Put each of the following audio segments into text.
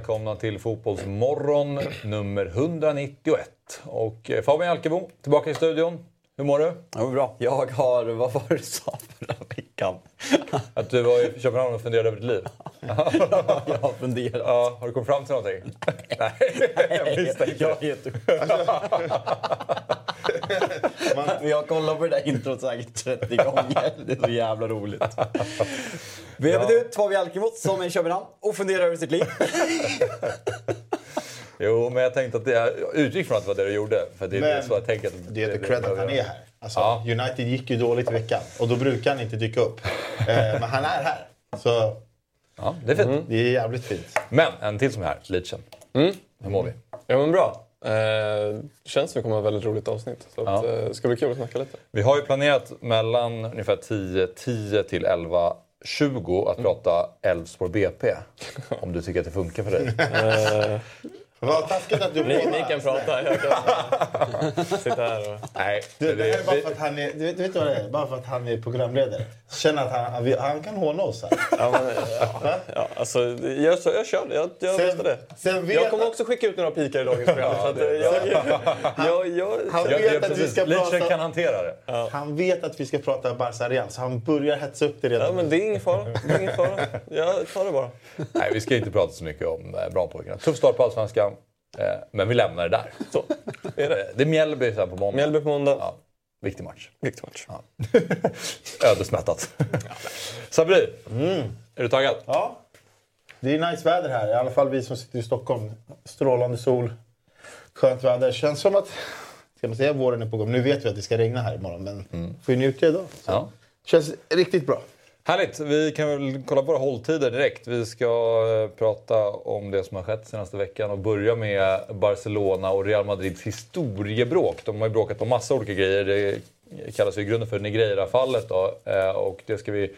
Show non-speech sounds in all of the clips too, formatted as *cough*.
Välkomna till Fotbollsmorgon nummer 191. Och eh, Fabian Alkebo tillbaka i studion. Hur mår du? Ja, men bra. Jag har... Vad var det du sa förra veckan? Att du var i Köpenhamn och funderade över ditt liv? *laughs* jag har funderat. Ja, har du kommit fram till någonting? Nej, jag misstänker jag vet. Men jag kollar på det där introt säkert 30 gånger. Det är så jävla roligt. Vi har bytt ut Fabian Alkemot som är i Köpenhamn och funderar över sitt liv. Jo, men jag tänkte att det, jag utgick från att det var det du gjorde. För det är Men så jag tänker att Det är cred att han är här. Alltså, Ja. United gick ju dåligt i veckan och då brukar han inte dyka upp. Eh, men han är här. Så Ja, det är fint. det är jävligt fint. Men en till som är här, Leachen. Hur mår vi? Ja men bra. Eh, det känns som det kommer att vara ett väldigt roligt avsnitt. Så att, Ja. eh, det ska bli kul att snacka lite. Vi har ju planerat mellan ungefär 10.10 till 11.20 att prata Elfsborg BP. Om du tycker att det funkar för dig. *laughs* Vad taskigt att du ni, ni kan prata, jag kan sitta här och... Nej, Du, det här är bara för att han är, du vet, du vet vad det är? Bara för att han är programledare. Känner att han, han, kan håna oss här. Ja, men, ja, ja, alltså, jag, så, jag kör det. Jag, jag Sen- det. sen vet jag kommer också skicka ut några pikar i dagens program. så att, eh, jag, jag, jag, Han vet jag, att vi precis, ska prata- kan hantera det. Han vet att vi ska prata Barca Real, så han börjar hetsa upp det redan. ja, men det är ingen fara. Det är ingen fara. Jag tar det bara. Nej, vi ska inte prata så mycket om eh, Branpojkarna. Tuff start på Allsvenskan. Eh, men vi lämnar det där. Så, är det. Det är Mjällby på måndag. Mjällby på måndag. Ja, viktig match. Viktig match. Ödesmättat. Sabri, är du taggad? Ja. Det är nice väder här, i alla fall vi som sitter i Stockholm. Strålande sol, skönt väder. Känns som att, ska man säga våren är på gång? Nu vet vi att det ska regna här imorgon, men får ju njuta idag. Så. Ja. Känns riktigt bra. Härligt! Vi kan väl kolla på våra hålltider direkt. Vi ska eh, prata om det som har skett senaste veckan och börja med Barcelona och Real Madrids historiebråk. De har ju bråkat om massa olika grejer. Det kallas ju i grunden för Negreira-fallet då. Eh, och det ska vi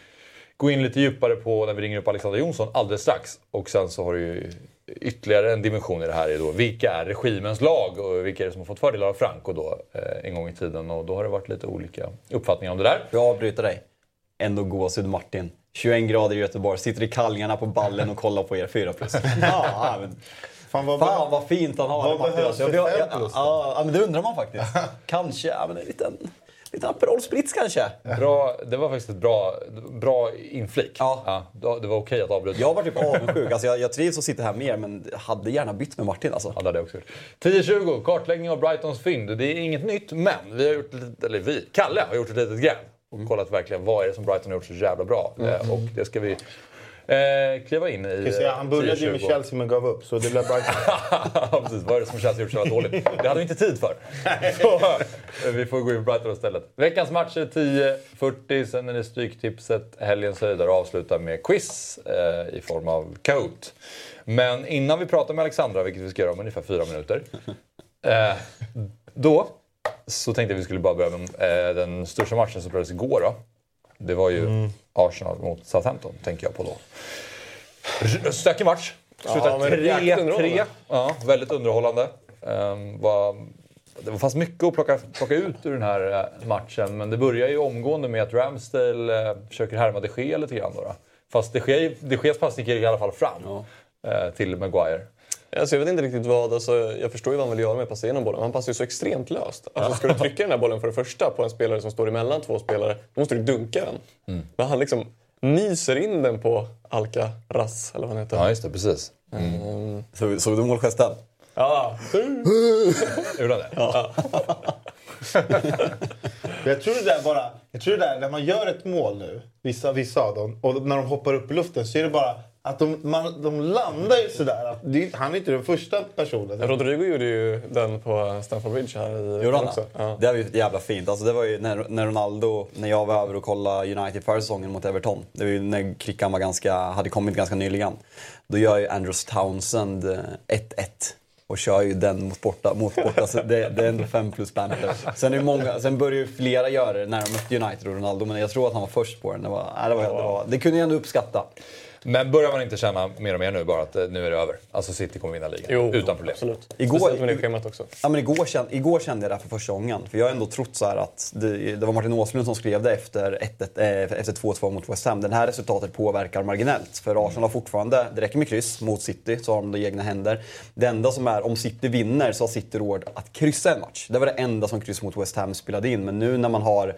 gå in lite djupare på när vi ringer upp Alexander Jonsson alldeles strax. Och sen så har du ju ytterligare en dimension i det här är då vilka är regimens lag och vilka är det som har fått fördelar av Franco då eh, en gång i tiden. Och då har det varit lite olika uppfattningar om det där. Jag avbryter dig. Ändå gåshud Martin. 21 grader i Göteborg, sitter i kallingarna på ballen och kollar på er 4 plus. *laughs* Ja, men, Fan vad fan vad fint han har Vad det, Martin. Alltså, jag- fem jag- plus? Ja, ja, men det undrar man faktiskt. *laughs* Kanske, ja, men en liten, liten Aperol Spritz kanske. Bra, det var faktiskt ett bra, bra inflik. Ja. då- det var okej att avbryta. Jag var typ avundsjuk. Alltså, jag, jag trivs att sitta här mer, men hade gärna bytt med Martin alltså. Ja, det hade jag också gjort. 10-20, kartläggning av Brightons fynd. Det är inget nytt, men vi har gjort eller vi, Kalle har gjort ett litet gräv och kollat verkligen vad är det som Brighton har gjort så jävla bra. Eh, och det ska vi eh, kliva in i. Säga, han började ju med 10-20. Chelsea men gav upp, så det blev. *laughs* Ja, precis. Vad är det som Chelsea har gjort så jävla dåligt? Det hade vi inte tid för. Så, eh, vi får gå in på Brighton istället. Veckans match är 10.40, sen är det Stryktipset, helgens höjdare och avslutar med quiz eh, i form av Kahoot. Men innan vi pratar med Alexandra, vilket vi ska göra om ungefär fyra minuter. Eh, då så tänkte jag vi skulle bara börja med eh, den största matchen som spelades igår. Då. Det var ju Arsenal mot Southampton, tänker jag på då. Stökig match. Slutar Ja, men jäkligt 3-3. underhållande. Ja, väldigt underhållande. Um, var, det fanns mycket att plocka, plocka ut ur den här eh, matchen, men det börjar ju omgående med att Ramsdale uh, försöker härma de Gea lite grann. Då, då. Fast de, Gea, de Geas passning gick i alla fall fram eh, till Maguire. Alltså, jag vet inte riktigt vad, alltså, jag förstår ju vad han vill göra med att passa igenom bollen. Han passar ju så extremt löst. Alltså, ska du trycka den här bollen för det första på en spelare som står emellan två spelare, då måste du dunka den. Mm. Men han liksom nyser in den på Alcaraz, eller vad han heter. Ja, just det. Precis. Så, såg du målgesten? Ja. *laughs* Gjorde han det? *laughs* Jag tror det där bara... Jag tror det där, när man gör ett mål nu, vissa, vissa av dem, och när de hoppar upp i luften så är det bara Att de, man, de landar ju sådär. Att det, han är inte den första personen. Rodrigo gjorde ju den på Stamford Bridge här i Gjorde han? Ja. Det var ju jävla fint. Alltså det var ju när, när Ronaldo, när jag var över och kollade United förra säsongen mot Everton. Det var ju när Krickan var ganska, hade kommit ganska nyligen. Då gör ju Andrews Townsend eh, 1-1. Och kör ju den mot borta. Mot borta så det, det är ändå fem plus banter. Sen, är många, sen började ju flera göra det när de mötte United och Ronaldo. Men jag tror att han var först på den. Det, var, det, var, det, var, det kunde jag ändå uppskatta. Men börjar man inte känna mer och mer nu bara att eh, nu är det över? Alltså City kommer vinna ligan Jo, utan problem. Absolut. Igår- Speciellt med det schemat också. Ja, men igår, kände, igår kände jag det här för första gången. För jag har ändå trott så här att det, det var Martin Åslund som skrev det efter 1-1, eh, efter 2-2 mot West Ham. Det här resultatet påverkar marginellt. För Arsenal har fortfarande, det räcker med kryss mot City så har de det i egna händer. Det enda som är, om City vinner så har City råd att kryssa en match. Det var det enda som kryss mot West Ham spelade in. Men nu när man har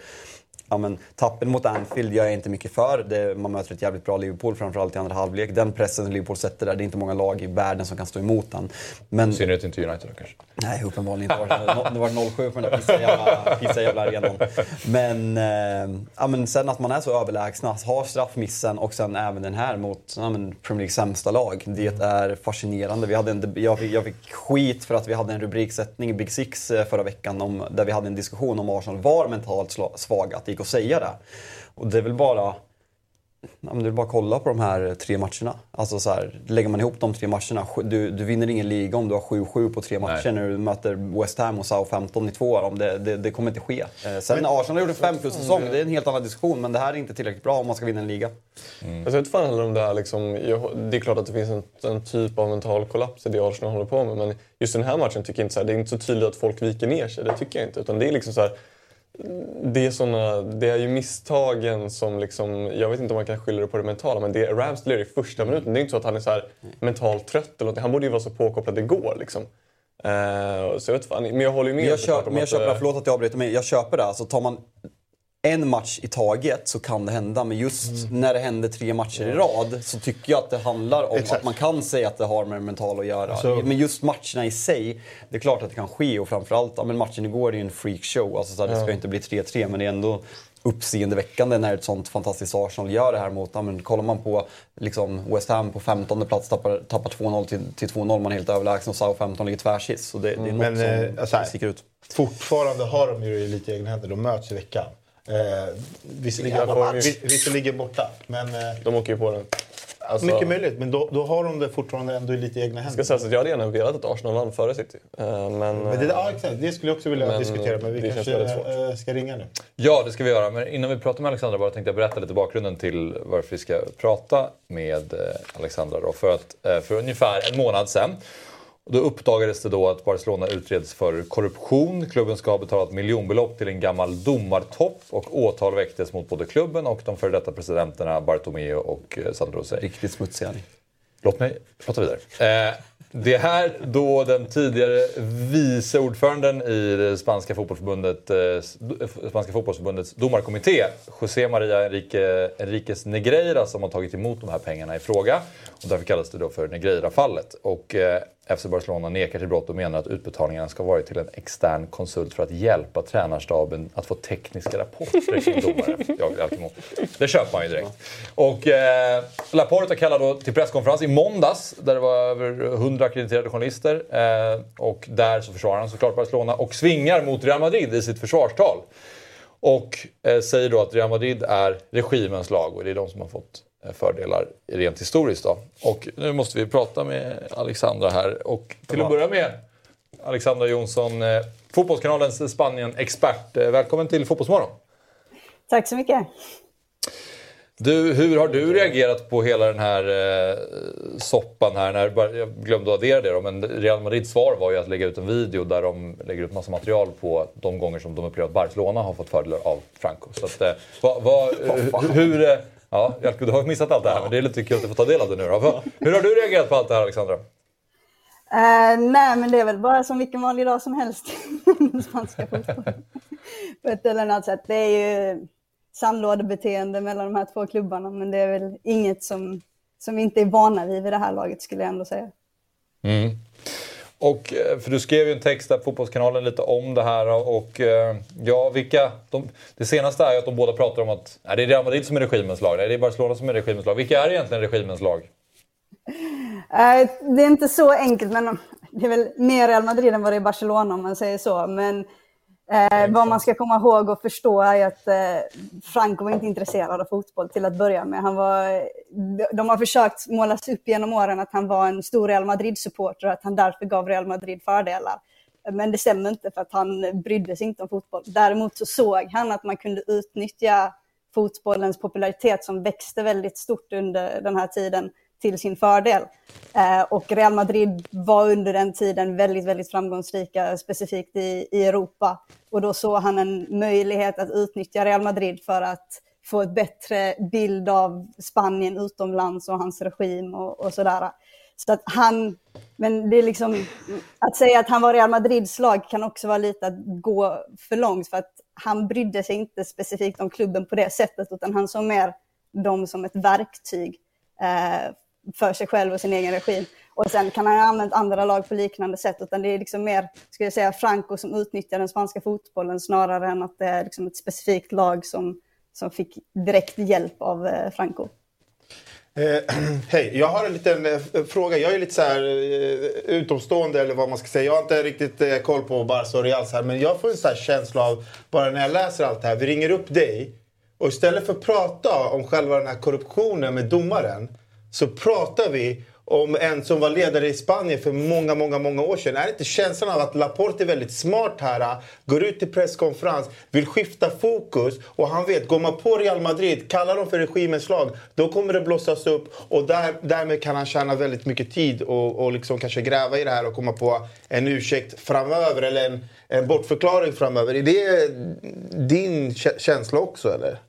Ja, men, tappen mot Anfield gör jag inte mycket för. Det, man möter ett jävligt bra Liverpool, framförallt i andra halvlek. Den pressen Liverpool sätter där, det är inte många lag i världen som kan stå emot den. Men, synnerhet inte United då kanske. Nej, uppenbarligen inte. Det var- Det var 0-7 på den där pissa jävla, pissa jävla arenan. Men, eh, ja, men sen att man är så överlägsna, har straffmissen och sen även den här mot ja, men Premier Leagues sämsta lag. Det är fascinerande. Vi hade en, jag, fick, jag fick skit för att vi hade en rubriksättning i Big Six eh, förra veckan om, där vi hade en diskussion om Arsenal var mentalt svaga, gick att säga det. Och det är väl bara men det är bara kolla på de här tre matcherna. Alltså så här, lägger man ihop de tre matcherna, du, du vinner ingen liga om du har 7-7 på tre matcher Nej. när du möter West Ham och Southampton i två av dem. Det, det, det kommer inte ske. Eh, sen när Arsenal gjorde fem plus säsong, det är en helt annan diskussion. Men det här är inte tillräckligt bra om man ska vinna en liga. Alltså, jag fan heller om det här liksom, jag, Det är klart att det finns en, en typ av mental kollaps i det Arsenal håller på med. Men just den här matchen tycker jag inte så här, det är inte så tydligt att folk viker ner sig. Det tycker jag inte. Utan det är liksom så här, det är, såna, det är ju misstagen som liksom, jag vet inte om man kan skylla det på det mentala, men det Ramsdale gör i första minuten, det är inte så att han är så här mentalt trött eller någonting. Han borde ju vara så påkopplad igår liksom. Eh, så jag vet fan, men jag håller ju med Men jag, om men jag köper, eh, förlåt att jag avbryter, men jag köper det. Alltså, tar man en match i taget så kan det hända. Men just Mm. när det händer tre matcher i rad så tycker jag att det handlar om Exakt. att man kan säga att det har med det mentala att göra. Alltså- men just matcherna i sig, det är klart att det kan ske. Och framförallt, ja, men matchen igår är ju en freakshow. Alltså, så här, det ska ju inte bli 3-3, men det är ändå uppseendeväckande när ett sånt fantastiskt Arsenal gör det här mot... Ja, men kollar man på liksom, West Ham på 15 plats, tappar, tappar 2-0 till, till 2-0, man är helt överlägsen och Southampton ligger tvärsist. Så det, det är något Men, som eh, alltså sticker ut. Fortfarande har de ju lite egna händer. De möts i veckan. Eh, visserligen, vis- visserligen borta, men... Eh, De åker ju på den. Alltså, mycket möjligt. Men då, då har de det fortfarande ändå lite i egna Jag händer. ska säga att jag hade gärna velat att Arsenal vann före City. Eh, Men, Men det, ja, exakt. det skulle jag också vilja Men, diskutera, men vi det kanske eh, ska ringa nu. Ja, det ska vi göra. Men innan vi pratar med Alexandra bara tänkte jag berätta lite bakgrunden till varför vi ska prata med eh, Alexandra. Då. För, att, eh, för ungefär en månad sedan då uppdagades det då att Barcelona utreds för korruption. Klubben ska ha betalat miljonbelopp till en gammal domartopp och åtal väcktes mot både klubben och de före detta presidenterna Bartomeu och eh, Sandro Rosell. Riktigt smutsiga. Låt mig prata vidare. Eh, det här då den tidigare vice ordföranden i det spanska fotbollsförbundet, eh, s- spanska fotbollsförbundets domarkommitté, José Maria Enrique, Enriquez Negreira, som har tagit emot de här pengarna i fråga. Och därför kallas det då för Negreira-fallet. Och eh, FC Barcelona nekar till brott och menar att utbetalningarna ska varit till en extern konsult för att hjälpa tränarstaben att få tekniska rapporter kring domare. *laughs* Det köper man ju direkt. Och eh, Laporta kallade då till presskonferens i måndags där det var över 100 akkrediterade journalister. Eh, och där så försvarar han såklart Barcelona och svingar mot Real Madrid i sitt försvarstal. Och eh, säger då att Real Madrid är regimens lag och det är de som har fått fördelar rent historiskt. Då. Och nu måste vi prata med Alexandra här. Och till att börja med, Alexandra Jonsson, eh, Fotbollskanalens Spanien-expert. Eh, välkommen till Fotbollsmorgon. Tack så mycket. Du, hur har du reagerat på hela den här eh, soppan här? När, jag glömde att addera det då, men Real Madrids svar var ju att lägga ut en video där de lägger ut massa material på de gånger som de upplever att Barcelona har fått fördelar av Franco. Så att, eh, vad, vad, hur, hur, eh, ja, Jelko, du har missat allt det här, men det är lite kul att du får ta del av det nu då. Hur har du reagerat på allt det här, Alexandra? Eh, nej, men det är väl bara som vilken vanlig dag som helst i *laughs* den spanska fotbollen. På ett eller annat sätt. Det är ju sandlådebeteende mellan de här två klubbarna, men det är väl inget som, som vi inte är vana vid vid det här laget, skulle jag ändå säga. Och, eh, för du skrev ju en text där på Fotbollskanalen lite om det här. Och eh, ja, vilka... De, det senaste är ju att de båda pratar om att nej, det är Real Madrid som är regimens lag. Nej, det är Barcelona som är regimens lag. Vilka är egentligen regimens lag? Eh, det är inte så enkelt, men det är väl mer Real Madrid än vad det är Barcelona om man säger så. Men eh, vad man ska komma ihåg och förstå är att eh, Franco var inte intresserad av fotboll till att börja med. Han var, de har försökt målas upp genom åren att han var en stor Real Madrid-supporter och att han därför gav Real Madrid fördelar. Men det stämmer inte för att han brydde sig inte om fotboll. Däremot så såg han att man kunde utnyttja fotbollens popularitet som växte väldigt stort under den här tiden till sin fördel. Eh, och Real Madrid var under den tiden väldigt, väldigt framgångsrika, specifikt i, i Europa. Och då såg han en möjlighet att utnyttja Real Madrid för att få ett bättre bild av Spanien utomlands och hans regim och, och sådär. Så att han, men det är liksom, att säga att han var Real Madrids lag kan också vara lite att gå för långt för att han brydde sig inte specifikt om klubben på det sättet utan han såg mer dem som ett verktyg eh, för sig själv och sin egen regim. Och sen kan han ha använt andra lag på liknande sätt, utan det är liksom mer, ska jag säga, Franco som utnyttjar den spanska fotbollen snarare än att det är liksom ett specifikt lag som, som fick direkt hjälp av eh, Franco. Eh, *clears throat* Hej, jag har en liten eh, fråga. Jag är lite så här eh, utomstående eller vad man ska säga. Jag har inte riktigt eh, koll på Barca och Real här, men jag får en så känsla av, bara när jag läser allt det här, vi ringer upp dig och istället för att prata om själva den här korruptionen med domaren så pratar vi om en som var ledare i Spanien för många, många, många år sedan. Är det inte känslan av att Laporte är väldigt smart här, äh, går ut till presskonferens, vill skifta fokus och han vet, går man på Real Madrid, kallar dem för regimens lag, då kommer det blossas upp och där, därmed kan han tjäna väldigt mycket tid och, och liksom kanske gräva i det här och komma på en ursäkt framöver eller en, en bortförklaring framöver. Är det din känsla också eller?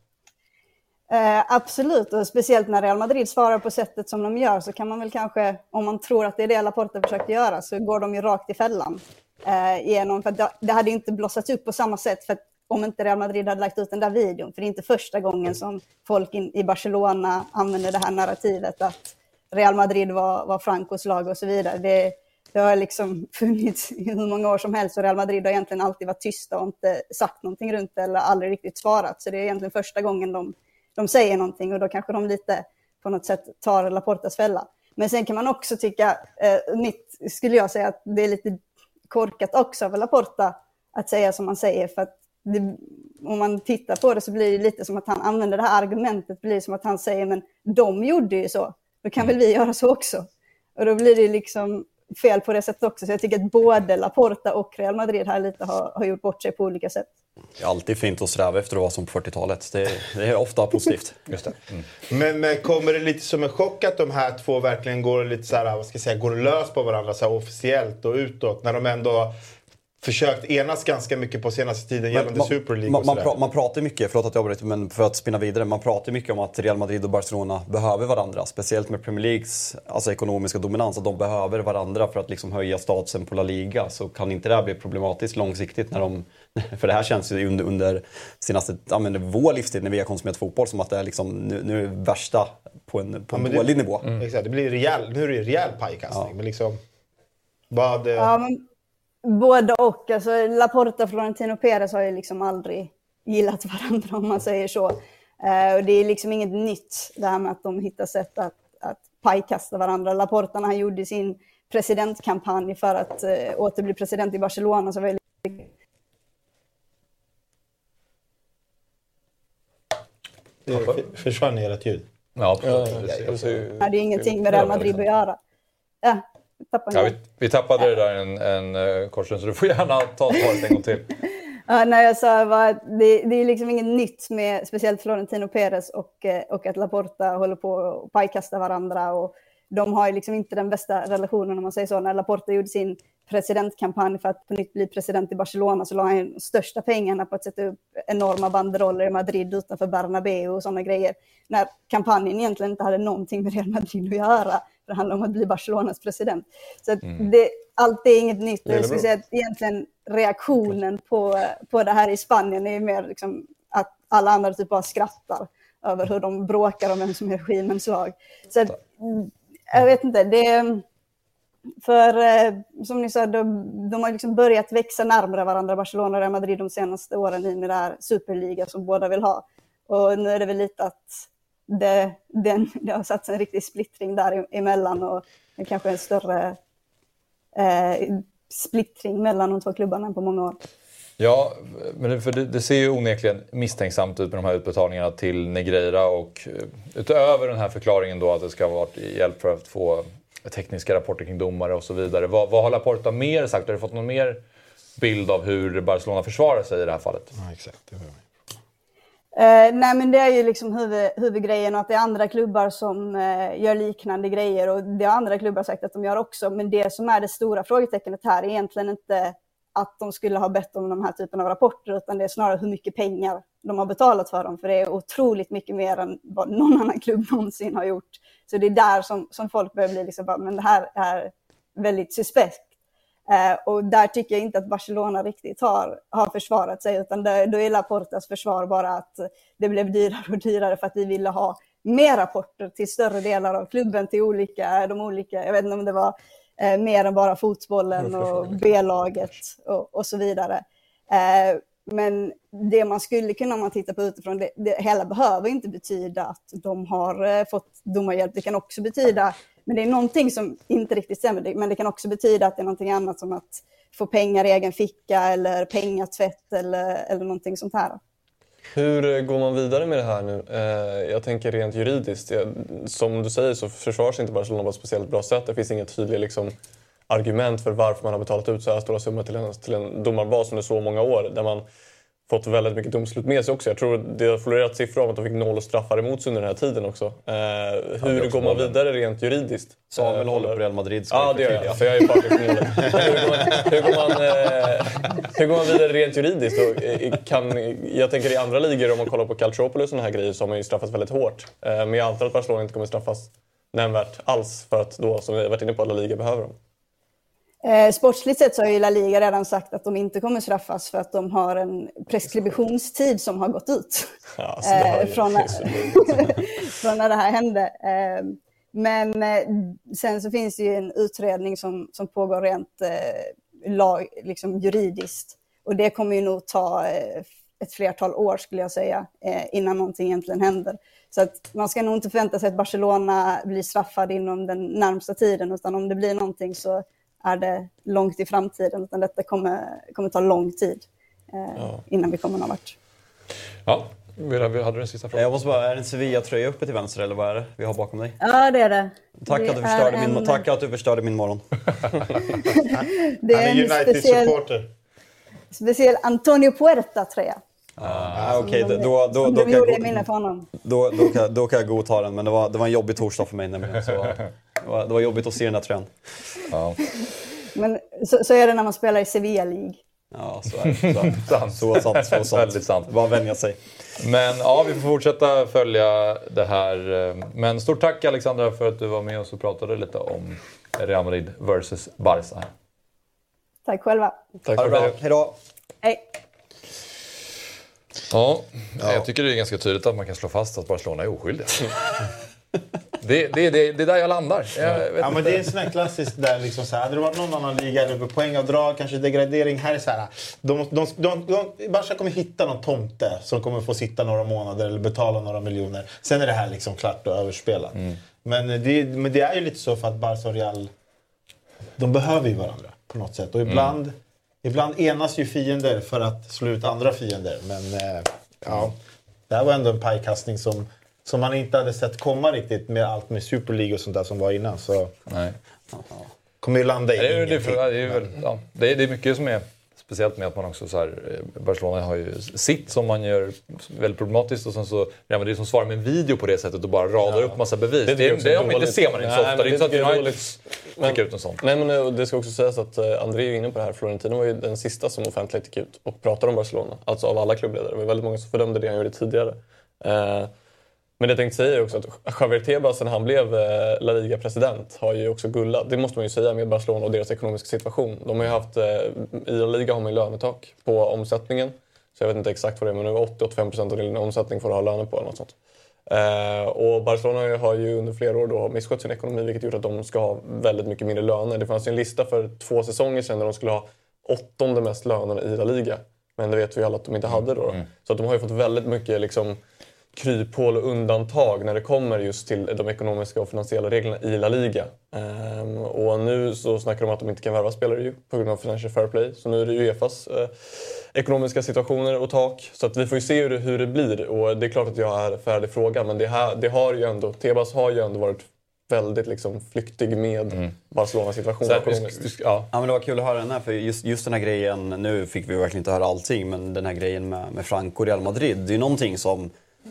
Eh, absolut, och speciellt när Real Madrid svarar på sättet som de gör så kan man väl kanske, om man tror att det är det Laporta försökte göra, så går de ju rakt i fällan. Eh, genom, för det, det hade inte blossat upp på samma sätt för att, om inte Real Madrid hade lagt ut den där videon. För det är inte första gången som folk in, i Barcelona använder det här narrativet att Real Madrid var, var Francos lag och så vidare. Det, det har liksom funnits i hur många år som helst och Real Madrid har egentligen alltid varit tysta och inte sagt någonting runt det eller aldrig riktigt svarat. Så det är egentligen första gången de de säger någonting och då kanske de lite på något sätt tar Laportas fälla. Men sen kan man också tycka, eh, mitt skulle jag säga att det är lite korkat också av Laporta att säga som man säger för att det, om man tittar på det så blir det lite som att han använder det här argumentet, blir som att han säger men de gjorde ju så, då kan väl vi göra så också. Och då blir det liksom fel på det sättet också. Så jag tycker att både Laporta och Real Madrid här lite har, har gjort bort sig på olika sätt. Det är alltid fint att sträva efter att vara som på 40-talet. Det, det, är ofta positivt. *laughs* Just det. Mm. Men, men, kommer det lite som en chock att de här två verkligen går lite så här, vad ska jag säga, går lös på varandra så officiellt och utåt när de ändå försökt enas ganska mycket på senaste tiden gällande man, Super League. Man, man, pra, man, pratar mycket, förlåt att jag avbryter, men för att spinna vidare. Man pratar mycket om att Real Madrid och Barcelona behöver varandra. Speciellt med Premier Leagues alltså ekonomiska dominans. Att de behöver varandra för att liksom höja statusen på La Liga. Så kan inte det här bli problematiskt långsiktigt när de... *laughs* För det här känns ju under, under senaste, ja, men vår livstid när vi har konsumerat fotboll som att det är liksom, nu, nu är det värsta på en, på en ja, dålig det, nivå. Mm. Exakt, det blir rejäl, nu är det rejäl pajkastning. Ja. Men liksom, vad... Ja, men Både och. Alltså, Laporta och Florentino Perez har ju liksom aldrig gillat varandra om man säger så. Eh, och det är liksom inget nytt det här med att de hittar sätt att, att pajkasta varandra. Laporta när han gjorde sin presidentkampanj för att eh, återbli president i Barcelona så var det Det försvann ert ljud. Ja, precis. Ja, det är ingenting med Real Madrid att göra. Ja, tappade ja, vi, vi, tappade det där en, en kort stund, så du får gärna ta svaret en gång till. *laughs* ja, när jag sa var att det, det är liksom inget nytt med speciellt Florentino Perez och, eh, och att Laporta håller på att pajkasta varandra. Och de har ju liksom inte den bästa relationen om man säger så. När Laporta gjorde sin presidentkampanj för att på nytt bli president i Barcelona så la han de största pengarna på att sätta upp enorma banderoller i Madrid utanför Bernabéu och sådana grejer. När kampanjen egentligen inte hade någonting med Real Madrid att göra. För det handlar om att bli Barcelonas president. Så mm. det, allt är inget nytt. Jag skulle säga att egentligen reaktionen på, på det här i Spanien är mer liksom att alla andra typ bara skrattar över hur de bråkar om vem som är regimens lag. Så att, jag vet inte, det för eh, som ni sa, de, de har liksom börjat växa närmare varandra, Barcelona och Real Madrid, de senaste åren i med det här superliga som båda vill ha. Och nu är det väl lite att det, den, det har satt en riktig splittring där emellan och det kanske en större eh, splittring mellan de två klubbarna på många år. Ja, men för det, det, ser ju onekligen misstänksamt ut med de här utbetalningarna till Negreira och eh, utöver den här förklaringen då att det ska ha varit hjälp för att få tekniska rapporter kring domare och så vidare. Vad, vad har Laporta mer sagt? Har du fått någon mer bild av hur Barcelona försvarar sig i det här fallet? Ja, exakt. Det Eh, nej men det är ju liksom huvud, huvudgrejen och att det är andra klubbar som eh, gör liknande grejer och det har andra klubbar sagt att de gör också. Men det som är det stora frågetecknet här är egentligen inte att de skulle ha bett om de här typen av rapporter utan det är snarare hur mycket pengar de har betalat för dem. För det är otroligt mycket mer än vad någon annan klubb *laughs* någonsin har gjort. Så det är där som, som folk börjar bli liksom bara, men det här är väldigt suspekt. Eh, och där tycker jag inte att Barcelona riktigt har, har försvarat sig, utan det, då är Laportas försvar bara att det blev dyrare och dyrare för att vi ville ha mer rapporter till större delar av klubben, till olika, de olika, jag vet inte om det var eh, mer än bara fotbollen och B-laget och, och, så vidare. Eh, men det man skulle kunna, om man tittar på utifrån, det, det hela behöver inte betyda att de har eh, fått domarhjälp. Det kan också betyda men det är någonting som inte riktigt stämmer. Men det kan också betyda att det är någonting annat som att få pengar i egen ficka eller pengatvätt eller, eller någonting sånt här. Hur eh, går man vidare med det här nu? Eh, jag tänker rent juridiskt. Som du säger så försvaras inte Barcelona på ett speciellt bra sätt. Det finns inga tydliga liksom, argument för varför man har betalat ut så här stora summor till en, till en domarbas under så många år. Där man fått väldigt mycket domslut med sig också. Jag tror det har florerat siffror om att de fick noll straffar emot sig under den här tiden också. Eh, hur ja, går man vidare rent juridiskt? Samuel eh, håller på Real Madrid. Ja, det gör jag. För jag är partnersmålet. hur, hur, går man, eh, hur går man vidare rent juridiskt? Och, eh, kan, jag tänker i andra ligor, om man kollar på Calciopoli och såna här grejer, så har man ju straffats väldigt hårt. Eh, men jag antar att Barcelona inte kommer straffas nämnvärt alls för att då, som vi varit inne på, alla ligor behöver dem. Eh, sportsligt sett så har ju La Liga redan sagt att de inte kommer straffas för att de har en preskriptionstid som har gått ut. Ja, eh, från, *laughs* *laughs* från när det här hände. Eh, men eh, sen så finns det ju en utredning som, som pågår rent lag, liksom juridiskt. Och det kommer ju nog ta ett flertal år skulle jag säga innan någonting egentligen händer. Så att man ska nog inte förvänta sig att Barcelona blir straffad inom den närmsta tiden utan om det blir någonting så är det långt i framtiden, utan detta kommer, kommer ta lång tid eh, ja. innan vi kommer någon vart. Ja, hade du en sista fråga? Jag måste bara, är det en Sevilla-tröja uppe till vänster eller vad är det vi har bakom dig? Ja, det är det. Tack, det att, du förstörde en... min, tack att du förstörde min morgon. *laughs* det är en United-supporter. Speciell Antonio Puerta-tröja. Ah, Okej, okay. då, då, då, då, kan jag, då, då, kan, då kan jag godta den, men det var, det var en jobbig torsdag för mig nämligen. Så *laughs* det, var, det var jobbigt att se den där tröjan. Ja. Men så, så, är det när man spelar i Sevilla League. Ja, så är det. Så, *laughs* så sant. Så sant. Väldigt sant. Bara vänja sig. Men ja, vi får fortsätta följa det här. Men stort tack Alexandra för att du var med oss och pratade lite om Real Madrid vs Barca. Tack själva. Tack för det. Hej då. Hej. Ja, ja, jag tycker det är ganska tydligt att man kan slå fast att Barcelona är oskyldiga. *laughs* Det, det, det, det är där jag landar. Jag ja, men det är en sån här klassisk där liksom så här, hade det varit någon annan liga eller poängavdrag, kanske degradering. Här är så här, de, de, de, de, Barca kommer hitta någon tomte som kommer få sitta några månader eller betala några miljoner. Sen är det här liksom klart och överspelat. Mm. Men, det, men det är ju lite så för att Barca och Real, de behöver ju varandra på något sätt. Och ibland, mm. ibland enas ju fiender för att slå ut andra fiender. Men eh, ja, det här var ändå en pajkastning som som man inte hade sett komma riktigt med allt med Super League och sånt där som var innan. Så Nej. kommer ju landa i det är, det, är, det, är väl, ja, det, är, det är mycket som är speciellt med att man också så här, eh, Barcelona har ju sitt som man gör väldigt problematiskt och sen så Real Madrid som svarar med en video på det sättet och bara radar ja. upp massa bevis. Det, det, det, det, det ser man inte så ofta. Det är inte så att United skickar ut en sån. Nej men eh, det ska också sägas att uh, André är inne på det här. Florentino var ju den sista som offentligt gick ut och pratade om Barcelona. Alltså av alla klubbledare. Det var väldigt många som fördömde det han gjorde tidigare. Uh, men det jag tänkte säga är också att Javier Tebas sen han blev eh, La Liga-president har ju också gullat, det måste man ju säga, med Barcelona och deras ekonomiska situation. De har ju haft, eh, I La Liga har man ju lönetak på omsättningen. Så jag vet inte exakt vad det är, men nu 80-85% av din omsättning får du ha löner på eller något sånt. Eh, och Barcelona har ju under flera år då misskött sin ekonomi vilket gjort att de ska ha väldigt mycket mindre löner. Det fanns ju en lista för två säsonger sedan där de skulle ha åttonde mest löner i La Liga. Men det vet vi alla att de inte hade då. Mm. Så att de har ju fått väldigt mycket liksom, kryphål och undantag när det kommer just till de ekonomiska och finansiella reglerna i La Liga. Ehm, och nu så snackar de om att de inte kan värva spelare ju, på grund av Financial Fair Play. Så nu är det Uefas eh, ekonomiska situationer och tak. Så att vi får ju se hur det, hur det blir. Och det är klart att jag är färdig frågan men det, här, det har ju ändå, Tebas har ju ändå varit väldigt liksom flyktig med mm. Barcelonas situation. Ja. Ja, men det var kul att höra den här, för just, just den här grejen, nu fick vi verkligen inte höra allting, men den här grejen med, med Franco och Real Madrid, det är någonting som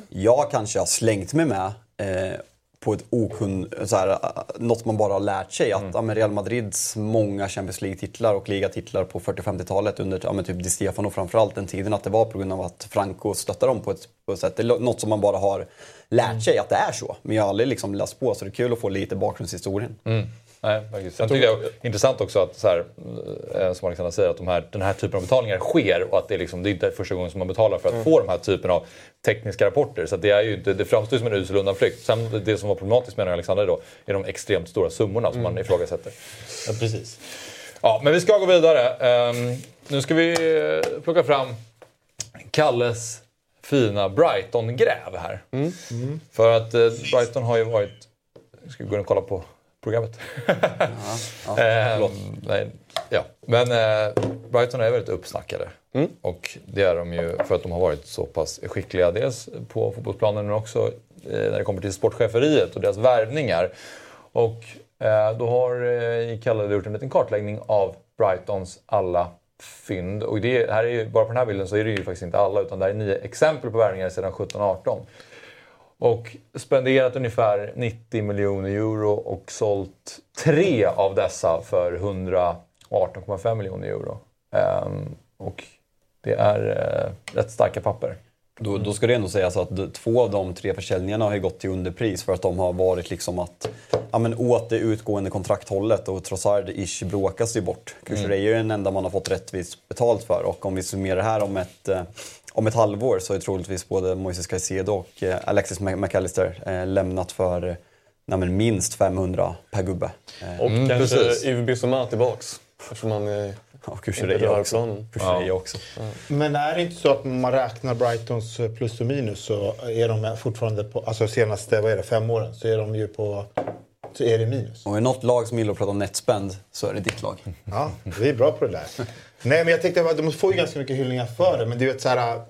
jag kanske har slängt mig med eh, på ett okun, så här, något man bara har lärt sig. Att ja, men Real Madrids många Champions League-titlar och ligatitlar på 40-50-talet under ja, typ Di Stefano framförallt, den tiden att det var på grund av att Franco stöttade dem på ett, på ett sätt. Det är något som man bara har lärt sig att det är så. Men jag har aldrig liksom läst på, så det är kul att få lite bakgrundshistorien. Nej, faktiskt. Sen tycker jag det är intressant också att, så här, eh, som Alexander säger, att de här, den här typen av betalningar sker och att det, är liksom, det är inte första gången som man betalar för att få de här typen av tekniska rapporter. Så det, är ju inte, det framstår som en usel undanflykt. Sen det som var problematiskt menar Alexander då, är de extremt stora summorna som man ifrågasätter. Ja, precis. Ja, men vi ska gå vidare. Ehm, nu ska vi eh, plocka fram Kalles fina Brighton-gräv här. För att eh, Brighton har ju varit... Ska vi gå in och kolla på programmet? *laughs* Ehm, nej, ja. Men eh, Brighton är väldigt uppsnackade. Och det är de ju för att de har varit så pass skickliga. Dels på fotbollsplanen men också eh, när det kommer till sportcheferiet och deras värvningar. Och eh, då har Kalle gjort en liten kartläggning av Brightons alla fynd. Och det här är ju, bara på den här bilden så är det ju faktiskt inte alla utan det här är nio exempel på värvningar sedan 17-18. Och spenderat ungefär 90 miljoner euro och sålt tre av dessa för 118,5 miljoner euro. Ehm, och det är eh, rätt starka papper. Då, då ska det ändå sägas att två av de tre försäljningarna har gått till underpris för att de har varit liksom att, ja men åt det utgående kontrakthållet och Trossard-ish bråkas ju bort. Kukureya är ju den enda man har fått rättvist betalt för och om vi summerar det här om ett, eh, om ett halvår så är troligtvis både Moises Caicedo och eh, Alexis McAllister eh, lämnat för eh, nej, men minst 500 per gubbe. Och kanske precis. Yves Bissouma tillbaks. Eftersom han är och rör också. planen. Kukureya också. Men är det inte så att man räknar Brightons plus och minus så är de fortfarande på, alltså senaste vad är det, fem åren så är de ju på, så är det minus. Och är något lag som gillar att prata om netspend så är det ditt lag. Ja, vi är bra på det där. Nej, men jag tänkte att de får ju ganska mycket hyllningar för det, men du vet så här.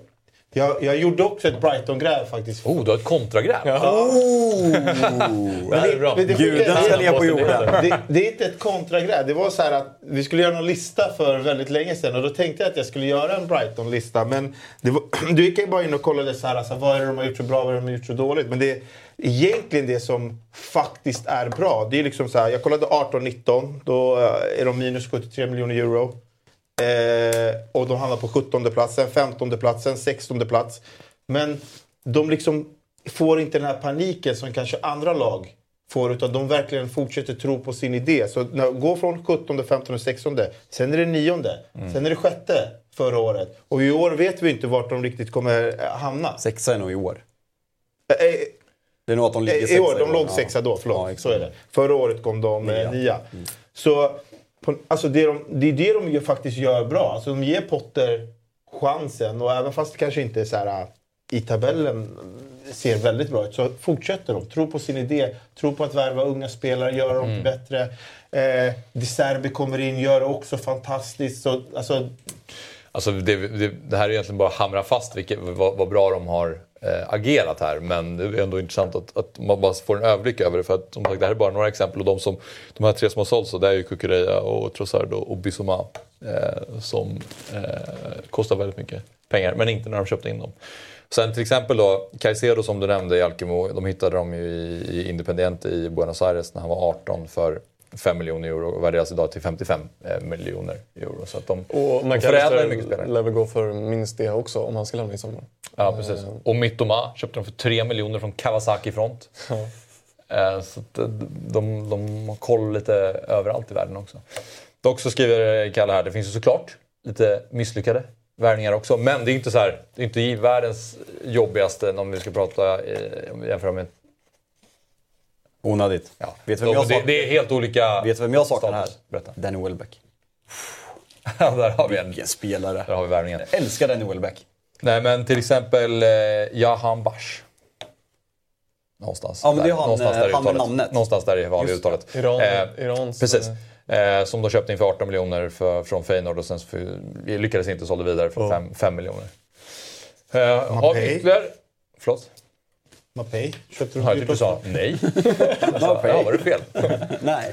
Jag, jag gjorde också ett Brighton-gräv faktiskt. Oh, du har ett kontragräv! *laughs* Men det, bra. men det sjuka Guden är- ska leva på jorden. det, det är inte ett kontragräv. Det var så här att vi skulle göra någon lista för väldigt länge sedan och då tänkte jag att jag skulle göra en Brighton-lista. Men det var, *clears throat* du gick bara in och kollade så här, alltså, vad är det de har gjort så bra, vad är det de har gjort så dåligt. Men det är egentligen det som faktiskt är bra. Det är liksom så här, jag kollade 18-19, då eh, är de minus 73 miljoner euro. Eh, och de hamnar på 17 platsen, 15 platsen, 16 plats. Men de liksom får inte den här paniken som kanske andra lag får utan de verkligen fortsätter tro på sin idé. Så när går från 17, 15 och 16, sen är det 9, sen är det sjätte förra året. Och i år vet vi inte vart de riktigt kommer eh, hamna. Sexa är nog i år. Eh, eh, Det är nog att de ligger i sexa år, de låg sexa då, förlåt. Ja, så är det. Förra året kom de Nia. nia. nia. Så på, alltså det, de, det är det de ju faktiskt gör bra. Alltså de ger Potter chansen och även fast det kanske inte är så här äh, i tabellen ser väldigt bra ut så fortsätter de. Tro på sin idé, tro på att värva unga spelare, göra dem Mm. bättre. Eh, De Serbi kommer in, gör det också fantastiskt. Så, alltså, Alltså det, det, det här är egentligen bara att hamra fast vilket, vad, vad bra de har eh, agerat här. Men det är ändå intressant att, att man bara får en överblick över det. För att som sagt, det här är bara några exempel. Och de, som, de här tre som har sålts, så det är ju Kukureya och Trossard och, och Bissouma. Eh, som eh, kostar väldigt mycket pengar, men inte när de köpte in dem. Sen till exempel då, Caicedo som du nämnde i Alkemo, de hittade dem ju i, i Independiente i Buenos Aires när han var 18 för 5 miljoner euro och värderas idag till 55 eh, miljoner euro. Så att de, Och de förädlar mycket spelare. lär väl gå för minst det också om han ska lämna i sommar. Ja, precis. Och Mittoma köpte de för 3 miljoner från Kawasaki Front. Eh, Så eh, de, de har koll lite överallt i världen också. Dock så skriver Kalle här, det finns ju såklart lite misslyckade värvningar också. Men det är inte så här, det är inte världens jobbigaste om vi ska prata, eh, om vi jämför med... Onödigt. Ja, Vet vem de, jag det, det är helt olika Vet du vem jag saknar här? Berätta. Danny Welbeck. *laughs* Ja, där har vi en. Vilken spelare. Där har vi värvningen. Jag älskar Danny Welbeck. Nej men till exempel eh, Jahan Bash. Någonstans. Ja, men det är han, någonstans eh, där han med namnet. Någonstans där i vanliga uttalet. Iran, Eh, Irans... Precis. eh, som de köpte in för 18 miljoner för, från Feyenoord och sen för, lyckades inte sålde vidare för 5, 5 miljoner. Eh, har vi ytterligare... Förlåt? Mapei. Köpte Jag de tyckte du sa nej. *laughs* Ja, var det fel? Nej.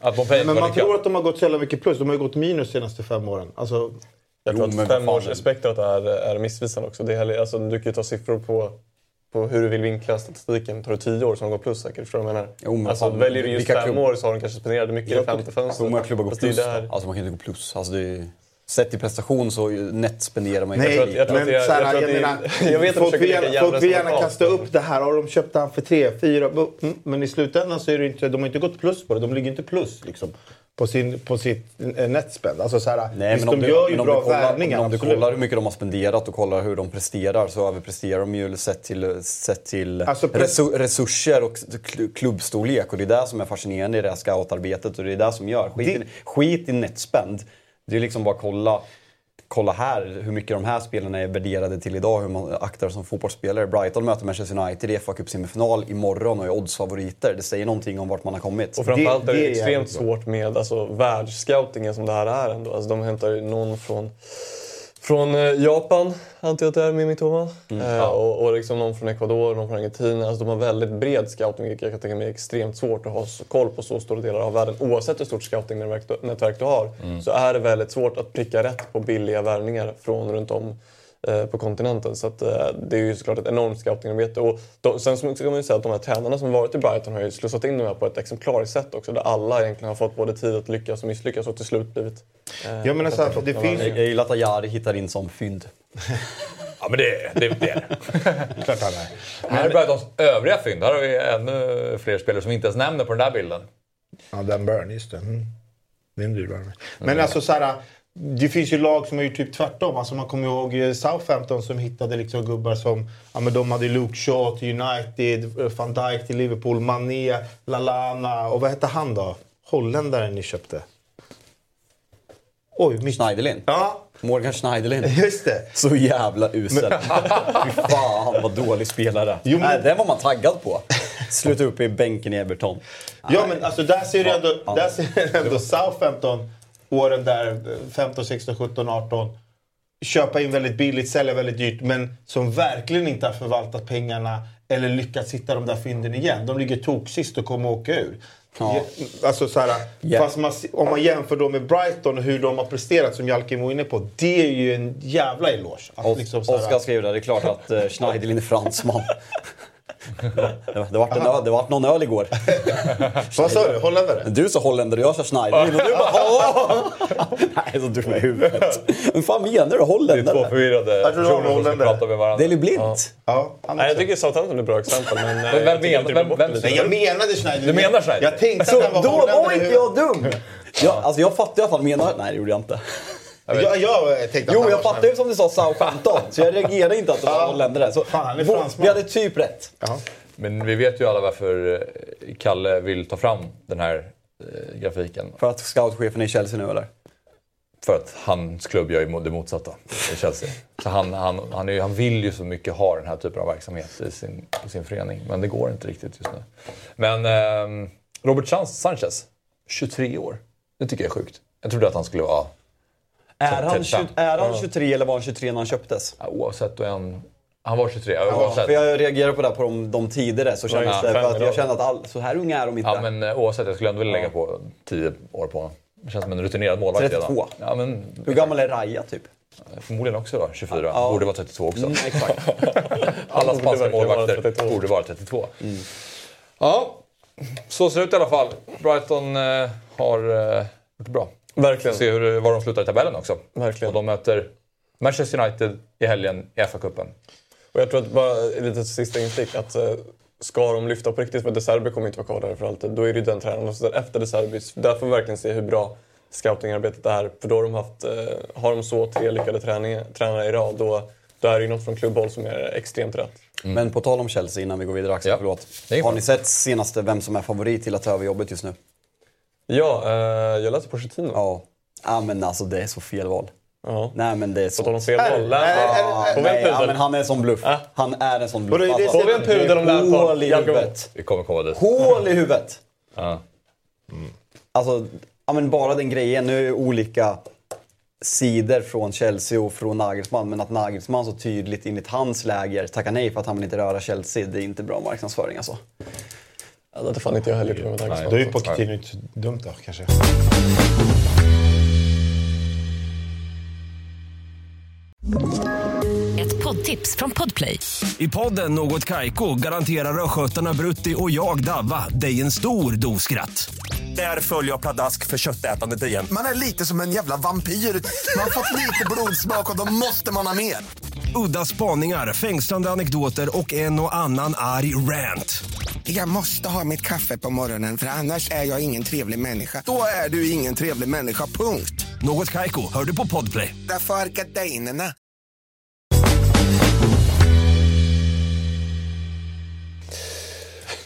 Att Mopay Men var man tror att de har gått så jävla mycket plus. De har ju gått minus de senaste fem åren. Alltså, Jag tror att fem års är- är, är missvisande också. Det är heller, alltså, du kan ju ta siffror på, på hur du vill vinkla statistiken. Tar du tio år så gått plus säkert. Förstår du vad jag menar? Jo, men alltså, fan, väljer du just fem klubb- år så har de kanske spenderat mycket i femte fönstret. Hur många klubbar går plus? där-? Alltså man kan inte gå plus. Alltså, det är, sett i prestation så net spenderar man ju Nej, tror att- jag tror att jag menar, vet att folk vill gärna, kasta upp det här. Har de köpt han för tre, fyra? Mm, Men i slutändan så är det inte, de har inte gått plus på det. De ligger inte plus liksom, på, sin, på sitt eh, netspend. Alltså, så här, Nej, visst, men om de du, gör ju bra du kollar, värvningar. om du kollar hur mycket de har spenderat och kollar hur de presterar så överpresterar de ju sett till, sett till Alltså, resurser och kl- klubbstorlek. Och det är det som är fascinerande i det här scoutarbetet och det är det som gör. Skit, i, Det- skit i netspend. Det är liksom bara kolla Kolla här hur mycket de här spelarna är värderade till idag, hur man aktar som fotbollsspelare. Brighton möter Manchester United i FA Cup semifinal imorgon och är oddsfavoriter. Det säger någonting om vart man har kommit. Och framförallt Det- är det, det är extremt jävligt bra. svårt med alltså, världsscoutingen som det här är ändå. Alltså, de hämtar ju någon från, från eh, Japan, antar jag att det är med Mitoma. Eh, och och liksom någon från Ecuador, någon från Argentina. Alltså, de har väldigt bred scouting vilket jag kan tänka mig är extremt svårt att ha koll på så stora delar av världen. Oavsett hur stort scoutingnätverk du- du har så är det väldigt svårt att pricka rätt på billiga värvningar från runt om på kontinenten. Så att, eh, det är ju såklart ett enormt scoutingarbete. Och de, sen ska man ju säga att de här tränarna som varit i Brighton har ju slussat in de här på ett exemplariskt sätt också. Där alla egentligen har fått både tid att lyckas och misslyckas och till slut blivit... Eh, Jag menar så här, det finns. Jag gillar att Ajari hittar in som fynd. *laughs* Ja, men det, det, det är det. *laughs* klart han är. Här är Brightons övriga fynd. Här har vi ännu fler spelare som vi inte ens nämner på den där bilden. Ja, Dan Burn, just det. Mm. Det är en dyr värvning. Men alltså så här, det finns ju lag som har gjort typ tvärtom. Alltså man kommer ihåg eh, Southampton som hittade liksom gubbar som... Ja, men de hade Luke Shaw till United, eh, van Dijk till Liverpool, Mané, Lalana och vad hette han då? Holländaren ni köpte. Oj, mitt... Schneiderlin. Ja, Morgan Schneiderlin. *laughs* just det. Så jävla usel. *laughs* Fy fan vad dålig spelare. Jo, men- Nej, den var man taggad på. Sluta upp i bänken i Everton. Ja, men alltså där ser du ändå, där ser du ändå Southampton, åren där eh, 15, 16, 17, 18. Köpa in väldigt billigt, sälja väldigt dyrt, men som verkligen inte har förvaltat pengarna eller lyckats hitta de där fynden igen. De ligger toksist och kommer åka ur. Ja. Alltså så här, fast man, om man jämför då med Brighton och hur de har presterat, som Jalkin var inne på. Det är ju en jävla eloge. Att liksom Oskar skrev det, det är klart att uh, Schneiderlin är fransman. *laughs* det, var- det, vart en öl, det vart någon öl igår. Vad sa du? Holländare? Du sa holländare och jag sa Schneiderlin och du bara Åh! Nej, så dum i huvudet. Men fan menar du? Det är två Holländare? förvirrade det personer som ska holländare. prata med varandra. Deli Blint? Ja, Nej, jag tycker Southampton är ett bra exempel. Men, eh, vem jag det vem- vem-. Nej, jag menade Schneider. Du menar Schneider? Jag tänkte Så att han var då holländare var inte jag dum! Jag, alltså jag fattar ju att han menar... Nej, det gjorde jag inte. Jag, jag tänkte att Jo, jag fattar ju som du sa Southampton, så jag reagerade inte att det var holländare. Så, Fan, vår- vi hade typ rätt. Jaha. Men vi vet ju alla varför eh, Kalle vill ta fram den här eh, grafiken. För att scoutchefen är i Chelsea nu eller? För att hans klubb gör ju det motsatta i Chelsea. Så han, han, han, är, ju- han vill ju så mycket ha den här typen av verksamhet i sin, i sin förening. Men det går inte riktigt just nu. Men eh, Robert Sanchez, 23 år. Det tycker jag är sjukt. Jag trodde att han skulle vara... Är han, 35. 20, är han 23 eller var han 23 när han köptes? Ja, oavsett, då är han... Han var 23. Ja, oavsett. för jag reagerar på det på de, de tidigare så kändes Ja, det. För att jag kände att all, så här unga är de inte. Ja, men eh, oavsett, jag skulle ändå vilja lägga på 10 år på honom. Det känns som en rutinerad målvakt 32. redan. Ja, men, Hur gammal är Raja typ? Förmodligen också då, 24. Ja. Borde vara 32 också. Mm, exakt. *laughs* *laughs* Alla spanska målvakter 32. borde vara 32. Ja, så ser det ut i alla fall. Brighton eh, har eh, gjort det bra. Verkligen. se hur, var de slutar i tabellen också. Verkligen. Och de möter Manchester United i helgen i FA-cupen. Och jag tror att bara ett litet sista instick att eh, ska de lyfta på riktigt, för De Serbi kommer inte vara kvar där för alltid, då är det ju den tränaren som sitter efter De Serbi. Där får vi verkligen se hur bra scoutingarbetet är. För då har de haft, eh, har de så tre lyckade träningar, tränare i rad, då, då är det ju något från klubbhåll som är extremt rätt. Men på tal om Chelsea innan vi går vidare Axel, Ja. förlåt. Har ni sett senaste vem som är favorit till att ta över jobbet just nu? Ja, eh, jag läser Pochettino. Ja. Ja men alltså det är så fel val. Ja. Nej men det är så. På tal om fel är- Ja, Får vi en pudel? men han är en sån bluff. Han är en sån bluff. Det alltså. Får vi en pudel om Lampard? Hål i huvudet. Vi kommer komma dit. Hål i huvudet! Ja. Alltså, ja, men bara den grejen. Nu är det olika sidor från Chelsea och från Nagelsmann. Men att Nagelsmann så tydligt enligt hans läger tackar nej för att han vill inte röra Chelsea. Det är inte bra marknadsföring alltså. Ja, det hade fan inte jag heller gjort med tanke Nej. på Då är ju Pochettino inte så dumt då kanske. Ett poddtips från Podplay. I podden Något Kaiko garanterar östgötarna Brutti och jag, Davva, dig en stor dos skratt. Där följer jag pladask för köttätandet igen. Man är lite som en jävla vampyr. Man har fått lite blodsmak och då måste man ha mer. Udda spaningar, fängslande anekdoter och en och annan arg rant. Jag måste ha mitt kaffe på morgonen för annars är jag ingen trevlig människa. Då är du ingen trevlig människa, punkt. Något Kaiko, hör du på Podplay. Därför är gardinerna.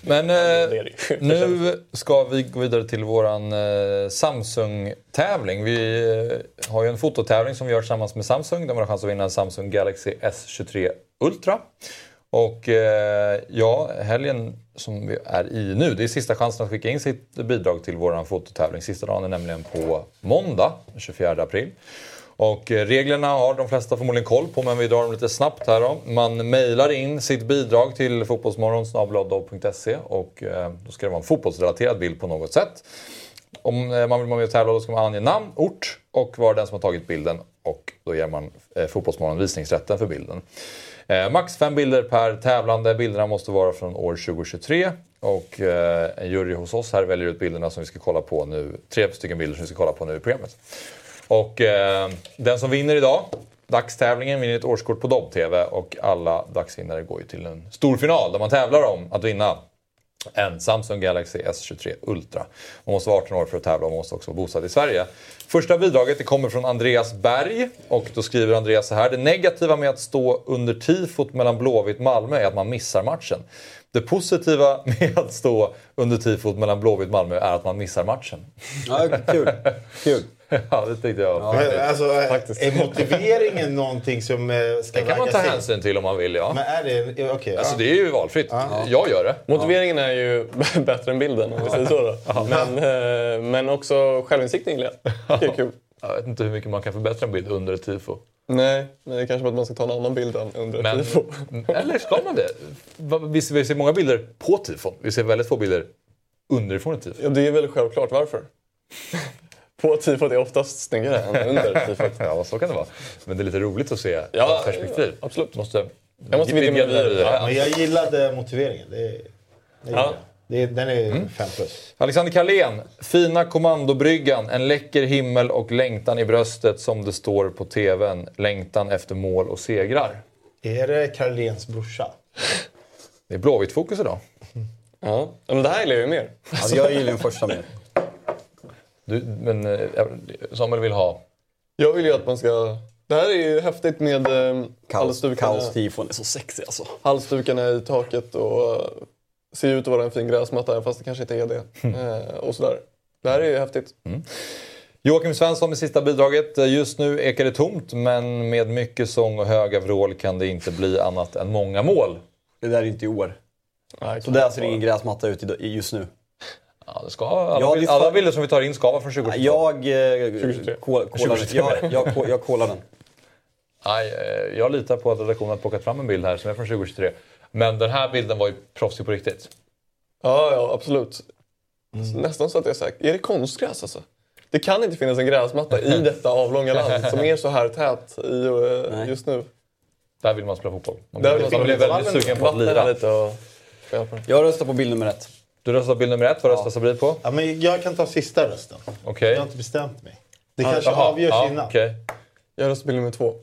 Men eh, *laughs* nu ska vi gå vidare till våran eh, Samsung-tävling. Vi eh, har ju en fototävling som vi gör tillsammans med Samsung där man har chans att vinna en Samsung Galaxy S23 Ultra. Och eh, ja, helgen som vi är i nu, det är sista chansen att skicka in sitt bidrag till vår fototävling. Sista dagen är nämligen på måndag, den 24 april. Och eh, reglerna har de flesta förmodligen koll på men vi drar dem lite snabbt här då. Man mejlar in sitt bidrag till fotbollsmorgon.se och eh, då ska det vara en fotbollsrelaterad bild på något sätt. Om eh, man vill vara med och tävla då ska man ange namn, ort och vara den som har tagit bilden och då ger man eh, Fotbollsmorgon visningsrätten för bilden. Eh, max fem bilder per tävlande. Bilderna måste vara från år 2023 och eh, en jury hos oss här väljer ut bilderna som vi ska kolla på nu. Tre stycken bilder som vi ska kolla på nu i programmet. Och eh, den som vinner idag, dagstävlingen, vinner ett årskort på Dobb-TV och alla dagsvinnare går ju till en stor final där man tävlar om att vinna en Samsung Galaxy S23 Ultra. Man måste vara 18 år för att tävla och man måste också vara bosatt i Sverige. Första bidraget det kommer från Andreas Berg och då skriver Andreas så här. Det negativa med att stå under tifot mellan Blåvitt och Malmö är att man missar matchen. Det positiva *laughs* med att stå under tifot mellan Blåvitt Malmö är att man missar matchen. Ja, kul. kul. *laughs* ja, det tyckte jag. Men, alltså, är motiveringen någonting som eh, ska Det kan man ta hänsyn till om man vill, ja. Men är det... Okej, Alltså ja. det är ju valfritt. Jag gör det. Motiveringen är ju *laughs* bättre än bilden om vi säger så. Då. Men, eh, men också självinsikten gillar jag. Det är kul. Jag vet inte hur mycket man kan förbättra en bild under ett tifo. Nej, men det är kanske att man ska ta en annan bild än under ett Men, tifo. eller ska man det? Vi ser, vi ser många bilder på tifon. Vi ser väldigt få bilder underifrån ett tifo. Ja, det är väl självklart varför. På tifot är oftast snyggare än under tifot. *laughs* Ja, så kan det vara. Men det är lite roligt att se Ja, ett perspektiv. ja, absolut. Måste, Jag måste vidga mina vyer. Ja. Men jag gillade motiveringen. Det, det Ja. jag. Det, den är Mm. fem plus. Alexander Carlén, fina kommandobryggan, en läcker himmel och längtan i bröstet som det står på TVn. Längtan efter mål och segrar. Är det Karolens brorsa? Det är Blåvitt-fokus idag. *laughs* Ja, men det här gillar jag ju mer. Alltså, jag gillar den första mer. Du, men eh, Samuel vill ha... Jag vill ju att man ska... Det här är ju häftigt med eh, halsdukarna, kaos-tifon är så sexig alltså. halsdukarna i taket och eh, ser ut att vara en fin gräsmatta fast det kanske inte är det. Eh, och sådär. Det här är ju häftigt. Joakim Svensson med sista bidraget. Just nu ekar det tomt, men med mycket sång och höga vrål kan det inte bli annat än många mål. Det där är inte i år. Nej, Så där ser ingen gräsmatta ut just nu. Ja, det ska, alla, Ja, det är för- alla bilder som vi tar in ska vara från 2022. Jag, eh, 2023. kol, kollar, 2023. jag, jag, jag, jag kollar den. Nej, eh, jag litar på att redaktionen har plockat fram en bild här som är från 2023. Men den här bilden var ju proffsig på riktigt. Ja, ja absolut. Nästan så att jag är säker. Är det konstgräs alltså? Det kan inte finnas en gräsmatta i *laughs* detta avlånga land som är så här tät i, eh, Nej. just nu. Där vill man spela fotboll. Man Där blir, man blir väldigt sugen på att lira. lite och spela på. Jag röstar på bild nummer ett. Du röstar bild nummer ett. Vad röstar Sabri på? Ja, men jag kan ta sista rösten. Okej. Jag har inte bestämt mig. Det kanske Jaha, avgörs ja, innan. okej. Jag röstar bild nummer två.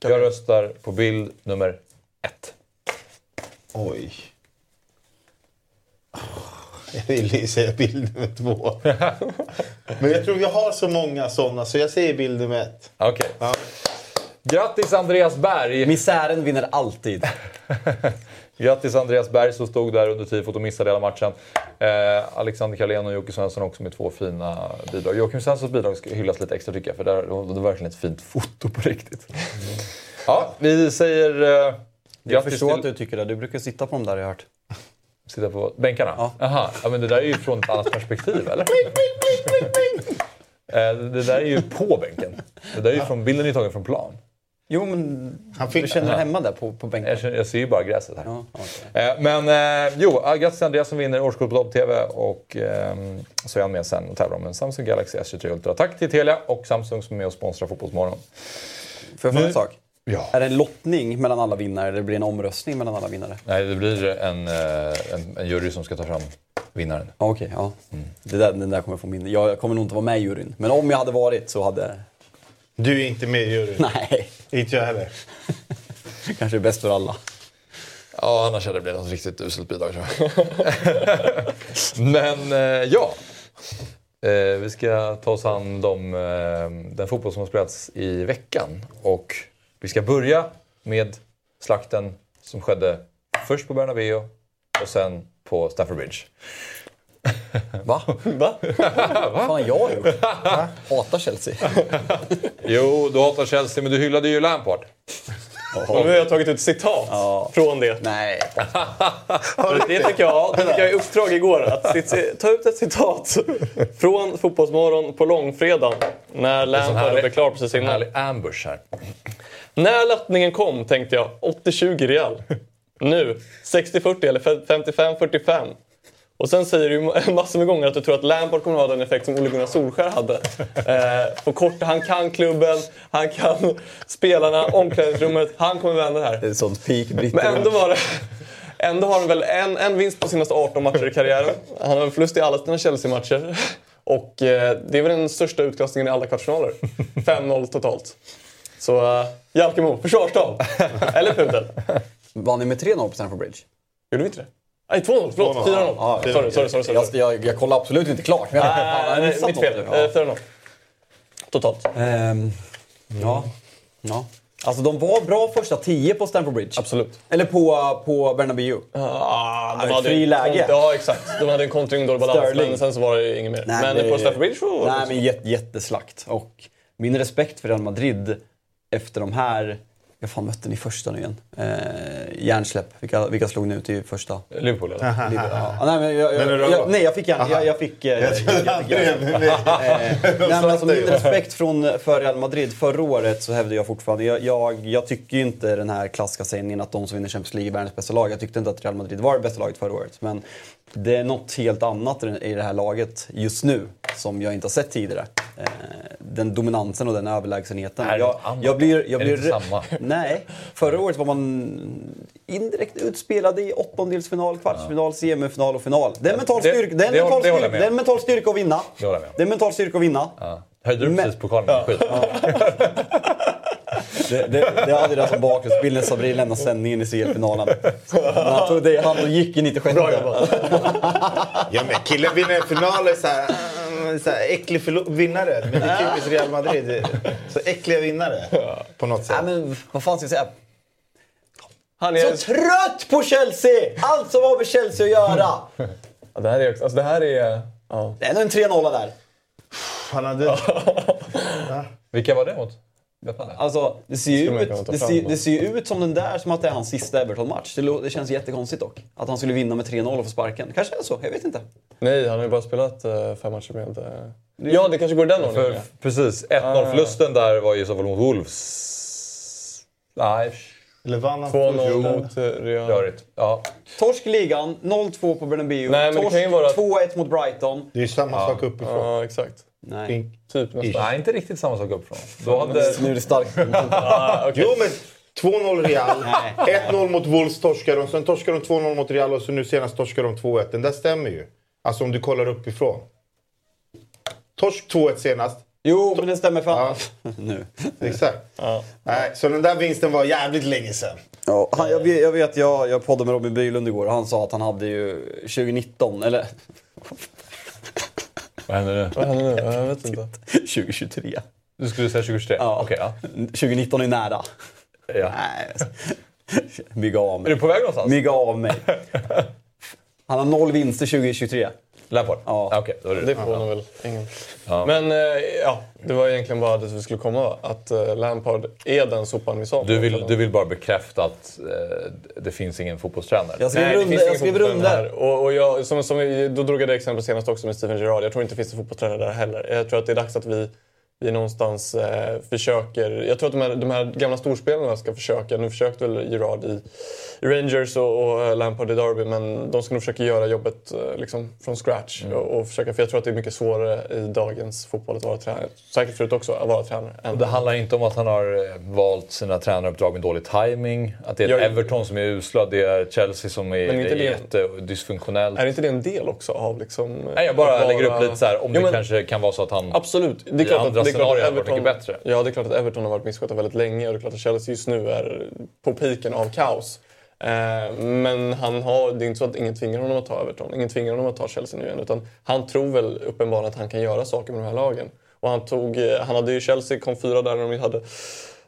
Jag röstar på bild nummer ett. Oj. *laughs* Jag vill ju säga bild nummer två. *laughs* Men jag tror vi har så många sådana så jag säger bild nummer ett. Okej. Ja. Grattis Andreas Berg! Misären vinner alltid. *laughs* Grattis Andreas Berg som stod där under tifot och missade hela matchen. Eh, Alexander Carlén och Jocke Svensson också med två fina bidrag. Joakim Svenssons bidrag ska hyllas lite extra tycker jag, för där, det var verkligen ett fint foto på riktigt. Ja, vi säger eh, Jag grattis förstår till... att du tycker det. Du brukar sitta på dem där har jag hört. Sitta på bänkarna? Ja. Aha. ja, men det där är ju från ett annat perspektiv, eller? Eh, det där är ju på bänken. Det där är ju från, bilden är ju tagen från plan. Jo, men Han fick- du känner dig hemma där på, på bänken? Jag, känner, jag ser ju bara gräset här. Ja, okej. Eh, Men eh, jo, grattis till Andreas som vinner årskort på Dobb-TV och eh, så är han med sen och tävlar om en Samsung Galaxy S23 Ultra. Tack till Telia och Samsung som är med och sponsrar Fotbollsmorgon. Får jag fråga en sak? Ja. Är det en lottning mellan alla vinnare eller blir det en omröstning mellan alla vinnare? Nej, det blir en, eh, en, en jury som ska ta fram vinnaren. Okej, ja. Det där, den där kommer få min... Jag kommer nog inte vara med i juryn. Men om jag hade varit så hade... Du är inte med i juryn. Nej, Inte jag heller. *laughs* kanske är bäst för alla. Ja, annars hade det blivit något riktigt uselt bidrag tror jag. *laughs* Men eh, ja, eh, vi ska ta oss an om eh, den fotboll som har spelats i veckan. Och vi ska börja med slakten som skedde först på Bernabéu och sen på Stamford Bridge. *laughs* Va? Va? *laughs* Vad fan har jag gjort? Hatar Chelsea. Jo, du hatar Chelsea, men du hyllade ju Lampard. Och nu har jag tagit ut citat från det. Nej. *laughs* Det tycker jag, det fick jag i uppdrag igår. Att ta ut ett citat från Fotbollsmorgon på långfredagen. När Lampard blev klar precis innan. härlig ambush här. När lottningen kom tänkte jag 80-20 Real. Nu 60-40 eller 55-45. Och sen säger du *laughs* massor med gånger att du tror att Lampard kommer att ha den effekt som Ole Gunnar Solskjaer hade. Eh, på kort, han kan klubben, han kan *laughs* spelarna, omklädningsrummet. Han kommer vända det här. Det är sånt peak Men ändå var det... *laughs* Ändå har han väl en, en vinst på senaste 18 matcher i karriären. Han har en förlust i alla sina Chelsea-matcher. Och eh, det är väl den största utklassningen i alla kvartsfinaler. 5-0 totalt. Så uh, Jalkemo, försvarstal. Eller pudel. Vann ni med 3-0 på Stamford Bridge? Gjorde vi inte det? Nej, 2-0. Förlåt. 4-0. Ja, sorry, sorry, sorry. sorry. Jag, jag, jag kollar absolut inte klart. Men jag, Nej, mitt fel. något. Eh, Ja. 4-0. Totalt. Ehm, ja. ja. Alltså de var bra första tio på Stamford Bridge. Absolut. Eller på, på Bernabéu. Ah, Ja, de hade fri en läge. Ja, exakt. De hade en kontring, dålig balans, Sterling. men sen så var det inget mer. Nej, men det- på Stamford Bridge så var det Nej, också- men jätte, jätteslakt. Och min respekt för Real Madrid efter de här... Jag fan mötte ni första nu igen? Eh, hjärnsläpp. Vilka, vilka slog ni ut i första? Liverpool eller? Liverpool. Ja. Ah, nej, men jag, jag, jag, nej, jag fick hjärn... Jag, jag fick... Eh, jag, Eh, nej, *laughs* men alltså, min respekt från, för Real Madrid förra året så hävdar jag fortfarande... Jag, jag, jag tycker ju inte den här klassiska sägningen att de som vinner Champions League är världens bästa lag. Jag tyckte inte att Real Madrid var det bästa laget förra året. Men det är något helt annat i det- det här laget just nu som jag inte har sett tidigare. Eh, den dominansen och den överlägsenheten. Är det jag, annat? jag blir, jag Är det blir inte rä- samma? *laughs* Nej. Förra året var man indirekt utspelad i åttondelsfinal, kvartsfinal, semifinal och final. Det är mental Det- styrka, det det mental det jag styrka, det är en mental styrka att vinna. Det. Det är mental styrka att vinna. Ja. Höjde du Men- precis pokalen med skit? *laughs* Det, det, det hade det som bakgrundsbild när Sabri lämnade sändningen i CL-finalen. Men Han tog det i hand och gick i 96. Bra jobbat. Ja, men killen vinner en final är så här, mm, så här äcklig vinnare. Men det är typiskt Real Madrid. Så äckliga vinnare på något sätt. Nej, men vad fan ska jag säga? Han är... Så trött på Chelsea! Allt som har med Chelsea att göra. Ja, det här är också... Alltså det här är... Ja. Det är nog en 3-0 där. Han hade... *laughs* Vilka var det mot? Alltså, det ser ju ut, det ser, det ser ju ut som den där som att det är hans sista Everton-match. Det, det känns jättekonstigt dock. Att han skulle vinna med 3-0 och få sparken. Kanske är så, jag vet inte. Nej, han har ju bara spelat uh, fem matcher med... eh, Ja, det kanske går i den För, ordningen. precis, 1-0-förlusten där var ju i så fall mot Wolves. Nej, Eller vann han 2-0 först? mot eh, Real. rörigt. Ja. Torsk ligan, 0-2 på Bernabéu. Nej, Torsk kan ju vara- 2-1 mot Brighton. Det är ju samma sak uppifrån. Ja, exakt. Nej. Typ. Nej, inte riktigt samma sak uppifrån. Då hade... Nu är det starkt. *laughs* Ah, okej. Jo, men 2-0 Real. *laughs* 1-0 mot Wolves torskar de. Sen torskar de 2-0 mot Real och så nu senast torskar de 2-1. Den där stämmer ju. Alltså om du kollar uppifrån. Torsk 2-1 senast. Jo, men det stämmer fan. Ja. *laughs* nu. Exakt. Nej, så den där vinsten var jävligt länge sedan. Ja, han, jag vet, jag, vet jag, jag poddade med Robin Bylund igår och han sa att han hade ju 2019, eller Vad händer nu? Vad händer nu? Jag vet inte. 2023. Du skulle säga 2023? Ja. Okej, ja. 2019 är nära. ja. Nej. Mygga av Är mig. du på väg någonstans? Mygga av mig. Han har noll vinster 2023. Lampard? Ja. Ah, är det Det förvånar väl ingen. Ja. Men eh, ja, det var egentligen bara dit vi skulle komma. Att eh, Lampard är den sopan vi sa. Du vill, du vill bara bekräfta att eh, det finns ingen fotbollstränare? Jag skriver det under. Jag skriver under. Och, och jag, som, som, då drog jag det exempel senast också med Steven Gerrard. Jag tror inte det finns en fotbollstränare där heller. Jag tror att det är dags att vi, vi någonstans eh, försöker... Jag tror att de här, de här gamla storspelarna ska försöka. Nu försökte väl Gerrard i, i Rangers och, och eh, Lampard i Derby. Men de ska nog försöka göra jobbet eh, liksom, från scratch. Mm. Och, och försöka, för jag tror att det är mycket svårare i dagens fotboll att vara tränare. Säkert förut också, att vara tränare. Än, det handlar inte om att han har eh, valt sina tränaruppdrag med dålig timing. Att det är Jag- Everton som är usla, det är Chelsea som är, det- jättedysfunktionellt. Är inte det en del också av liksom... Nej, jag bara att lägger upp vara- lite så här, om Jo, det men- kanske kan vara så att han... Absolut. Det är I klart andra att, det är klart scenarier att hade det varit Everton, mycket bättre. Ja, det är klart att Everton har varit misskötta väldigt länge och det är klart att Chelsea just nu är på piken av kaos. Eh, men han har, det är inte så att ingen tvingar honom att ta Everton. Ingen tvingar honom att ta Chelsea nu igen. Utan han tror väl uppenbarligen att han kan göra saker med de här lagen. Och han, tog, eh, han hade ju Chelsea, kom fyra där när de hade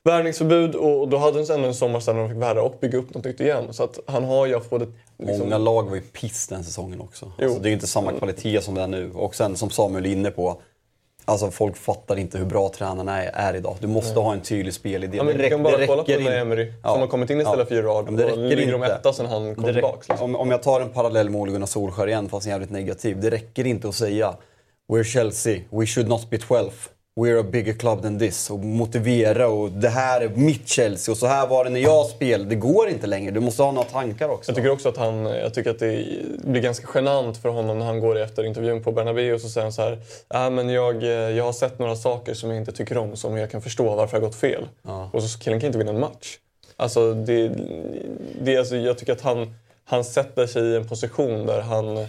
värvningsförbud och då hade de ändå en sommar sedan när de fick värva och bygga upp något nytt igen. Så att han har ju haft både... Liksom, Många lag var ju piss den säsongen också. Alltså, det är ju inte samma kvalitet som det är nu. Och sen som Samuel är inne på, alltså folk fattar inte hur bra tränarna är, är idag. Du måste ha en tydlig spelidé. Ja, men Det du kan bara det kolla på inte. Emery Ja. som har kommit in istället för Gerrard. Ja, och räcker ligger de etta sen han kom tillbaka. Liksom. om, om jag tar en parallell med Ole Gunnar Solskjaer igen, fast jävligt negativ. Det räcker inte att säga We're Chelsea, we should not be 12. We're a bigger club than this. Och motivera och det här är mitt Chelsea och så här var det när jag spelade. Det går inte längre. Du måste ha några tankar också. Jag tycker också att han, jag tycker att det blir ganska genant för honom när han går efter intervjun på Bernabéu och så säger han så här. Äh, men jag, eh, jag har sett några saker som jag inte tycker om som jag kan förstå varför jag gått fel. Och så killen kan inte vinna en match. Alltså, det, det, alltså, jag tycker att han, han sätter sig i en position där han, är-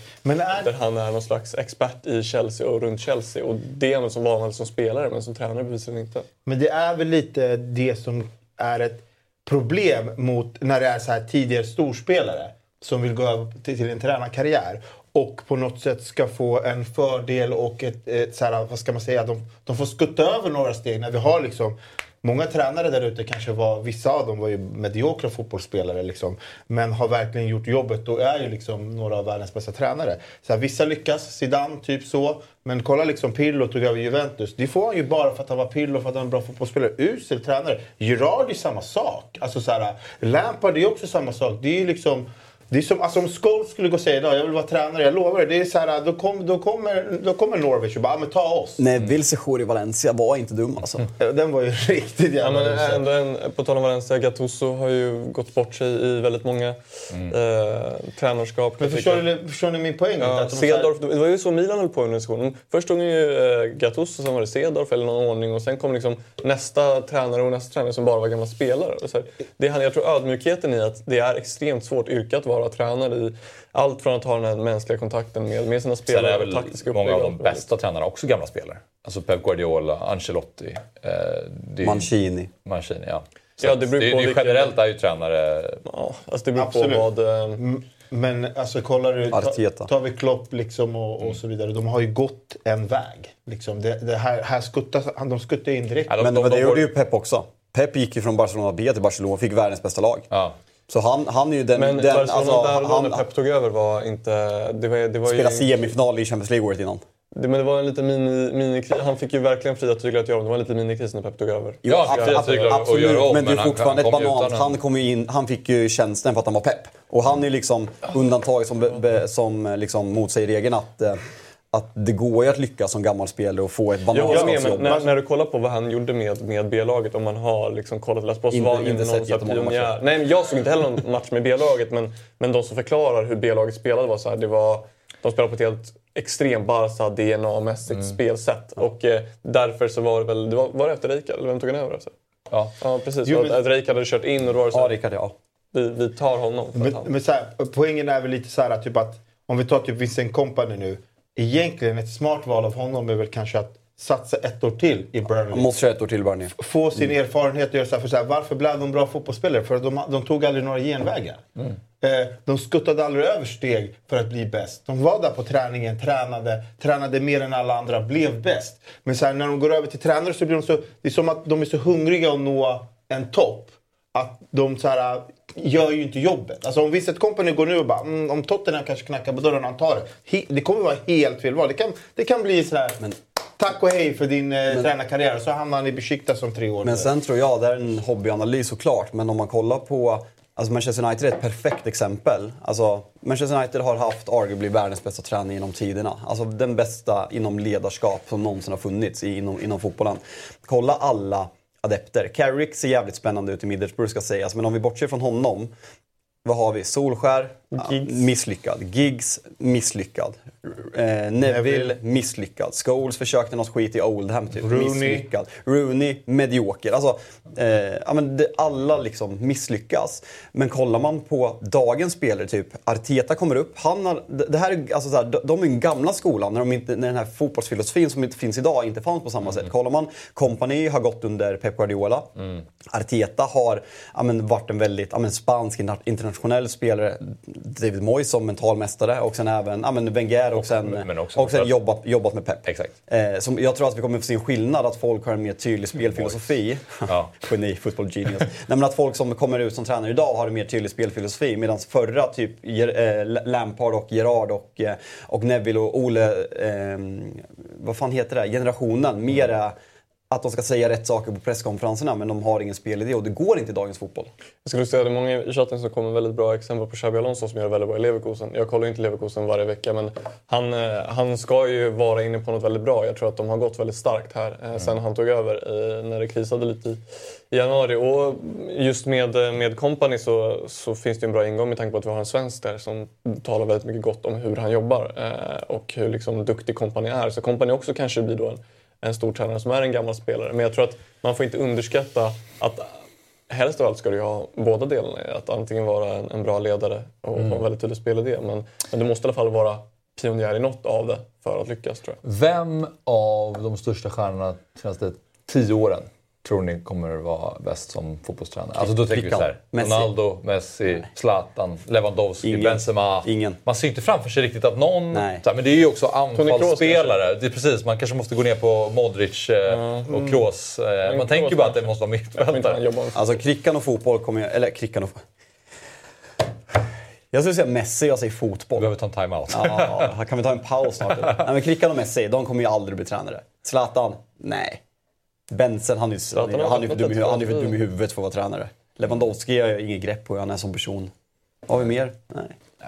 där han är någon slags expert i Chelsea och runt Chelsea. Och det är han som vanligt som spelare men som tränare bevisligen inte. Men det är väl lite det som är ett problem mot när det är så här tidigare storspelare som vill gå över till, till en tränarkarriär och på något sätt ska få en fördel och ett, ett så här, vad ska man säga, de, de får skutta över några steg när vi har liksom Många tränare där ute kanske var, vissa av dem var ju mediokra fotbollsspelare liksom, men har verkligen gjort jobbet och är ju liksom några av världens bästa tränare. Så här, vissa lyckas, Zidane typ så, men kolla liksom Pirlo tog över Juventus. Det får han ju bara för att han var Pirlo, för att han var en bra fotbollsspelare. Usel tränare. Gerard är samma sak. Alltså så här, Lampard är också samma sak. Det är ju liksom det är som alltså om Scholes skulle gå och säga idag, jag vill vara tränare, jag lovar det. det är så här, då, kom, då, kommer, då kommer Norwich och bara, men ta oss. Nej, Vilsejor i Valencia var inte dum alltså. *laughs* Den var ju *laughs* riktigt Ja, jävla men usel. ändå en, på tal om Valencia, Gattuso har ju gått bort sig i väldigt många eh, tränarskap. Men förstår ni, förstår ni min poäng? Ja, Att de här- Cedorf, det var ju så Milan höll på under diskussionen. Först tog ju eh, Gattuso, sen var det Cedorf eller någon ordning och sen kom liksom nästa tränare och nästa tränare som bara var gamla spelare. Här, det, är- jag tror ödmjukheten i att det är extremt svårt yrke att vara tränare i allt från att ha den här mänskliga kontakten med, med sina Sen spelare är och väl taktiska många av de bästa tränarna också gamla spelare. Alltså Pep Guardiola, Ancelotti. Eh, det är- Mancini. Mancini, ja. Så Ja, det beror det, på det är vilken- generellt är ju tränare... Ja, alltså det beror Absolut. på vad... Eh, Men alltså kollar du, ta, tar vi Klopp liksom och, och så vidare. De har ju gått en väg. Liksom. Det, det här, här skuttas, de skuttar in direkt. Ja, de- Men de- det de gjorde får- ju Pep också. Pep gick ju från Barcelona B till Barcelona och fick världens bästa lag. Ja. Så han, han är ju den... men den alltså, där han, när Pep tog över var inte... Det var, det var spela ju, semifinal i Champions League året innan. det, men det var en liten mini, minikris. Han fick ju verkligen fria tyglar att göra det. Det var en liten minikris när Pep tog över. Ja, fria tyglar att absolut, göra om, men det är fortfarande han ett banant. Han, kom ju in, han fick ju tjänsten för att han var Pep. Och han är ju liksom undantaget som, be, be, som liksom motsäger regeln att, eh, att det går ju att lyckas som gammal spelare och få ett bananskapsjobb. när, när du kollar på vad han gjorde med, med B-laget, om man har liksom kollat läst på, så var han inte någon sett pionjär. Nej, men jag såg inte heller någon match med B-laget, men, men de som förklarar hur B-laget spelade var så här, det var, de spelade på ett helt extremt Barca DNA-mässigt spelsätt. Och eh, därför så var det väl, det var, var det efter Rijkaard, eller vem tog han över efter? Ja. Ja, precis. Jo, men- Att Rijkaard hade kört in och då var det så Ja, här, Rickard, ja. vi, vi tar honom. För att Men, han, men så här, poängen är väl lite så här typ att om vi tar typ Vincent Kompany nu. Egentligen ett smart val av honom är väl kanske att satsa ett år till i Han Burnley. måste köra ett år till Burnley. Få sin erfarenhet och göra så här, för så här, varför blev de bra fotbollsspelare? För de, de tog aldrig några genvägar. Eh, De skuttade aldrig över steg för att bli bäst. De var där på träningen, tränade, tränade mer än alla andra, blev bäst. Men så här, när de går över till tränare så blir de så... Det är som att de är så hungriga att nå en topp. Att de så här, gör ju inte jobbet. Alltså om Vincent Company går nu och bara mm, om Tottenham kanske knackar på dörren och han tar det. He, det kommer vara helt fel val. Det kan, det kan bli så här... Tack och hej för din eh, tränarkarriär. Så hamnar han i Besiktas om tre år. Men sen tror jag, det är en hobbyanalys såklart, men om man kollar på Alltså Manchester United är ett perfekt exempel. Alltså, Manchester United har haft arguably världens bästa tränare genom tiderna. Alltså den bästa inom ledarskap som någonsin har funnits inom, inom fotbollen. Kolla alla adepter. Carrick ser jävligt spännande ut i Middlesbrough ska sägas, men om vi bortser från honom. Vad har vi? Solskär, ja, misslyckad. Giggs, misslyckad. Eh, Neville, misslyckad. Scholes försökte något skit i Oldham, typ. Rooney. Misslyckad. Rooney, medioker. Alltså, eh, ja, men det, alla liksom misslyckas. Men kollar man på dagens spelare, typ Arteta kommer upp. Han har, det här är, alltså, så här, de, de är den gamla skolan, när, de inte, när den här fotbollsfilosofin som inte finns idag inte fanns på samma sätt. Kollar man, Company har gått under Pep Guardiola. Arteta har ja, men, varit en väldigt ja, men, spansk interna- internationell spelare. David Moyes som mentalmästare och sen även ja, men Wenger och sen, men också och sen jobbat, jobbat med Pep. Exakt. Eh, som jag tror att vi kommer få se en skillnad, att folk har en mer tydlig spelfilosofi. Ja. *laughs* Geni, football genius. Nej, men att folk som kommer ut som tränare idag har en mer tydlig spelfilosofi. Medan förra, typ eh, Lampard och Gerard och, eh, och Neville och Ole, eh, vad fan heter det, generationen, mer är att de ska säga rätt saker på presskonferenserna men de har ingen spelidé och det går inte i dagens fotboll. Jag skulle säga att det är många i chatten som kommer väldigt bra exempel på Xabi Alonso som gör väldigt bra i Leverkusen. Jag kollar ju inte Leverkusen varje vecka men han, eh, han ska ju vara inne på något väldigt bra. Jag tror att de har gått väldigt starkt här eh, sen han tog över när det krisade lite i, januari. Och just med, eh, med Company så, så finns det en bra ingång med tanke på att vi har en svensk där som talar väldigt mycket gott om hur han jobbar och hur liksom duktig Company är. Så Company också kanske blir då en, en stor tränare som är en gammal spelare. Men jag tror att man får inte underskatta att helst av allt ska du ha båda delarna. Att antingen vara en, en bra ledare och ha en väldigt tydlig spelidé. Men, men du måste i alla fall vara pionjär i något av det för att lyckas tror jag. Vem av de största stjärnorna de senaste tio åren tror ni kommer vara bäst som fotbollstränare? Alltså då tänker vi Vilka? så här. Messi? Ronaldo, Messi, Zlatan, Lewandowski, Ingen. Benzema. Ingen. Man ser inte framför sig riktigt att någon... Nej. Så här, men det är ju också anfallsspelare. Det är precis, man kanske måste gå ner på Modric eh, och Kroos. Eh, man Kroos tänker ju bara att det måste vara mittfältare. Alltså Krickan och fotboll kommer ju... Eller Krickan och... Jag skulle säga Messi, jag säger Vi fotboll. behöver ta en timeout. Ja, här kan vi ta en paus snart? *laughs* Nej, men Krickan och Messi, de kommer ju aldrig bli tränare. Zlatan? Nej. Benson, han är ju han är, har han är för dum, i- ett han är för bra dum i huvudet för att vara tränare. Lewandowski har jag inget grepp på hur han är som person. Har vi mer? Nej.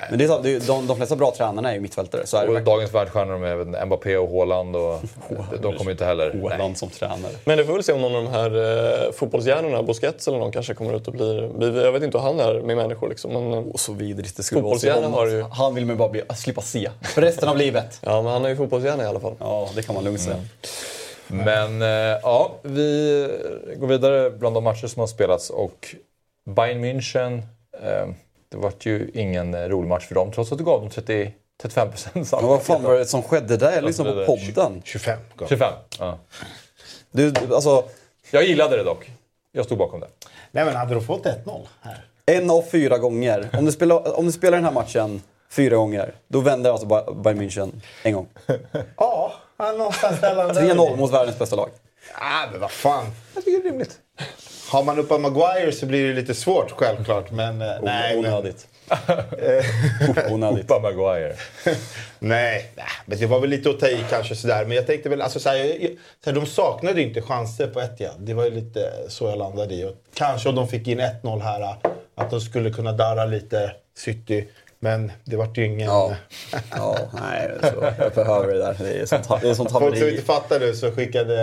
Men det är, det är, de, de flesta bra tränarna är ju mittfältare. Så är Och dagens världsstjärnor med Mbappé och Haaland. Och, de kommer inte heller... Haaland som tränare. Men det får väl se om någon av de här eh, fotbollshjärnorna, Busquets eller någon, kanske kommer ut och blir... blir jag vet inte hur han är med människor liksom. Men, Och så vidrigt det skulle vara har ju- Han vill man bara bli, slippa se. För resten av livet. ja, men han är ju fotbollshjärna i alla fall. Ja, det kan man lugnt säga. Men eh, ja, vi går vidare bland de matcher som har spelats och Bayern München, eh, det var ju ingen eh, rolig match för dem trots att du gav dem 30, 35 procent Men vad fan var det som skedde där? Jag lyssnade på podden. 25 gav. 25. Ja. Du, alltså, Jag gillade det dock. Jag stod bakom det. Nej men hade de fått 1-0 här? en av fyra gånger. Om du spelar, om du spelar den här matchen fyra gånger, då vänder alltså Ba- Bayern München en gång. Ja, han någonstans landade 3-0 mot världens bästa lag. Ah, men vad fan. Jag tycker det är rimligt. Har man uppa Maguire så blir det lite svårt självklart. Men eh, nej, men, Onödigt. Onödigt. Opa Maguire. *laughs* nej, nej, men det var väl lite att ta i kanske sådär. Men jag tänkte väl, alltså, såhär, jag, jag, såhär, de saknade ju inte chanser på ett ja. Det var ju lite så jag landade i. Och kanske om de fick in 1-0 här, att de skulle kunna darra lite City. Men det vart ju ingen... Ja. Ja, nej, så, jag behöver det där. Det är sånt, det är sånt Folk som haveri. inte fattar nu så skickade...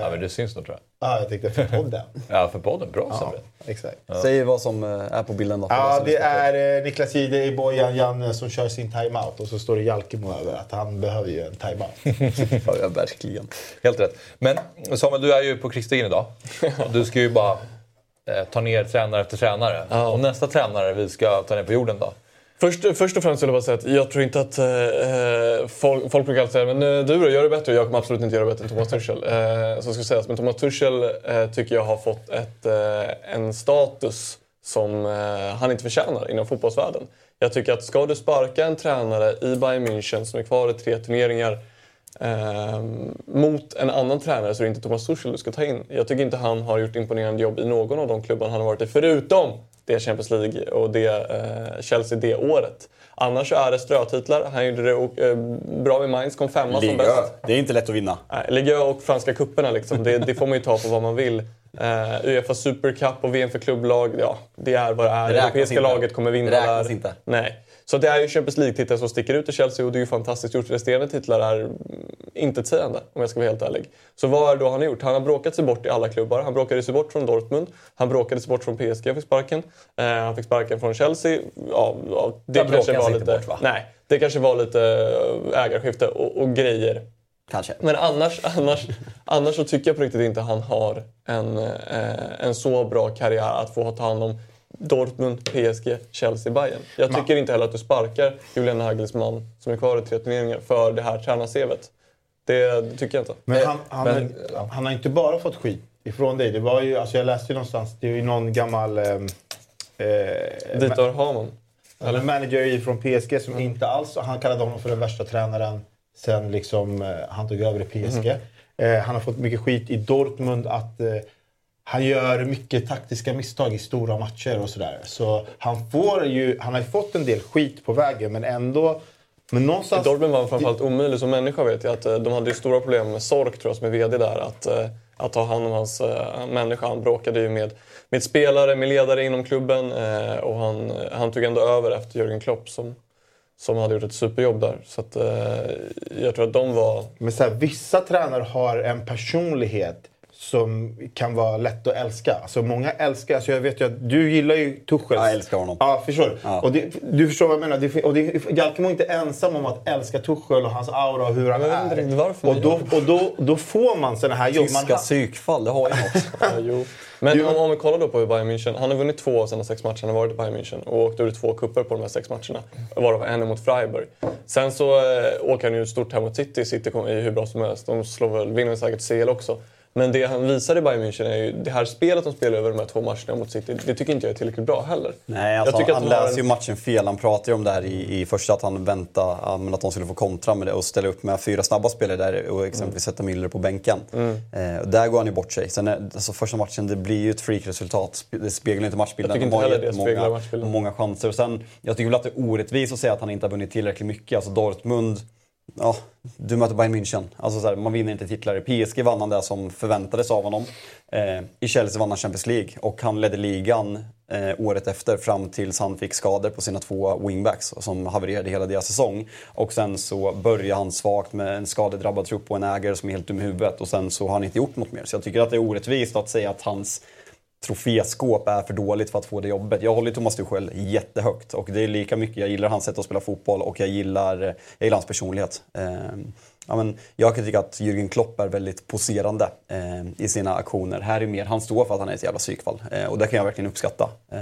Ja, men det syns nog tror jag. Ja, jag tänkte för podden. Ja, för podden. Bra Ja, exakt. Säg vad som eh, är på bilden då. Ja, det är eh, Niklas Jihde i Bojan Janne som kör sin timeout. Och så står det Jalkemo över att han behöver ju en timeout. *laughs* Ja, verkligen. Helt rätt. Men Samuel, du är ju på krigsstigen idag. Du ska ju bara eh, ta ner tränare efter tränare. Och nästa tränare vi ska ta ner på jorden då? Först, först och främst vill jag bara säga att jag tror inte att eh, eh folk, folk brukar alltid säga men eh, du då, gör det bättre. Jag kommer absolut inte göra det bättre än Thomas Tuchel. Eh, så ska sägas. Men Thomas Tuchel eh, tycker jag har fått ett, eh, en status som eh, han inte förtjänar inom fotbollsvärlden. Jag tycker att ska du sparka en tränare i Bayern München som är kvar i tre turneringar eh, mot en annan tränare så är det inte Thomas Tuchel du ska ta in. Jag tycker inte han har gjort imponerande jobb i någon av de klubbar han har varit i förutom det Champions League och det eh, Chelsea det året. Annars är det strötitlar. Han gjorde det eh, bra med Mainz, kom femma som Liga. bäst. Det är inte lätt att vinna. Nej, Liga och franska cuperna liksom. det, det får man ju ta på vad man vill. Uh, Uefa Super Cup och VM för klubblag, ja, det är vad det är. Det europeiska inte. laget kommer vinna Det räknas där. inte. Nej. Så det är ju Champions League-titeln som sticker ut i Chelsea och det är ju fantastiskt gjort. Resterande titlar är intetsägande om jag ska vara helt ärlig. Så vad är det då han har gjort? Han har bråkat sig bort i alla klubbar. Han bråkade sig bort från Dortmund. Han bråkade sig bort från PSG och fick sparken. Eh, han fick sparken från Chelsea. Ja, ja, det kanske var lite... bort, va? Nej, det kanske var lite eh, ägarskifte och, och grejer. Kanske. Men annars, *laughs* annars, annars så tycker jag på riktigt inte han har en, eh, en så bra karriär att få ta hand om Dortmund, PSG, Chelsea, Bayern. Jag tycker inte heller att du sparkar Julian Nagelsmann som är kvar i tre turneringar för det här tränarsevet. Det, det tycker jag inte. Men han, han, Men- han har inte bara fått skit ifrån dig. Det var ju, alltså jag läste ju någonstans, det är ju någon gammal eh, Dieter Hamann. Eller manager från PSG som inte alls... Han kallade honom för den värsta tränaren sen liksom, eh, han tog över i PSG. Eh, han har fått mycket skit i Dortmund att eh, han gör mycket taktiska misstag i stora matcher och sådär. Så han, får ju, han har ju fått en del skit på vägen men ändå... Men någonstans... Dortmund var framförallt omöjlig som människa vet jag. Att, eh, de hade ju stora problem med Sork tror jag som är VD där. Att, eh, att ta hand om hans eh, människa. Han bråkade ju med, med spelare, med ledare inom klubben. Eh, och han, han tog ändå över efter Jürgen Klopp som, som hade gjort ett superjobb där. Så att, eh, jag tror att de var... Men så här, vissa tränare har en personlighet som kan vara lätt att älska. Alltså många älskar, alltså jag vet ju att du gillar ju Tuchel. Jag älskar honom. Ja, förstår du? Ja. Och det, du förstår vad jag menar. Det, och det, Jalkemo är inte ensam om att älska Tuchel och hans aura och hur han Jag vet är. varför man och då, och då, då får man såna här jobb. Tyska psykfall, det har ju *laughs* något. Ja, jo. Men om, om vi kollar då på Bayern München. Han har vunnit två av sina sex matcher han har varit i Bayern München och åkt ur två kupper på de här sex matcherna. Varav en är mot Freiburg. Sen så eh, åker han ju stort här mot City. City kommer- är ju hur bra som helst. De slår väl, vinner säkert CL också. Men det han visar i Bayern München är ju det här spelet de spelar över de här två matcherna mot City. Det tycker inte jag är tillräckligt bra heller. Nej, alltså, jag tycker han att har läser ju en- matchen fel. Han pratar ju om det här i, i första att han väntade att de skulle få kontra med det och ställa upp med fyra snabba spelare där och exempelvis sätta Müller på bänken. Mm. Eh, där går han ju bort sig. Sen är, alltså, första matchen, det blir ju ett freakresultat. Det speglar inte matchbilden. Jag tycker inte heller det speglar matchbilden. Många chanser. Och sen, jag tycker väl att det är orättvist att säga att han inte har vunnit tillräckligt mycket. Alltså Dortmund, ja, du möter Bayern München. Alltså så här, man vinner inte titlar. I PSG vann han det som förväntades av honom. Eh, I Chelsea vann han Champions League och han ledde ligan eh, året efter fram tills han fick skador på sina två wingbacks som havererade hela deras säsong. Och sen så började han svagt med en skadedrabbad trupp och en ägare som är helt dum i huvudet och sen så har han inte gjort något mer. Så jag tycker att det är orättvist att säga att hans troféskåp är för dåligt för att få det jobbet. Jag håller Thomas Tuchel jättehögt och det är lika mycket, jag gillar hans sätt att spela fotboll och jag gillar, jag gillar hans personlighet. Ehm, Ja, men jag kan tycka att Jürgen Klopp är väldigt poserande eh, i sina aktioner. Här är mer, han står för att han är ett jävla psykfall eh, och det kan jag verkligen uppskatta. Eh,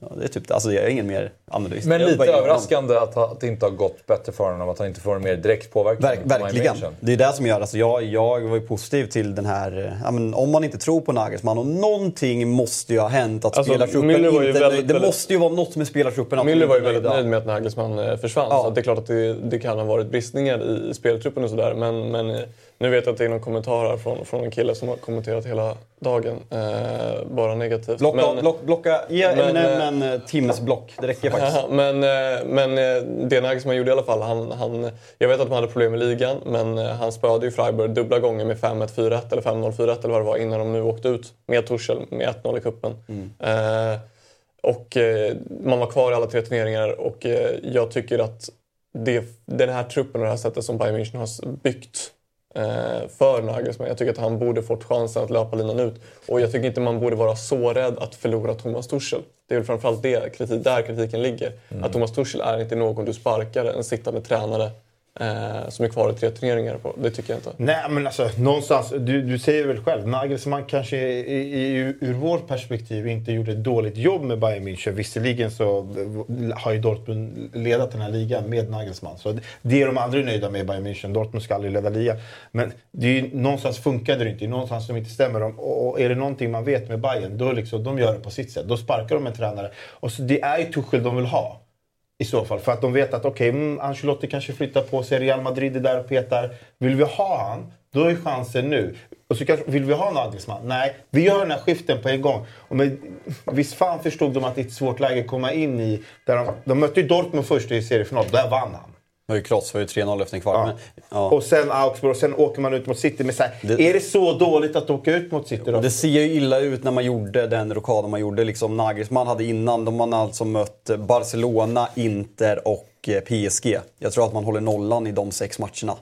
ja, det är typ det. Alltså jag är ingen mer analys. Men lite överraskande att, att det inte har gått bättre för honom. Att han inte får en mer direkt påverkan. Verk, verkligen. Det är det som gör, alltså jag, jag var ju positiv till den här, eh, ja, men om man inte tror på Nagelsmann och någonting måste ju ha hänt att Alltså, spelartruppen inte, väldigt- det väldigt- måste ju vara något med spelartruppen. Müller var ju väldigt nöjd med att Nagelsmann eh, försvann. Ja. Så att det är klart att det, det kan ha varit bristningar i, i speltruppen och sådär. Men, men eh, nu vet jag att det är någon kommentar här från, från en kille som har kommenterat hela dagen. Eh, bara negativt. Blocka, Men- block, blocka, ge Men, Eminem eh, en eh, timmes block. Det räcker faktiskt. *laughs* Men, eh, men eh, det Nagelsmann gjorde i alla fall, han, han, jag vet att de hade problem med ligan, men eh, han spöade ju Freiburg dubbla gånger med 5-1, 4-1 eller 5-0, 4-1 eller vad det var innan de nu åkte ut med Tuchel med 1-0 i kuppen. Eh, och eh, man var kvar i alla tre turneringar och eh, jag tycker att det, den här truppen och det här sättet som Bayern München har byggt eh, för Nagelsmann. Jag tycker att han borde fått chansen att löpa linan ut. Och jag tycker inte man borde vara så rädd att förlora Thomas Tuchel. Det är väl framförallt det, kritik, där kritiken ligger. Att Thomas Tuchel är inte någon du sparkar, en sittande tränare, eh, som är kvar i tre turneringar. På. Det tycker jag inte. Nej, men alltså någonstans, du, du säger väl själv, Nagelsmann kanske i, i, ur vårt perspektiv inte gjorde ett dåligt jobb med Bayern München. Visserligen så har ju Dortmund ledat den här ligan med Nagelsmann. Så det är de aldrig nöjda med Bayern München. Dortmund ska aldrig leda ligan. Men det är ju, någonstans funkade det inte, det är någonstans som inte stämmer. Och, och är det någonting man vet med Bayern, då liksom, de gör det på sitt sätt. Då sparkar de en tränare. Och så det är ju Tuchel de vill ha. I så fall. För att de vet att okej, okay, Ancelotti kanske flyttar på sig. Real Madrid är där och petar. Vill vi ha han, då är chansen nu. Och så kanske, vill vi ha Nagelsmann? Nej, vi gör den här skiften på en gång. Och med, visst fan förstod de att det är ett svårt läge att komma in i. Där de, de mötte ju Dortmund först i seriefinal. Där vann han. Det var ju kross, var ju 3-0 efter en kvart. Ja. Men, ja. Och sen Augsburg och sen åker man ut mot City. Men här, Det- är det så dåligt att åka ut mot City då? Det ser ju illa ut när man gjorde den rockaden man gjorde. Liksom Nagelsmann hade innan, de har alltså mött Barcelona, Inter och eh, PSG. Jag tror att man håller nollan i de sex matcherna.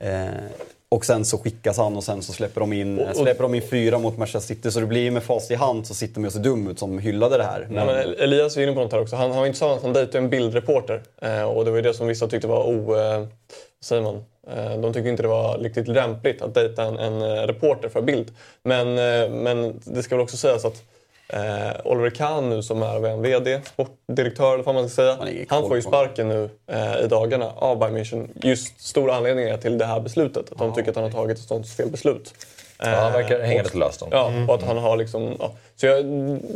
Eh, och sen så skickas han och sen så släpper de in, Och- och- släpper de in fyra mot Manchester City. Så det blir ju med fas i hand så sitter de ju så dum ut som hyllade det här. Ja, men Elias är inne på något här också. Han har inte sagt att han dejtade en bildreporter. Eh, och det var ju det som vissa tyckte var o... Eh, säger man? Eh, de tyckte inte det var riktigt lämpligt att dejta en, en eh, reporter för bild. Men, eh, men det ska väl också sägas att eh, Oliver Kahn nu som är han, VD, sportdirektör eller vad man ska säga. Man Han får ju sparken nu eh, i dagarna av Bayern München. Just stora anledningar till det här beslutet. Att de tycker att han har tagit ett sånt fel beslut. Ja, han verkar Eh, hänga lite löst. om. Ja, och att han har liksom... Ja. Så jag,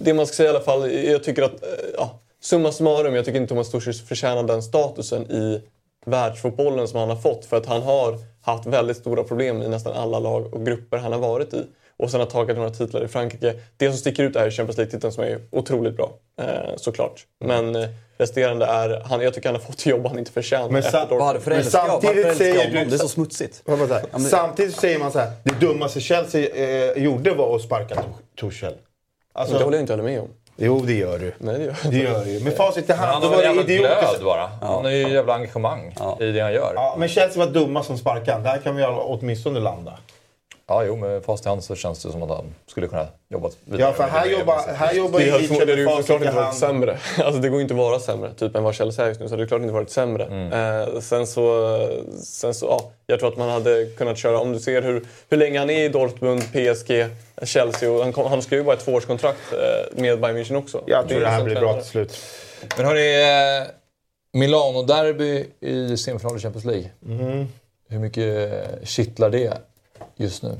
det man ska säga i alla fall, jag tycker att... eh, Ja, summa summarum, jag tycker inte Thomas Tuchel förtjänar den statusen i världsfotbollen som han har fått. För att han har haft väldigt stora problem i nästan alla lag och grupper han har varit i. Och sen har tagit några titlar i Frankrike. Det som sticker ut är Champions League-titeln som är otroligt bra, eh, såklart. Men eh, resterande är... Han, jag tycker han har fått jobb han inte förtjänar. Men efter sa- Dortmund. Varför Men varför samtidigt älskar jag säger du- Det är så smutsigt. Men- Samtidigt säger man så här, det dummaste Chelsea eh, gjorde var att sparka Tuchel. Alltså, Det håller jag inte heller med om. Jo, det gör du. Nej, det gör Det gör du. Med facit i Men hand, han då har var det jävla idiotiskt. glöd bara. Han har ju jävla engagemang i det han gör. Ja, men Chelsea var dumma som sparkade. Där kan vi åtminstone landa. Ja, jo, med fast i hand så känns det som att han skulle kunna jobba vidare. Ja, för med här det. jobbar, här jobbar Det ju hade, det hade med såklart i inte varit hand. sämre. *laughs* Alltså det går inte att vara sämre, typ än vad Chelsea är just nu. Så det hade klart inte varit sämre. Eh, sen så, sen så ja, jag tror att man hade kunnat köra, om du ser hur, hur länge han är i Dortmund, PSG, Chelsea och han, kom, han skrev ju bara ett tvåårskontrakt eh, med Bayern München också. Jag tror är det här som blir bra tränare. till slut. Men hörni, eh, Milano-derby i semifinal i Champions League. Mm. Hur mycket kittlar det just nu?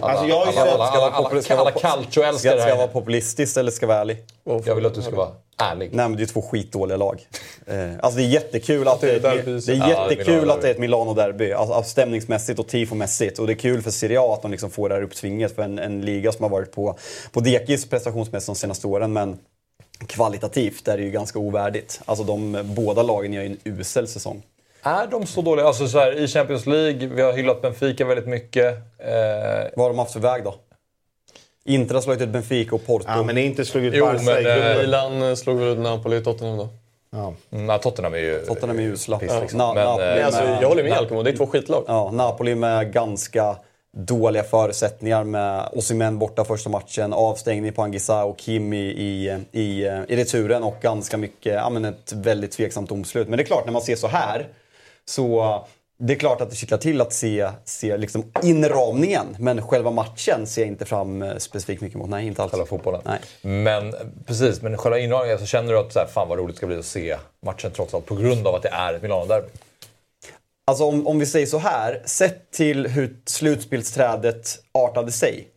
Alla, Alltså, jag har ju alla, sett- alla, ska alla, alla, ska alla calcio-älskare Ska, ska jag vara populistisk eller ska jag vara ärlig? Jag vill att du ska vara ärlig. Nej men det är två skitdåliga lag. Eh, alltså det är jättekul att det är, ett, det är, jättekul att det är ett Milano-derby. Alltså, alltså stämningsmässigt och tifomässigt. Och det är kul för Serie A att de liksom får det här uppsvinget för en, en liga som har varit på, på dekis prestationsmässigt de senaste åren. Men kvalitativt är det ju ganska ovärdigt. Alltså de båda lagen gör ju en usel säsong. Är de så dåliga? Alltså så här, I Champions League, vi har hyllat Benfica väldigt mycket. Eh, Vad har de haft för väg då? Inter har slagit ut Benfica och Porto. Ja, men inte slog ut Jo, Barca men, i eh. Milan eh, slog väl ut Napoli i Tottenham då. Ja. mm, Tottenham är ju... Tottenham är usla. piss, liksom. Na- Men, Napoli eh, alltså, med- jag håller med Alkemo, det är två skitlag. Ja, Napoli med ganska dåliga förutsättningar med Osimhen borta första matchen, avstängning på Angisa och Kim i, i, i, i returen och ganska mycket, ja men ett väldigt tveksamt domslut. Men det är klart, när man ser så här så det är klart att det kittlar till att se, se liksom inramningen. Men själva matchen ser jag inte fram eh, specifikt mycket mot. Nej, inte alls. Själva fotbollen. Nej. Men precis, men själva inramningen så känner du att så här, fan vad roligt det ska bli att se matchen trots allt på grund av att det är ett Milano-derby. Alltså om, om vi säger så här, sett till hur slutspelsträdet artade sig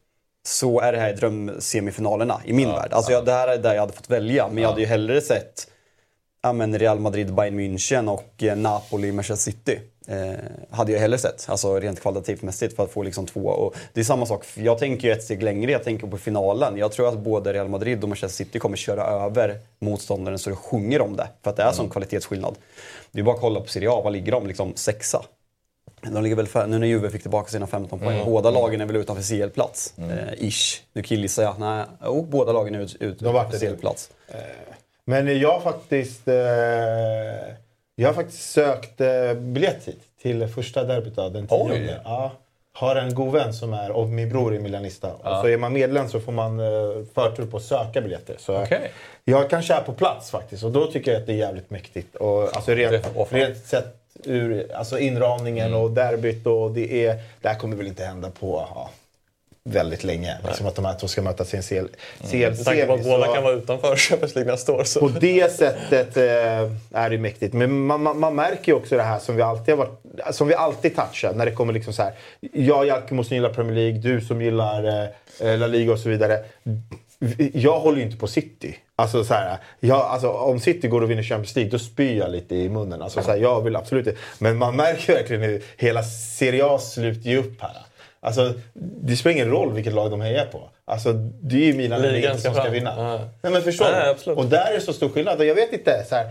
så är det här drömsemifinalerna i min värld. Alltså jag, det här är där jag hade fått välja, men jag hade ju hellre sett ja, men Real Madrid, Bayern München och eh, Napoli, Manchester City. Eh, hade jag hellre sett, alltså rent kvalitativt för att få liksom två. Och det är samma sak, jag tänker ju ett steg längre, jag tänker på finalen. Jag tror att både Real Madrid och Manchester City kommer köra över motståndaren så det sjunger om det. För att det är sån kvalitetsskillnad. Det är bara att kolla på Serie A, vad ligger de? Liksom sexa. De ligger väl för, nu när Juve fick tillbaka sina 15 poäng, Mm. båda lagen är väl utanför CL-plats. Eh, ish. Nu killgissar jag. Nej, jo, båda lagen är ut, utanför. CL-plats. Men jag faktiskt, eh, jag har faktiskt sökt eh, biljett hit till första derbyt av den Oj. tionde. Ja, har en god vän som är av min bror i Milanista. Och så är man medlem så får man eh, förtur på att söka biljetter. Så Okej. jag kanske är på plats faktiskt och då tycker jag att det är jävligt mäktigt. Och, alltså rent, rent sett ur alltså inramningen och derbyt och det är... Det här kommer väl inte hända på ja, väldigt länge. Liksom att de här två ska mötas i en CL, CL Med tanke på att båda kan vara utanför *laughs* Champions League nästa år. Så. på det sättet eh, är det mäktigt. Men man, man, man märker ju också det här som vi alltid har varit, som vi alltid touchar när det kommer liksom så här. Jag Jalkemo som gillar Premier League, du som gillar eh, La Liga och så vidare. Jag håller ju inte på City. Alltså, så här, jag, alltså, om City går och vinner Champions League, då spyr jag lite i munnen. Alltså, så här, jag vill absolut inte. Men man märker verkligen hur hela Serie A sluter ju upp här. Alltså, det spelar ingen roll vilket lag de hejar på. Alltså, det är ju Milan eller Inter som ska fram. vinna. Ja. Nej, men förstår Nej, du? absolut. Och där är det så stor skillnad. Och jag vet inte, så här,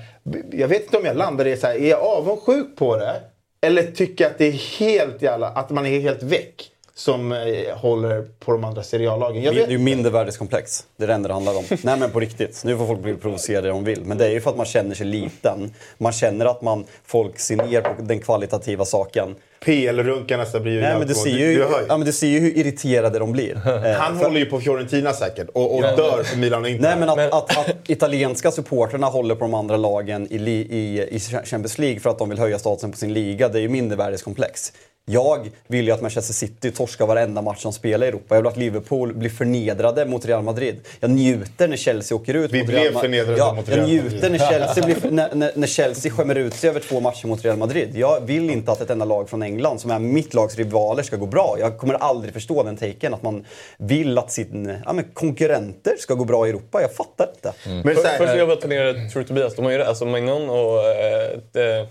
jag vet inte om jag landar i så här, är jag avundsjuk på det? Eller tycker jag att det är helt jävla, att man är helt väck som eh, håller på de andra seriallagen? Jag Det vet är ju mindervärdeskomplex. Det är det enda det handlar om. Nej men på riktigt. Nu får folk bli provocerade om de vill. Men det är ju för att man känner sig liten. Man känner att man, folk ser ner på den kvalitativa saken. PL-runkar nästa blir ju Nej, men du ser Du- ju, du ju. ja, men du ser ju hur irriterade de blir. *laughs* Eh, Han för- håller ju på Fiorentina säkert och, och dör för Milan och Inter. Nej, men att, att, att italienska supporterna håller på de andra lagen i, i, i Champions League för att de vill höja statusen på sin liga, det är ju mindervärdeskomplex. Jag vill ju att Manchester City torskar varenda match de spelar i Europa. Jag vill att Liverpool blir förnedrade mot Real Madrid. Jag njuter när Chelsea åker ut Vi mot blev Real Ma- förnedrade ja, mot Jag Real njuter Madrid. när Chelsea, blir, *laughs* när, när, när Chelsea skämmer ut sig över två matcher mot Real Madrid. Jag vill inte att ett enda lag från England, som är mitt lags rivaler, ska gå bra. Jag kommer aldrig förstå den taken, att man vill att sin, ja, men konkurrenter ska gå bra i Europa. Jag fattar inte. Men så här, Först vill jag bara turnera True Tobias. De har ju alltså Magnon och eh, eh,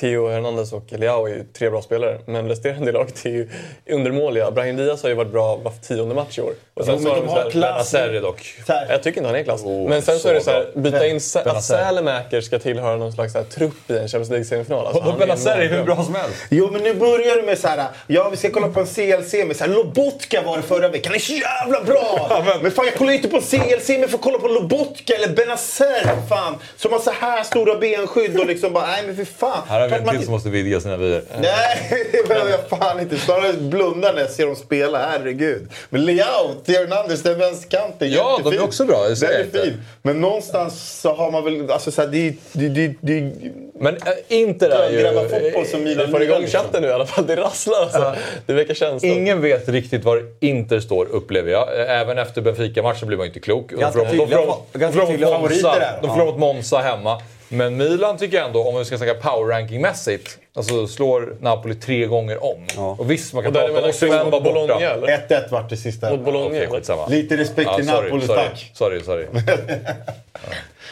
Theo Hernandez och Leao är ju tre bra spelare. Men resterande i laget är ju undermåliga. Brahim Diaz har ju varit bra var tionde match i år. Och Jo, men så de så har här- klass. Benazer dock. Jag tycker inte han är klass. Oh, men sen så, så är det så här, byta in att. Sälemäker ska tillhöra någon slags här, trupp i en Champions League-semifinal. Alltså, är Benazer är hur bra som helst. Jo, men nu börjar du med så här. Ja, vi ska kolla på en CLC med så här. Lobotka var det förra veckan. Han är så jävla bra! men fan, jag kollar inte på en CLC men får kolla på Lobotka eller Benazer. Fan, som har så här stora benskydd och liksom bara, nej men för fan. Här har vi en till som måste vidga sina vyer. Nej, *laughs* det behöver jag fan inte. Snarare blunda när jag ser dem spela, herregud. Men Theo Hernandez, den vänsterkanten, Ja, de är jättefin. också bra, det Den är inte. fin. Men någonstans så har man väl, alltså så här, det, det, det, det, Men äh, Inter är ju... grabbar fotboll som Milan får igång liksom. chatten nu i alla fall. Det rasslar alltså. Det väcker känslor. Ingen vet riktigt var Inter står, upplever jag. Även efter Benfica-matchen blir man inte klok. De Ganska tydliga favoriter där. De förlorar mot Monza hemma. Men Milan tycker jag ändå, om vi ska snacka power ranking-mässigt, alltså slår Napoli tre gånger om. Ja. Och visst, man kan Och prata om Osimhen var borta. eller? 1-1 vart det sista. Mot Bologna skitsamma. Lite respekt Ja, till sorry, Napoli, sorry, tack. sorry, sorry. *laughs*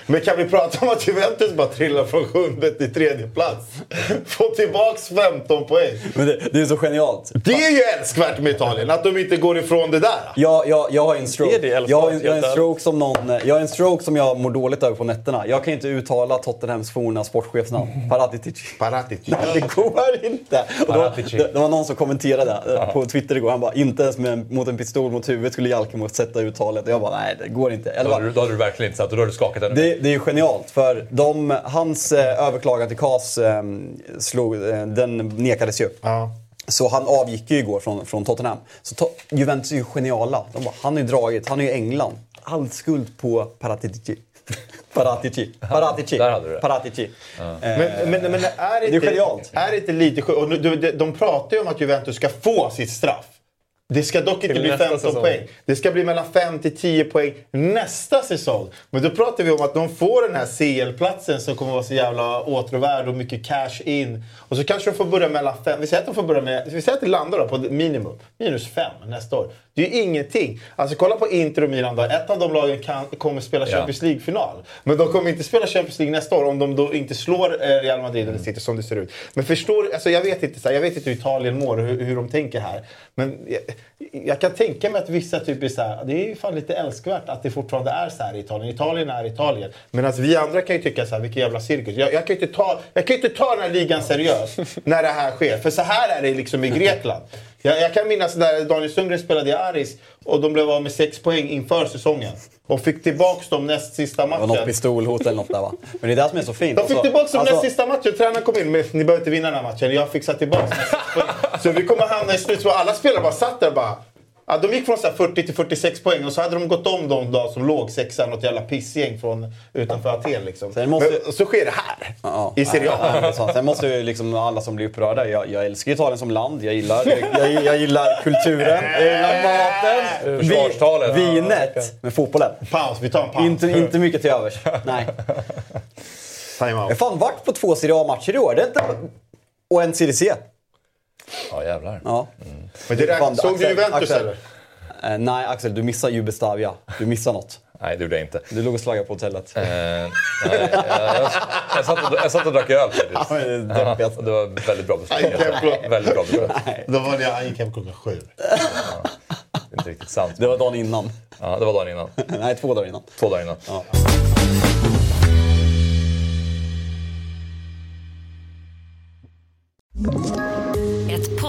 Men kan vi prata om att Juventus bara trillar från sjunde till tredje plats? Få tillbaks 15 poäng. Men det, det är så genialt. Det är ju älskvärt med Italien, att de inte går ifrån det där. Jag, jag, jag har en stroke. Är det älskvärt? jag, har en- jag har en stroke som någon, jag har en stroke som jag mår dåligt över på nätterna. Jag kan inte uttala Tottenhams forna sportchefsnamn. Paratici. Paratici. Det går inte! Och då, det, det var någon som kommenterade eh, på Twitter igår. Han bara, inte ens med, mot en pistol mot huvudet skulle Jalkemo sätta uttalet. Och jag bara, nej det går inte. Eller Då hade, du, då hade du verkligen inte satt, då hade du skakat ännu mer. Det, det är ju genialt för de, hans eh, överklagan till CAS eh, slog, eh, den nekades ju. Ja. Så han avgick ju igår från, från Tottenham. Så to Juventus är ju geniala. De bara, han har ju dragit, han är ju i England. All skuld på Paratici. *laughs* Paratici. Paratici. Där hade du det. Paratici. Eh, Men, men, men är, det är inte, genialt. är det inte lite sjukt? Och nu- de, de, de pratar ju om att Juventus ska få sitt straff. Det ska dock inte bli nästa 15 säsong. poäng. Det ska bli mellan 5 till 10 poäng nästa säsong. Men då pratar vi om att de får den här CL-platsen som kommer vara så jävla åtråvärd och mycket cash in. Och så kanske de får börja mellan 5. Vi säger att de får börja med, vi säger att det landar på minimum. Minus 5 nästa år. Det är ju ingenting. Alltså kolla på Inter och Milan då. Ett av de lagen kan, kommer spela. Champions League-final. Men de kommer inte spela Champions League nästa år om de då inte slår eh, Real Madrid eller City som det ser ut. Men förstår, alltså jag vet inte, så här, jag vet inte hur Italien mår och hur, hur de tänker här. Men jag, jag kan tänka mig att vissa typ är så här, det är ju fan lite älskvärt att det fortfarande är så här i Italien. Italien är Italien. Medan vi andra kan ju tycka så här, vilken jävla cirkus. Jag, jag, kan ju inte ta, jag kan inte ta den här ligan seriöst *laughs* när det här sker. För så här är det liksom i Grekland. Jag, jag kan minnas när Daniel Sundgren spelade i Aris och de blev av med sex poäng inför säsongen. Och fick tillbaks dem näst sista det var något matchen. pistolhot eller något där va? Men det är det som är så fint. De fick tillbaka dem alltså- näst sista matchen. Tränaren kom in. Men ni behöver inte vinna den här matchen. Jag fixar tillbaka med. Så vi kommer hamna i slutet. Så alla spelare bara satt där och bara... Ja, de gick från så här 40 till 46 poäng och så hade de gått om de dag som låg sexa, något jävla pissgäng från utanför Aten. Liksom. Sen måste- Men, så sker det här, Ja, i Serie ja, A. sant. Sen måste ju liksom alla som blir upprörda. Jag, jag älskar Italien som land. Jag gillar, jag, jag gillar kulturen, *laughs* jag gillar maten, vi- vinet. Men fotbollen, Paus, vi tar en paus. inte, inte mycket till övers. Nej. Time Jag har out. fan varit på två Serie A-matcher i år. Det är inte... Och en CDC. Ja, jävlar. Ja. Men det Fan, där, såg du Juventus eller? Eh, nej, Axel, du missar ju Bestavia. Du missar något. Nej, det gjorde jag inte. Du låg och slaggade på hotellet. Eh, nej, jag, jag, jag, satt och, jag satt och drack öl faktiskt. Ja, det det var väldigt bra beslut. Väldigt bra beslut. Då var det jag gick hem klockan sju. Det är inte riktigt sant. Det var dagen innan. Ja, det var dagen innan. *laughs* nej, två dagar innan. Två dagar innan. Ja.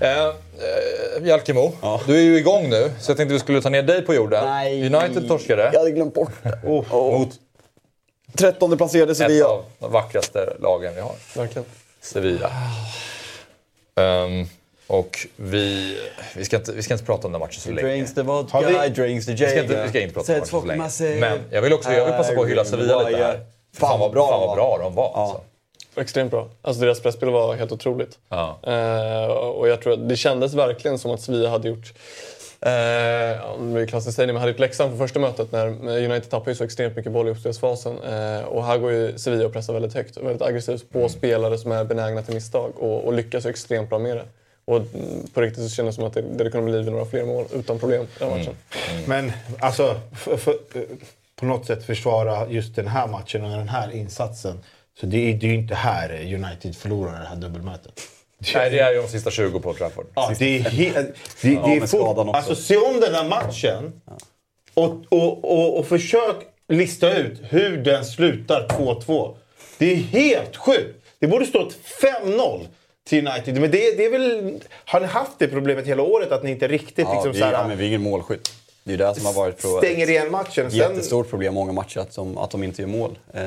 Eh, eh, Jalkemo, du är ju igång nu, så jag tänkte vi skulle ta ner dig på jorden. Nej. United torskade Jag hade glömt bort det. Oh. mot 13 placerade ett Sevilla. av de vackraste lagen vi har. Verkligen. Sevilla. Ehm, och vi, vi, ska inte, vi ska inte prata om den matchen så länge. Drinks the vodka, vi- drinks the Vi ska inte, vi ska inte prata om matchen så länge. Men jag vill också jag vill passa på att hylla Sevilla lite här. Fan vad bra, fan vad bra de var. Ja. Alltså. Extremt bra. Alltså deras pressspel var helt otroligt. Ja. Eh, och jag tror att det kändes verkligen som att Sevilla hade gjort Eh, ja, det blir klassiskt men hade gjort läxan för första mötet när United tappar ju så extremt mycket boll i uppspelsfasen. Eh, och här går ju Sevilla och pressar väldigt högt och väldigt aggressivt på spelare som är benägna till misstag och, och lyckas ju extremt bra med det. Och mm, på riktigt så kändes det som att det, det kunde bli några fler mål utan problem i den matchen. Men alltså, för, för, på något sätt försvara just den här matchen och den här insatsen. Så det är det är ju inte här United förlorar det här dubbelmötet. *laughs* Nej, det är ju de sista 20 på Trafford. Ja, det är, he- det, det Ja, är. Alltså se om den här matchen och, och, och, och försök lista ut hur den slutar 2-2. Det är helt sjukt. Det borde stå ett 5-0 till United. Men det, det är väl... Har ni haft det problemet hela året att ni inte riktigt Ja, liksom, vi, så här, ja, men vi är ingen målskytt. Det är det som har varit pro- stänger igen matchen? Sen, jättestort problem många matcher, att de, att de inte gör mål. Eh,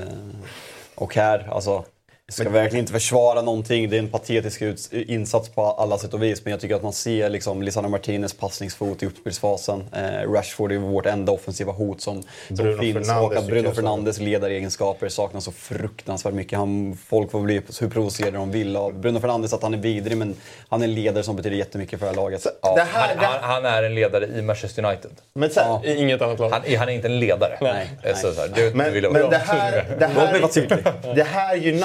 och här, alltså, jag ska verkligen inte försvara någonting. Det är en patetisk insats på alla sätt och vis. Men jag tycker att man ser liksom Lisandro Martinez passningsfot i uppspelsfasen. Eh, Rashford är vårt enda offensiva hot som, som Bruno finns. Fernandes och att Bruno. Fernandes ledaregenskaper saknas så fruktansvärt mycket. Han, folk får bli hur provocerade de vill av Bruno Fernandes, att han är vidrig. Men han är en ledare som betyder jättemycket för det här laget. Ja, det här- han, han, han är en ledare i Manchester United. men, här, I inget annat lag. Han, är- han är inte en ledare. Nej, Eh, Så, så här, det, Men, men det här, det, här, det här United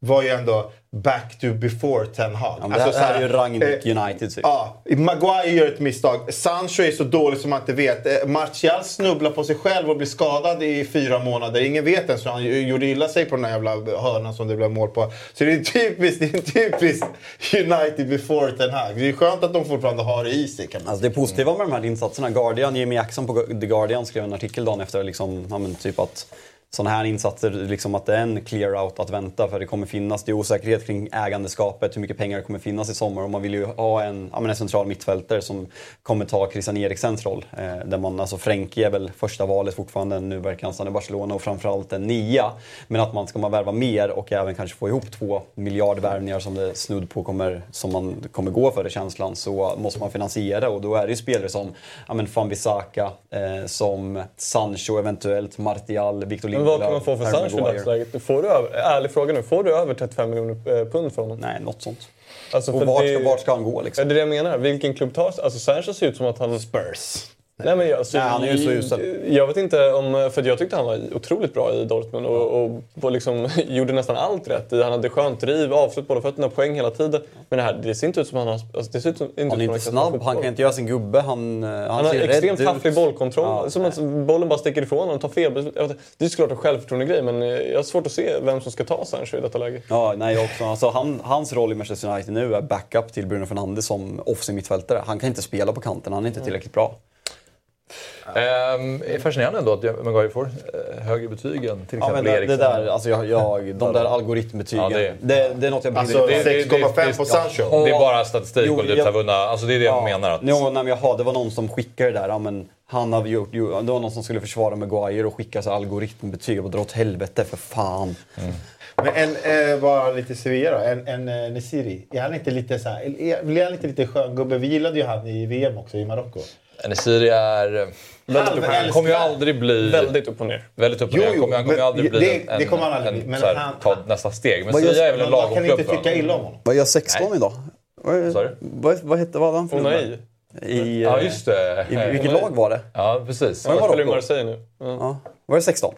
var ju ändå back to before Ten Hag. Ja, men det här, så här är ju Rangnick eh, United. Typ. Ja, Maguire gör ett misstag. Sancho är så dålig som man inte vet. Eh, Martial snubblar på sig själv och blir skadad i fyra månader. Ingen vet ens hur han gjorde illa sig på den här jävla hörnan som det blev mål på. Så det är typiskt, det är typiskt United before Ten Hag. Det är skönt att de fortfarande har det i sig kan man Alltså det positiva med de här insatserna, Guardian, Jimmy Jackson på The Guardian skrev en artikel dagen efter liksom, ja, typ att sådana här insatser, liksom att det är en clear out att vänta för det kommer finnas, det är osäkerhet kring ägandeskapet, hur mycket pengar det kommer finnas i sommar och man vill ju ha en, ja, men en central mittfältare som kommer ta Christian Eriksens roll. Eh, där man, alltså Frenkie är väl första valet fortfarande, nu verkar han stanna i Barcelona och framförallt en nia. Men att man ska man värva mer och även kanske få ihop två miljardvärvningar som det snudd på kommer, som man kommer gå för i känslan så måste man finansiera och då är det ju spelare som ja, men Fan-Bissaka, eh, som Sancho eventuellt, Martial, Victor men vad kan man få för Sancho i dagsläget? Får du över, ärlig fråga nu, får du över 35 miljoner eh, pund för honom? Nej, något sånt. Alltså, Och vart det- ska, vart ska han gå liksom? det är det jag menar. Vilken klubb tar Alltså Sancho ser ut som att han... Spurs. Nej, men jag, alltså, Nej, han är ju så usel. Jag vet inte om... För jag tyckte han var otroligt bra i Dortmund och, och, liksom, *laughs* gjorde nästan allt rätt. Han hade skönt driv, avslut, båda fötterna, poäng hela tiden. Men det, här, det ser inte ut som han har... Alltså, det ser ut som, inte Han är ut som inte snabb, han kan inte göra sin gubbe. Han, eh, han, Han har extremt tafflig bollkontroll. Ja, som att bollen bara sticker ifrån honom och tar fel vet Det är såklart en självförtroende-grej men eh, jag har svårt att se vem som ska ta Sancho i detta läge. Ja, nej jag också. Alltså, han, hans roll i Manchester United nu är backup till Bruno Fernandes som offensiv mittfältare. Han kan inte spela på kanten, han är inte tillräckligt bra. Ehm, är fascinerande ändå att Maguire får eh, högre betyg än till Ja, exempel det Eriksen. där, alltså jag, jag, de där algoritmbetygen, Ja, det, det- det, är något jag bryr Alltså, mig inte om. 6,5 på Sancho. Det är bara statistik Jo, och typ jag- har vunnit. Alltså det är det jag Ja. menar. Att, Jo, nej, men jaha, det var någon som skickade det där. Ja, men han hade gjort, det var någon som skulle försvara Maguire och skicka så algoritmbetyg och dra åt helvete för fan. Men en, eh, bara lite Sevilla då. En, en eh, Nesiri. Är han inte lite så här, är, blir han inte lite skön gubbe? Vi gillade ju han i VM också i Marocko. Nesiri är... Han kommer ju aldrig bli... Väldigt upp och ner. Väldigt upp och Jo, ner. Han jo, kommer, han kommer ju aldrig bli det- en, det kommer han aldrig en, bli, men så här, han- ta nästa steg. Men Sevilla är väl en Man, man lagom kan klubb inte tycka illa om honom. Vad gör 16 idag? Vad, vad, vad, hette, vad han för nummer? I, Ja, just det. I, vilket lag var det? Ja, precis. Var det Han spelar i Marocko? Marseille nu. Ja. Var det 16?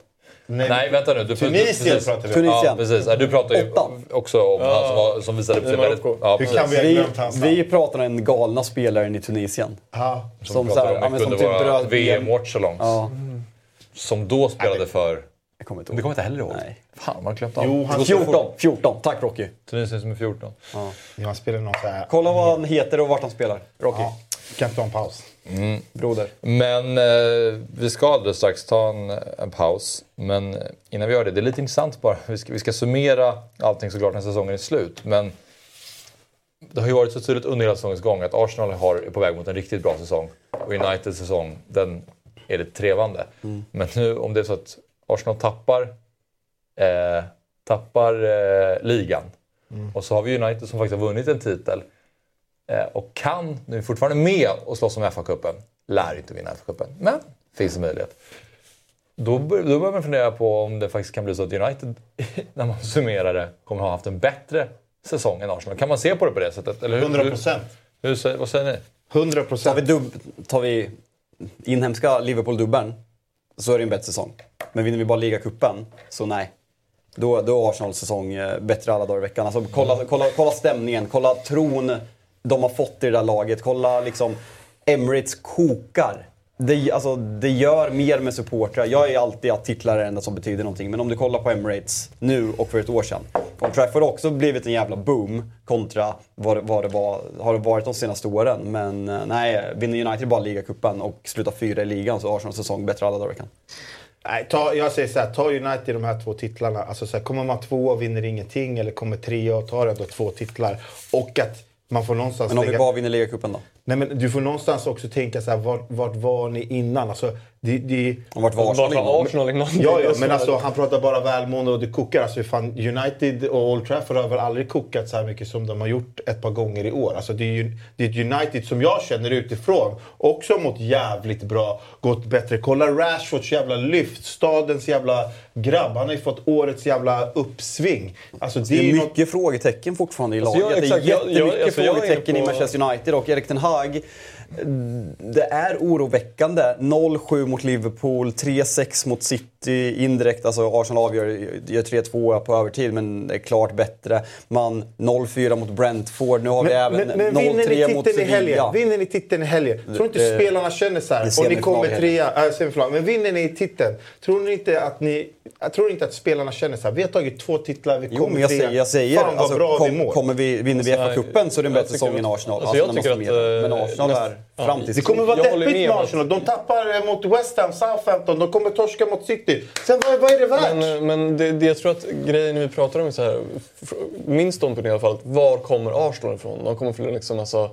Nej, vänta nu. Du, Tunisien precis. pratar vi om. Tunisien. Ja, precis. Ja, Du pratar ju Åtta. också om han som, var, som visade upp sig väldigt... Ja, Hur kan vi ha Vi, glömt hans namn? vi pratar om den galna spelaren i Tunisien. Ja. Som, Som som så här, pratar ja, om men kunde som typ vara bröt VM-watch så långt. Ja, Som då spelade för... jag kommer inte Du ihåg. kommer inte heller ihåg? Nej. Fan, man glömt. Jo, han 14, 14. Tack Rocky. Tunisien som är 14. Ja, han spelar någon så här... Kolla vad han heter och vart han spelar. Rocky. Ja. Kan inte ta en paus. Broder. Men eh, vi ska alldeles strax ta en, en paus. Men innan vi gör det, det är lite intressant bara. Vi ska, vi ska summera allting såklart när säsongen är slut. Men det har ju varit så tydligt under hela säsongens gång att Arsenal har, är på väg mot en riktigt bra säsong. Och Uniteds säsong, den är lite trevande. Men nu om det är så att Arsenal tappar, eh, tappar eh, ligan. Och så har vi United som faktiskt har vunnit en titel. Eh, och kan, nu är fortfarande med och slåss om FA-cupen. Lär inte vinna FA-cupen, men finns en möjlighet. Då, bör- då börjar man fundera på om det faktiskt kan bli så att United, *laughs* när man summerar det, kommer ha haft en bättre säsong än Arsenal. Kan man se på det på det sättet? Eller hur, 100 procent. Hur, hur, säger- vad säger ni? 100 Tar vi, procent. dubb, tar vi inhemska Liverpool-dubben så är det en bättre säsong. Men vinner vi bara ligacupen, så nej. Då, då är Arsenals säsong eh, bättre alla dagar i veckan. Alltså, kolla, kolla, kolla stämningen, kolla tron de har fått i det där laget. Kolla liksom, Emirates kokar. Det, alltså, det gör mer med supportrar. Jag är alltid att titlar är det enda som betyder någonting. Men om du kollar på Emirates nu och för ett år sedan. Old Trafford har också blivit en jävla boom kontra vad, det- vad det var, har det varit de senaste åren. Men eh, nej, vinner United bara ligacupen och slutar fyra i ligan så har Arsenals säsong bättre alla dagar i veckan. Nej, ta, jag säger så här, ta United de här två titlarna. Alltså så här, kommer man två och vinner ingenting eller kommer trea och tar ändå två titlar. Och att man får någonstans Men om vi lägga- bara vinner ligacupen då? Nej, men du får någonstans också tänka så här, vart, vart var ni innan? Alltså, det, det, Och vart var Arsenal? Arsenal innan? Ja, ja, men alltså han pratar bara välmående och det kokar. Alltså, fan, United och Old Trafford har väl aldrig kokat så här mycket som de har gjort ett par gånger i år. Alltså, det, är ju, det är ett United som jag känner utifrån också mått jävligt bra, gått bättre. Kolla Rashfords jävla lyft, stadens jävla grabb. Han har ju fått årets jävla uppsving. Alltså, det, Det är är ju något... mycket frågetecken fortfarande i Alltså, laget. ja, exakt. det är Jag- jag- jättemycket alltså, jag är frågetecken på- i Manchester United och Erik Ten Hag. Det är oroväckande. 0-7 mot Liverpool, 3-6 mot City indirekt. Alltså Arsenal avgör, gör 3-2 på övertid men det är klart bättre. Man 0-4 mot Brentford. Nu har vi Men, även men, men vinner 0-3 ni mot? Sevilla. Vinner ni titeln i helgen? Tror inte det- spelarna känner så här? Och ni kommer trea, äh, semifinal. Men vinner ni titeln? Tror ni inte att ni... Jag tror inte att spelarna känner så här. Vi har tagit två titlar, vi Jo, kommer men jag säger, jag säger Fan vad alltså, bra vi kom, mår. kommer vi, vinner vi Alltså, FA-cupen så är det en bättre säsong än Arsenal. alltså, Alltså, jag man tycker att. Men eh, Arsenal är ja. framtids... Det kommer vara deppigt med Arsenal. De tappar eh, mot West Ham, Southampton. De kommer torska mot City. Sen vad, vad är det värt? Men, eh, men det, det jag tror att grejen vi pratar om är så här, min ståndpunkt i alla fall, var kommer Arsenal ifrån? De kommer från liksom alltså,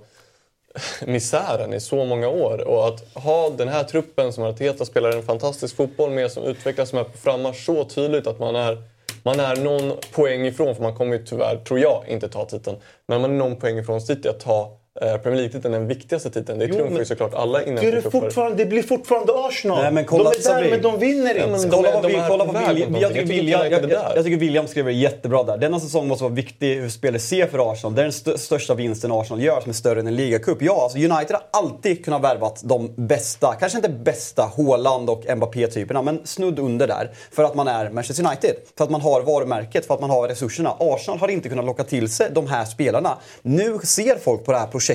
misären i så många år. Och att ha den här truppen som Arteta spelar en fantastisk fotboll med, som utvecklas, som är på frammarsch så tydligt att man är, man är någon poäng ifrån, för man kommer ju tyvärr, tror jag, inte ta titeln. Men man är någon poäng ifrån City att ta Premier League-titeln den viktigaste titeln. Det trumfar ju såklart alla är det, innan fortfarande, det blir fortfarande Arsenal. Nej, men kolla, de är där, men de vinner inte. Kolla vad, vi, kolla vad William, jag, tycker William, inte jag, det jag, där. jag tycker William skriver jättebra där. Denna säsong måste vara viktig hur spelet ser för Arsenal. Det är den st största vinsten Arsenal gör som är större än en ligacup. Ja, alltså United har alltid kunnat värvat de bästa, kanske inte bästa, Haaland och Mbappé-typerna, men snudd under där. För att man är Manchester United. För att man har varumärket, för att man har resurserna. Arsenal har inte kunnat locka till sig de här spelarna. Nu ser folk på det här projektet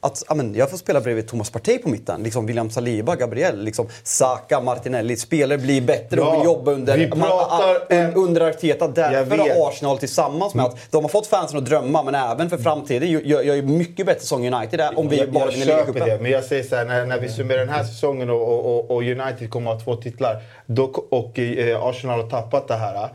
att ja, men, jag får spela bredvid Thomas Partey på mitten. Liksom William Saliba, Gabriel, liksom Saka, Martinelli. Spelare blir bättre och Ja, vill jobba under, pratar man, un- under Arteta. Därför har Arsenal tillsammans med att de har fått fansen att drömma, men även för framtiden gör, ju mycket bättre säsong United är om vi jag, bara vinner köper det, ligacupen. men jag säger så här, när, när vi summerar den här säsongen och, och, och, och United kommer att ha två titlar då, och eh, Arsenal har tappat det här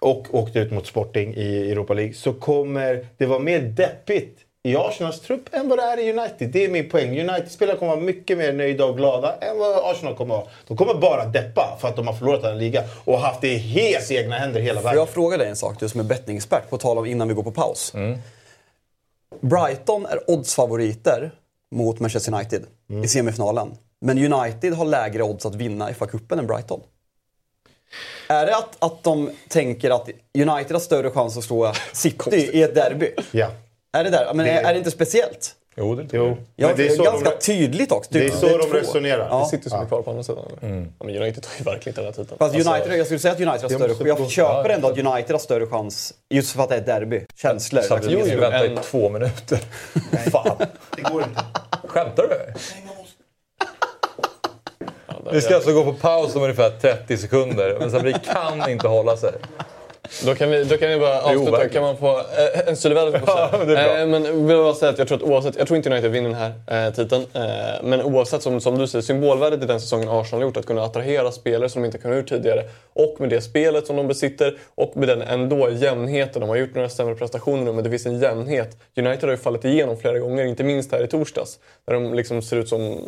och åkt ut mot Sporting i Europa League så kommer det vara mer deppigt i Arsenals trupp än vad det är i United. Det är min poäng. United-spelare kommer vara mycket mer nöjda och glada än vad Arsenal kommer vara. De kommer bara deppa för att de har förlorat en liga och haft det helt i egna händer hela Får vägen. jag fråga dig en sak, du som är bettingexpert, på tal om innan vi går på paus. Mm. Brighton är oddsfavoriter mot Manchester United Mm. i semifinalen. Men United har lägre odds att vinna FA-cupen än Brighton. Är det att, att de tänker att United har större chans att slå *laughs* City i ett derby? Ja. Är det där? Men Det- är, är det inte speciellt? Jo, det Jo. Ja, Men det är så ganska de, tydligt också. det är så de två. resonerar. Det Ja. sitter som är kvar på andra sidan. Ja, men United har ju verkligen inte den här titeln. Fast Alltså, United, jag skulle säga att United har större måste Jag köper ja, ändå att United har större chans, just för att det är ett derby. Känslor. Samtidigt måste vi jo, vänta en- i två minuter. *laughs* Fan. Det går inte. Skämtar du? Vi ska alltså gå på paus om ungefär 30 sekunder. Men Sabri kan inte hålla sig. Då kan vi, då kan vi bara avsluta. Kan man få eh, en på *laughs* Ja, eh, Men vill jag säga att jag tror att oavsett, jag tror inte United vinner den här eh, titeln. Eh, men oavsett, som, som du säger, symbolvärdet i den säsongen Arsenal har gjort, att kunna attrahera spelare som de inte kunnat gjort tidigare. Och med det spelet som de besitter och med den ändå jämnheten. De har gjort några sämre prestationer nu, men det finns en jämnhet. United har ju fallit igenom flera gånger, inte minst här i torsdags. Där de liksom ser ut som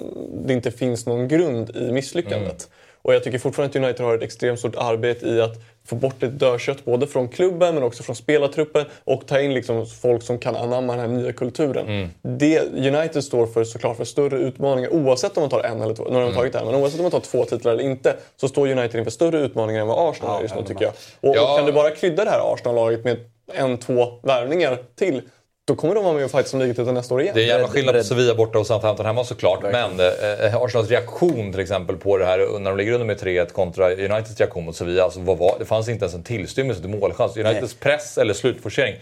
det inte finns någon grund i misslyckandet. Och jag tycker fortfarande att United har ett extremt stort arbete i att få bort ett dödkött både från klubben men också från spelartruppen och ta in liksom folk som kan anamma den här nya kulturen. Det United står för såklart för större utmaningar oavsett om man tar en eller två. Har de tagit det här, men oavsett om man tar två titlar eller inte så står United inför större utmaningar än vad Arsenal är just nu tycker jag. Och, Ja. och kan du bara krydda det här Arsenal-laget med en, två värvningar till då kommer de vara med och fightas om ligatiteln nästa år igen. Det är en jävla skillnad på. Sevilla borta och Southampton hemma såklart. Men eh, Arsenals reaktion till exempel på det här när de ligger under med 3-1 kontra Uniteds reaktion mot Sevilla. Alltså, vad var, det fanns inte ens en tillstymmelse till målchans. Uniteds press eller slutforcering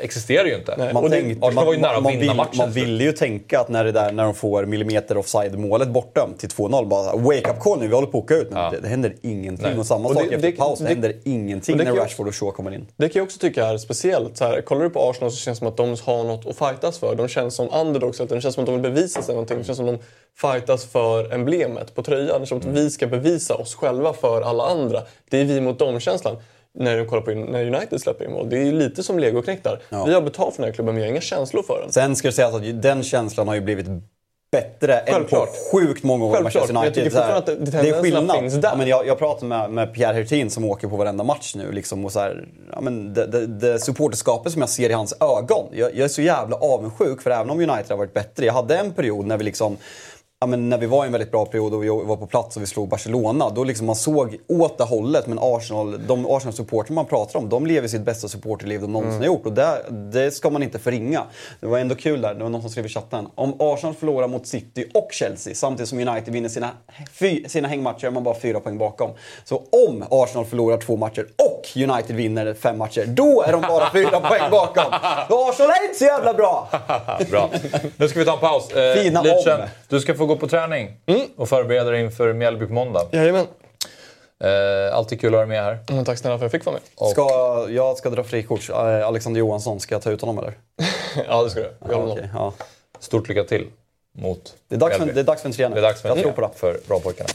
existerar ju inte. Man, Och det- tänkte, Arsenal var ju nära att man, vinna vill, matchen. man ville ju tänka att när det där när de får millimeter offside målet bortdömt till 2-0, bara wake up call nu, vi håller på att åka ut. Men Ja. det, det händer ingenting. Nej. Och samma Och sak det- efter det- paus, det, det- händer ingenting när Rashford och Shaw kommer in. Det kan jag också tycka är speciellt. Så här, kollar du på Arsenal så känns det som att de har något att fightas för. De känns som underdogs. Det känns som att de vill bevisa sig någonting. Det känns som att de fightas för emblemet på tröjan. Det känns som att vi ska bevisa oss själva för alla andra. Det är vi mot dem-känslan. När du kollar på när United släpper in mål. Det är ju lite som legoknektar. Ja. Vi har betalt för den här klubben men vi har inga känslor för den. Sen ska det sägas att den känslan har ju blivit bättre än på Självklart. sjukt många år med Självklart, Manchester men jag United. tycker fortfarande att det- det är skillnad. finns där. Ja, men jag, jag pratar med, med Pierre Hertin som åker på varenda match nu. Liksom, och så här, ja, men det, det, det supporterskapet som jag ser i hans ögon. Jag, jag är så jävla avundsjuk för även om United har varit bättre. Jag hade en period när vi liksom Ja, men när vi var i en väldigt bra period och vi var på plats och vi slog Barcelona, då liksom man såg åt det hållet. Men Arsenal, de Arsenal-supportrar man pratar om, de lever sitt bästa supporterliv de någonsin har gjort. Och det, det ska man inte förringa. Det var ändå kul där, det var någon som skrev i chatten. Om Arsenal förlorar mot City och Chelsea samtidigt som United vinner sina, fy, sina hängmatcher är man bara fyra poäng bakom. Så om Arsenal förlorar två matcher och United vinner fem matcher, då är de bara fyra *laughs* poäng bakom. Så Arsenal är inte så jävla bra! *laughs* Bra. Nu ska vi ta en paus. Eh, Fina Lidström, om. du ska få gå på träning och förbereda dig inför Mjällby på måndag. Jajamän. Eh, alltid kul att ha dig med här. Men tack snälla för att jag fick vara med. Ska, jag ska dra frikort. Eh, Alexander Johansson, ska jag ta ut honom eller? *laughs* Ja, det ska du. Jag med. ja. Stort lycka till mot det, är dags för, Mjällby. det är dags för en nu. Det är dags för jag en tror på det. för bra pojkarna.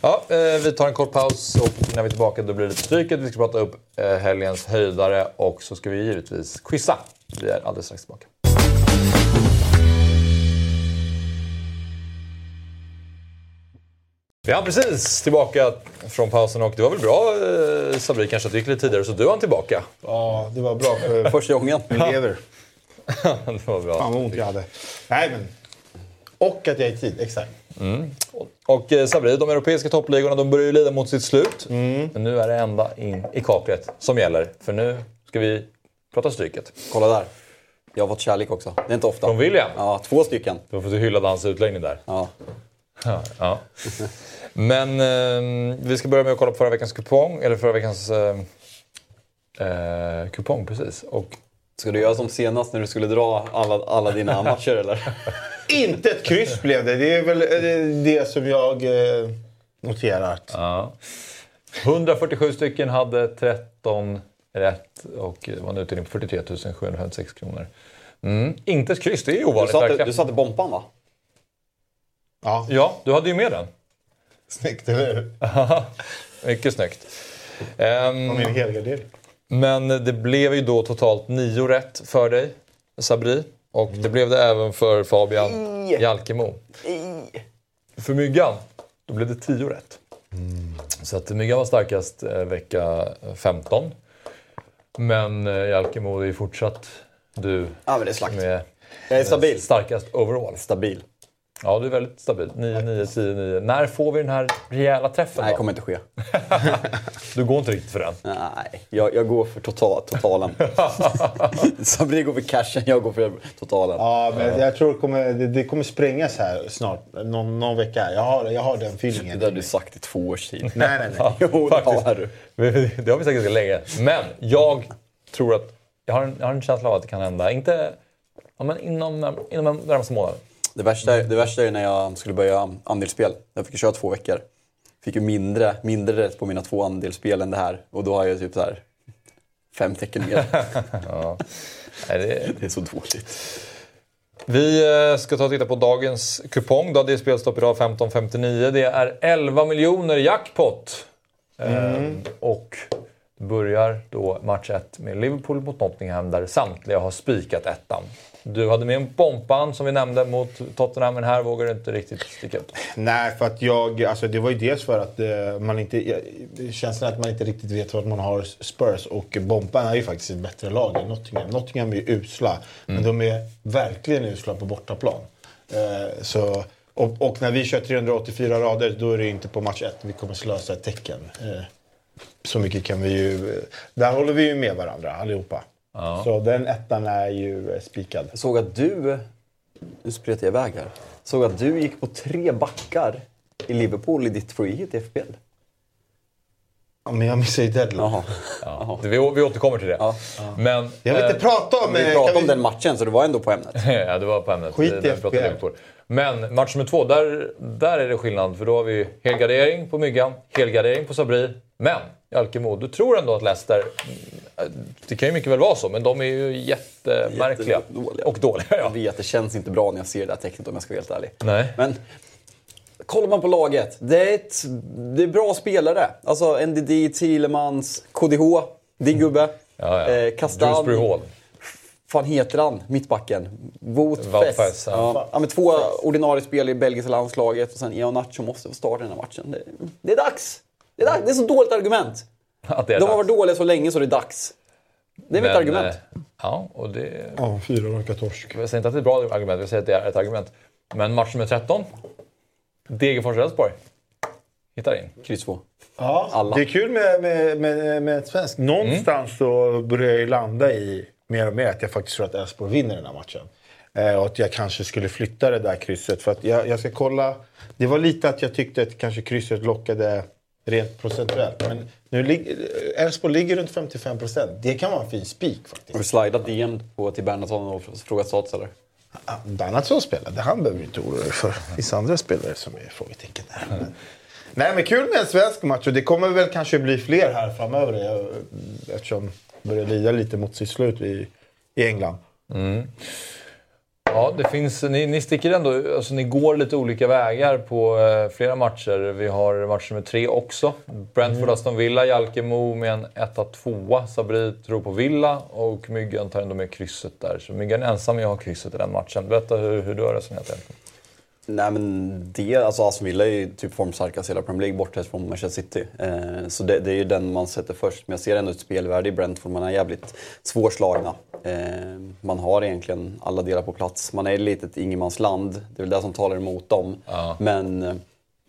Ja, eh, vi tar en kort paus och när vi är tillbaka då blir det stryket. Vi ska prata upp eh, helgens höjdare och så ska vi givetvis quizza. Vi är alldeles strax tillbaka. Vi är precis tillbaka från pausen och det var väl bra eh, Sabri kanske att det gick lite tidigare så du är tillbaka. Ja, det var bra för *laughs* Första gången. vi lever. *laughs* det var bra. Fan vad ont jag hade. Nej men. Och att jag är i tid, exakt. Mm. Och eh, Sabri, de europeiska toppligorna de börjar ju lida mot sitt slut. Men nu är det ända in i kaklet som gäller. För nu ska vi prata Stryket. Kolla där. Jag har fått kärlek också. Det är inte ofta. Från William. Ja, två stycken. Du får hylla hans utläggning där. Ja. Ja, ja. Men eh, vi ska börja med att kolla på förra veckans kupong. Eller förra veckans eh, eh, kupong, precis. Och Ska du göra som senast när du skulle dra alla, alla dina matcher eller? *laughs* Inte ett kryss blev det. Det är väl eh, det som jag eh, noterat. Ja. 147 stycken hade 13 rätt och det var en utdelning på 43 756 kronor. Mm. Inte ett kryss, det är ju Du ovanligt satte, verkligen. du satte bompan va? Ja, Ja, du hade ju med den. snyggt eller hur? *laughs* Mycket snyggt. Ehm, Och min helgardering. men det blev ju då totalt nio rätt för dig, Sabri. Och det blev det även för Fabian Jalkemo. För Myggan, då blev det tio rätt. Så att Myggan var starkast eh, vecka 15. Men eh, Jalkemo är fortsatt du Ja men det är slakt. är Jag är stabil. starkast overall. Stabil. Ja, du är väldigt stabil. 9, 9, 10, 9. När får vi den här rejäla träffen Nej, då? det kommer inte ske. *laughs* Du går inte riktigt för den. Nej, jag, jag går för total, totalen. *laughs* Sabri går för cashen, jag går för totalen. Ja, men jag tror det kommer, det, det kommer sprängas här snart. Någon, någon vecka. här. Jag har, jag har den Det feelingen. där har du sagt i två års tid. Nej, nej, nej. *laughs* Jo, det faktiskt. har du. Det har vi sagt ganska länge. Men jag tror att... Jag har en, jag har en känsla av att det kan hända. Inte ja, men inom, inom den närmaste månaden. Det värsta, är- det värsta är när jag skulle börja andelsspel. Jag fick köra två veckor. Fick ju mindre, mindre rätt på mina två andelsspel än det här. Och då har jag typ så här fem tecken mer. *laughs* Nej, det, Det är så dåligt. vi eh, ska ta och titta på dagens kupong. Då. Det är spelstopp idag 15.59. Det är 11 miljoner jackpot. Ehm, och det börjar då match 1 med Liverpool mot Nottingham där samtliga har spikat ettan. Du hade med en bompan som vi nämnde mot Tottenham, men här vågar du inte riktigt sticka ut. Nej, för att jag... Alltså det var ju dels för att eh, man inte... jag- Känslan att man inte riktigt vet vad man har Spurs. Och Bompan är ju faktiskt ett bättre lag än Nottingham. Nottingham är ju usla, men de är verkligen usla på bortaplan. Eh, så, och, och när vi kör 384 rader, då är det inte på match 1 vi kommer slösa ett tecken. Eh, så mycket kan vi ju... Där håller vi ju med varandra allihopa. Så den ettan är ju eh, spikad. Jag såg att du, nu spretar jag iväg här. Såg att du gick på tre backar i Liverpool i ditt free hit i FPL. Ja, men jag missar ju deadline. Jaha. Ja. Vi, vi återkommer till det. Ja. Men, Jag vill inte eh, prata om... Vi eh, pratade kan om vi- den matchen så det var ändå på ämnet. *laughs* ja, det var på ämnet. Skit i vi FPL. Liverpool. Men match nummer två, där, där är det skillnad. För då har vi helgardering på Myggan, helgardering på Sabri. Men Jalkemo, du tror ändå att Leicester... mm, Det kan ju mycket väl vara så, men de är ju jättemärkliga. Jättedåliga. Och dåliga, ja. Jag vet, det känns inte bra när jag ser det här tecknet om jag ska vara helt ärlig. Nej. Men kollar man på laget, det är, ett, det är bra spelare. Alltså NDD, Thielemans, KDH, din gubbe. Ja, ja. Eh, Kastan. Hall. fan heter han? Mittbacken? Wout Wout Fess. Fess, ja. Ja. Men två ordinarie spel i belgiska landslaget och sen Eonacho måste få starta den här matchen. Det, det är dags! Det är, dags. det är så dåligt argument. Att det är De har dags. varit dåliga så länge så det är dags. Det är mitt Men, argument. eh, Ja, och det... Ja, fyra raka torsk. Jag säger inte att det är ett bra argument, jag säger att det är ett argument. Men match nummer 13. Degerfors-Elfsborg. Hittar in. Kryss 2. Ja, Alla. det är kul med, med, med, med ett svenskt. Någonstans så börjar jag ju landa i mer och mer att jag faktiskt tror att Elfsborg vinner den här matchen. Eh, och att jag kanske skulle flytta det där krysset. För att jag, jag ska kolla. Det var lite att jag tyckte att kanske krysset lockade rent procentuellt. Men nu Elfsborg ligger runt 55 procent. Det kan vara en fin spik Har faktiskt. du slidat DM på till Bernhardsson och frågat status eller? Bernhardsson spelade. Han behöver du inte oroa dig för. Det finns andra spelare som är frågetecken där. Men- Nej men kul med en svensk match och det kommer väl kanske bli fler här framöver eftersom det börjar lida lite mot sitt slut i, i England. Ja, det finns, ni, ni sticker ändå, alltså ni går lite olika vägar på eh, flera matcher. Vi har match nummer tre också. Brentford, Aston Villa, Jalkemo med en 1-2. Sabri tror på Villa och Myggan tar ändå med krysset där. Så Myggan är ensam med att ha krysset i den matchen. Berätta hur, hur du har resonerat. Jalkemo. Nej men det, alltså Aston Villa är ju typ formstarkast i hela Premier League bortsett från Manchester City. Eh, så det, det, är ju den man sätter först. Men jag ser ändå ett spelvärde i Brentford. Man är jävligt svårslagna. Eh, man har egentligen alla delar på plats. Man är ett litet ingenmansland. Det är väl det som talar emot dem. Ja. Men eh,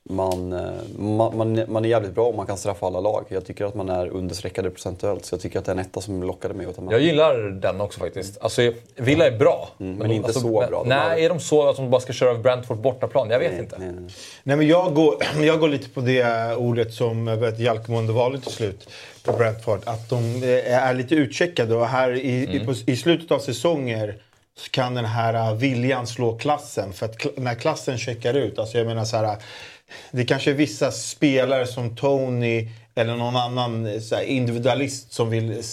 man, eh, man, man, man är jävligt bra och man kan straffa alla lag. Jag tycker att man är understreckade procentuellt. Så jag tycker att det är en etta som lockade mig att ta med. Jag gillar den också faktiskt. Alltså, Villa är bra. Mm, men inte så bra. De nej, har- är de så att de bara ska köra över Brentford bortaplan? Jag vet inte. Nej, nej, nej. Nej, men jag, går, *clears throat* jag går lite på det ordet som Jalkemo valde till slut på Brentford. Att de eh, är lite utcheckade och här i, i, på, i slutet av säsonger så kan den här eh, viljan slå klassen. För att när klassen checkar ut, alltså jag menar så här. Det kanske är vissa spelare som Tony eller någon annan eh, här, individualist som vill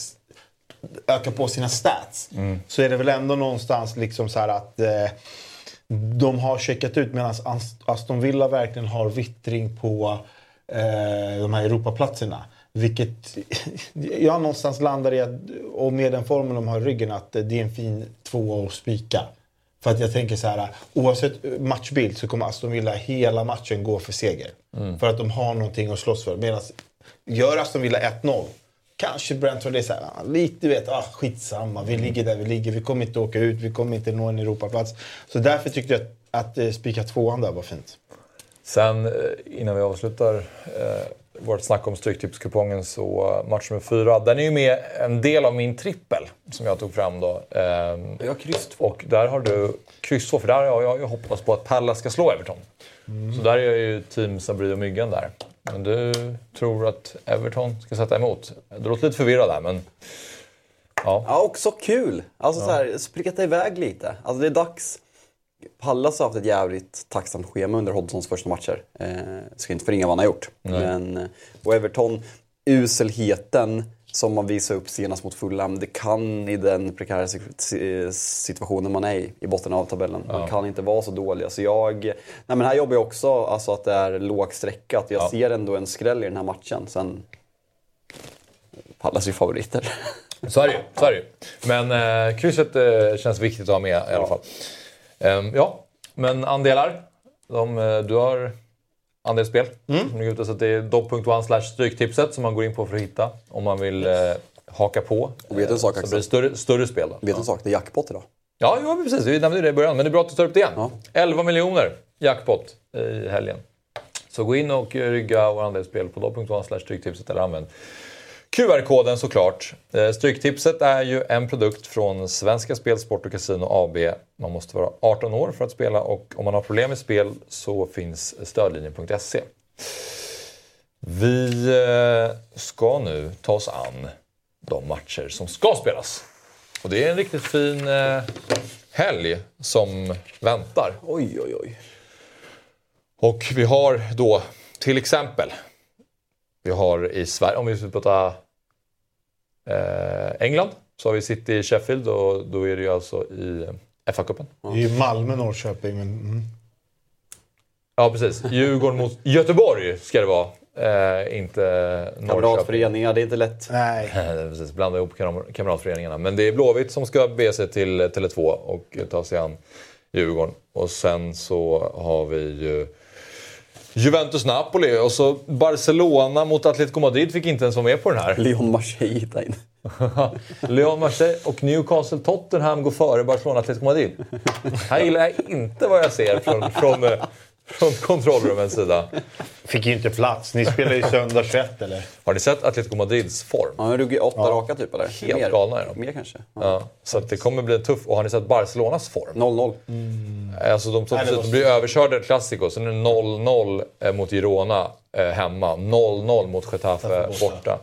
öka på sina stats. Så är det väl ändå någonstans liksom så att eh, de har checkat ut medan Ast- Aston Villa verkligen har vittring på eh, de här Europaplatserna. Vilket *laughs* jag någonstans landar i, att, och med den formen de har i ryggen, att det är en fin tvåa att spika. För att jag tänker så här, oavsett matchbild så kommer Aston Villa hela matchen gå för seger. För att de har någonting att slåss för. Medan gör Aston Villa 1-0, kanske Brentford är så här, ah, lite vet, ah, skitsamma, vi ligger där vi ligger, vi kommer inte åka ut, vi kommer inte nå en Europaplats. Så därför tyckte jag att, att eh, spika tvåan där var fint. Sen eh, innan vi avslutar eh, vårt snack om Stryktipskupongen så match nummer fyra. Den är ju med en del av min trippel som jag tog fram då. Ehm, Jag har kryss två. och där har du kryss två, för där har jag, jag, jag hoppas på att Pallas ska slå Everton. Så där är jag ju team Sabri och Myggan där. Men du tror att Everton ska sätta emot. Du låter lite förvirrad där, men... Ja. Ja, också kul! Alltså så här, splitta iväg lite. Alltså det är dags. Pallas har haft ett jävligt tacksamt schema under Hodgsons första matcher. Eh, ska inte förringa vad han har gjort. Men, eh, och Everton, uselheten som man visar upp senast mot Fulham, det kan i den prekära si- situationen man är i, i botten av tabellen. Man kan inte vara så dåliga. Så jag, nej men här jobbar jag också alltså att det är lågstreckat. Jag Ja. ser ändå en skräll i den här matchen. Sen, Pallas är ju favoriter. Så är det ju. Så är det ju. Men eh, krysset eh, känns viktigt att ha med i alla fall. Ehm, ja, men andelar. De, eh, du har andelsspel. Som ligger ute, så att det är dog.one slash stryktipset som man går in på för att hitta om man vill eh, haka på. Och vet en sak, så blir det större, större spel då. Vet du en sak? Det är jackpot idag. Ja, ja precis. Vi nämnde det i början, men det är bra att du tar upp det igen. Ja. 11 miljoner jackpot i helgen. Så gå in och rygga vår andelsspel på dog.one slash stryktipset eller använd QR-koden såklart. Eh, Stryktipset är ju en produkt från Svenska Spel, Sport och Casino AB. Man måste vara 18 år för att spela och om man har problem med spel så finns stödlinjen.se. Vi eh, ska nu ta oss an de matcher som ska spelas. Och det är en riktigt fin eh, helg som väntar. Oj, oj, oj. Och vi har då till exempel, vi har i Sverige, om vi ska prata England, så har vi City i Sheffield och då är det ju alltså i FA-cupen. Det är Malmö, Norrköping, men... Mm. Ja, precis. Djurgården mot Göteborg ska det vara. Eh, inte Norrköping. Kamratföreningar, det är inte lätt. Nej. *laughs* Precis, blanda ihop kam- kamratföreningarna. Men det är Blåvitt som ska bege sig till Tele2 och ta sig an Djurgården. Och sen så har vi ju Juventus-Napoli och så Barcelona mot Atletico Madrid fick inte ens vara med på den här. Leon Marseille hittade in. *laughs* Leon Marseille och Newcastle Tottenham går före Barcelona Atletico Madrid. Här gillar jag inte vad jag ser från, från, eh, från kontrollrummens sida. Fick ju inte plats. Ni spelar ju söndag 21 eller? Har ni sett Atletico Madrids form? Ja, men ruggig åtta raka typ eller? Helt Mer. galna är de. Mer kanske? Ja, så att det kommer bli en tuff... Och har ni sett Barcelonas form? 0-0. Alltså de, de, Nej, var de blir överkörda i Clasico, sen är det 0-0 eh, mot Girona eh, hemma, 0-0 mot Getafe borta.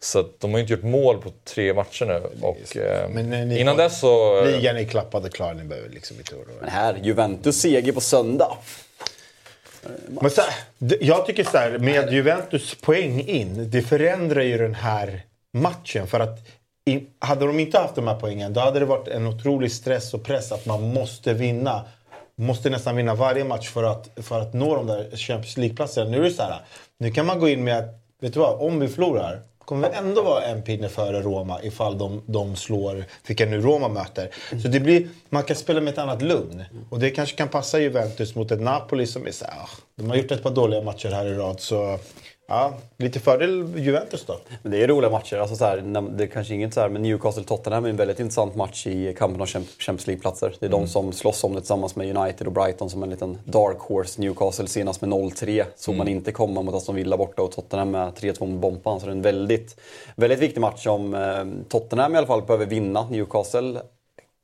Så att de har inte gjort mål på tre matcher nu. Och, eh, Men, eh, ni- innan dess så... Ligan är klappad och klar. Ni behöver liksom inte oroa er. Men här, Juventus seger på söndag. Men så jag tycker så här, med Juventus poäng in, det förändrar ju den här matchen. För att i, hade de inte haft de här poängen, då hade det varit en otrolig stress och press att man måste vinna. Måste nästan vinna varje match för att, för att nå de där Champions League-platserna. Nu är det så här, nu kan man gå in med att, vet du vad, om vi förlorar, kommer vi ändå vara en pinne före Roma ifall de, de slår vilka nu Roma möter. Så det blir, man kan spela med ett annat lugn. Och det kanske kan passa Juventus mot ett Napoli som är så här, ah, de har gjort ett par dåliga matcher här i rad. Så ja, lite fördel Juventus då. Men det är roliga matcher. Alltså så här, det är kanske inget så här, men Newcastle-Tottenham är en väldigt intressant match i kampen om Champ- Champions League-platser. Det är de som slåss om det tillsammans med United och Brighton som en liten dark horse. Newcastle senast med 0-3 såg man inte komma mot Aston Villa borta och Tottenham med 3-2 mot Bompan. Så det är en väldigt, väldigt viktig match som eh, Tottenham i alla fall behöver vinna. Newcastle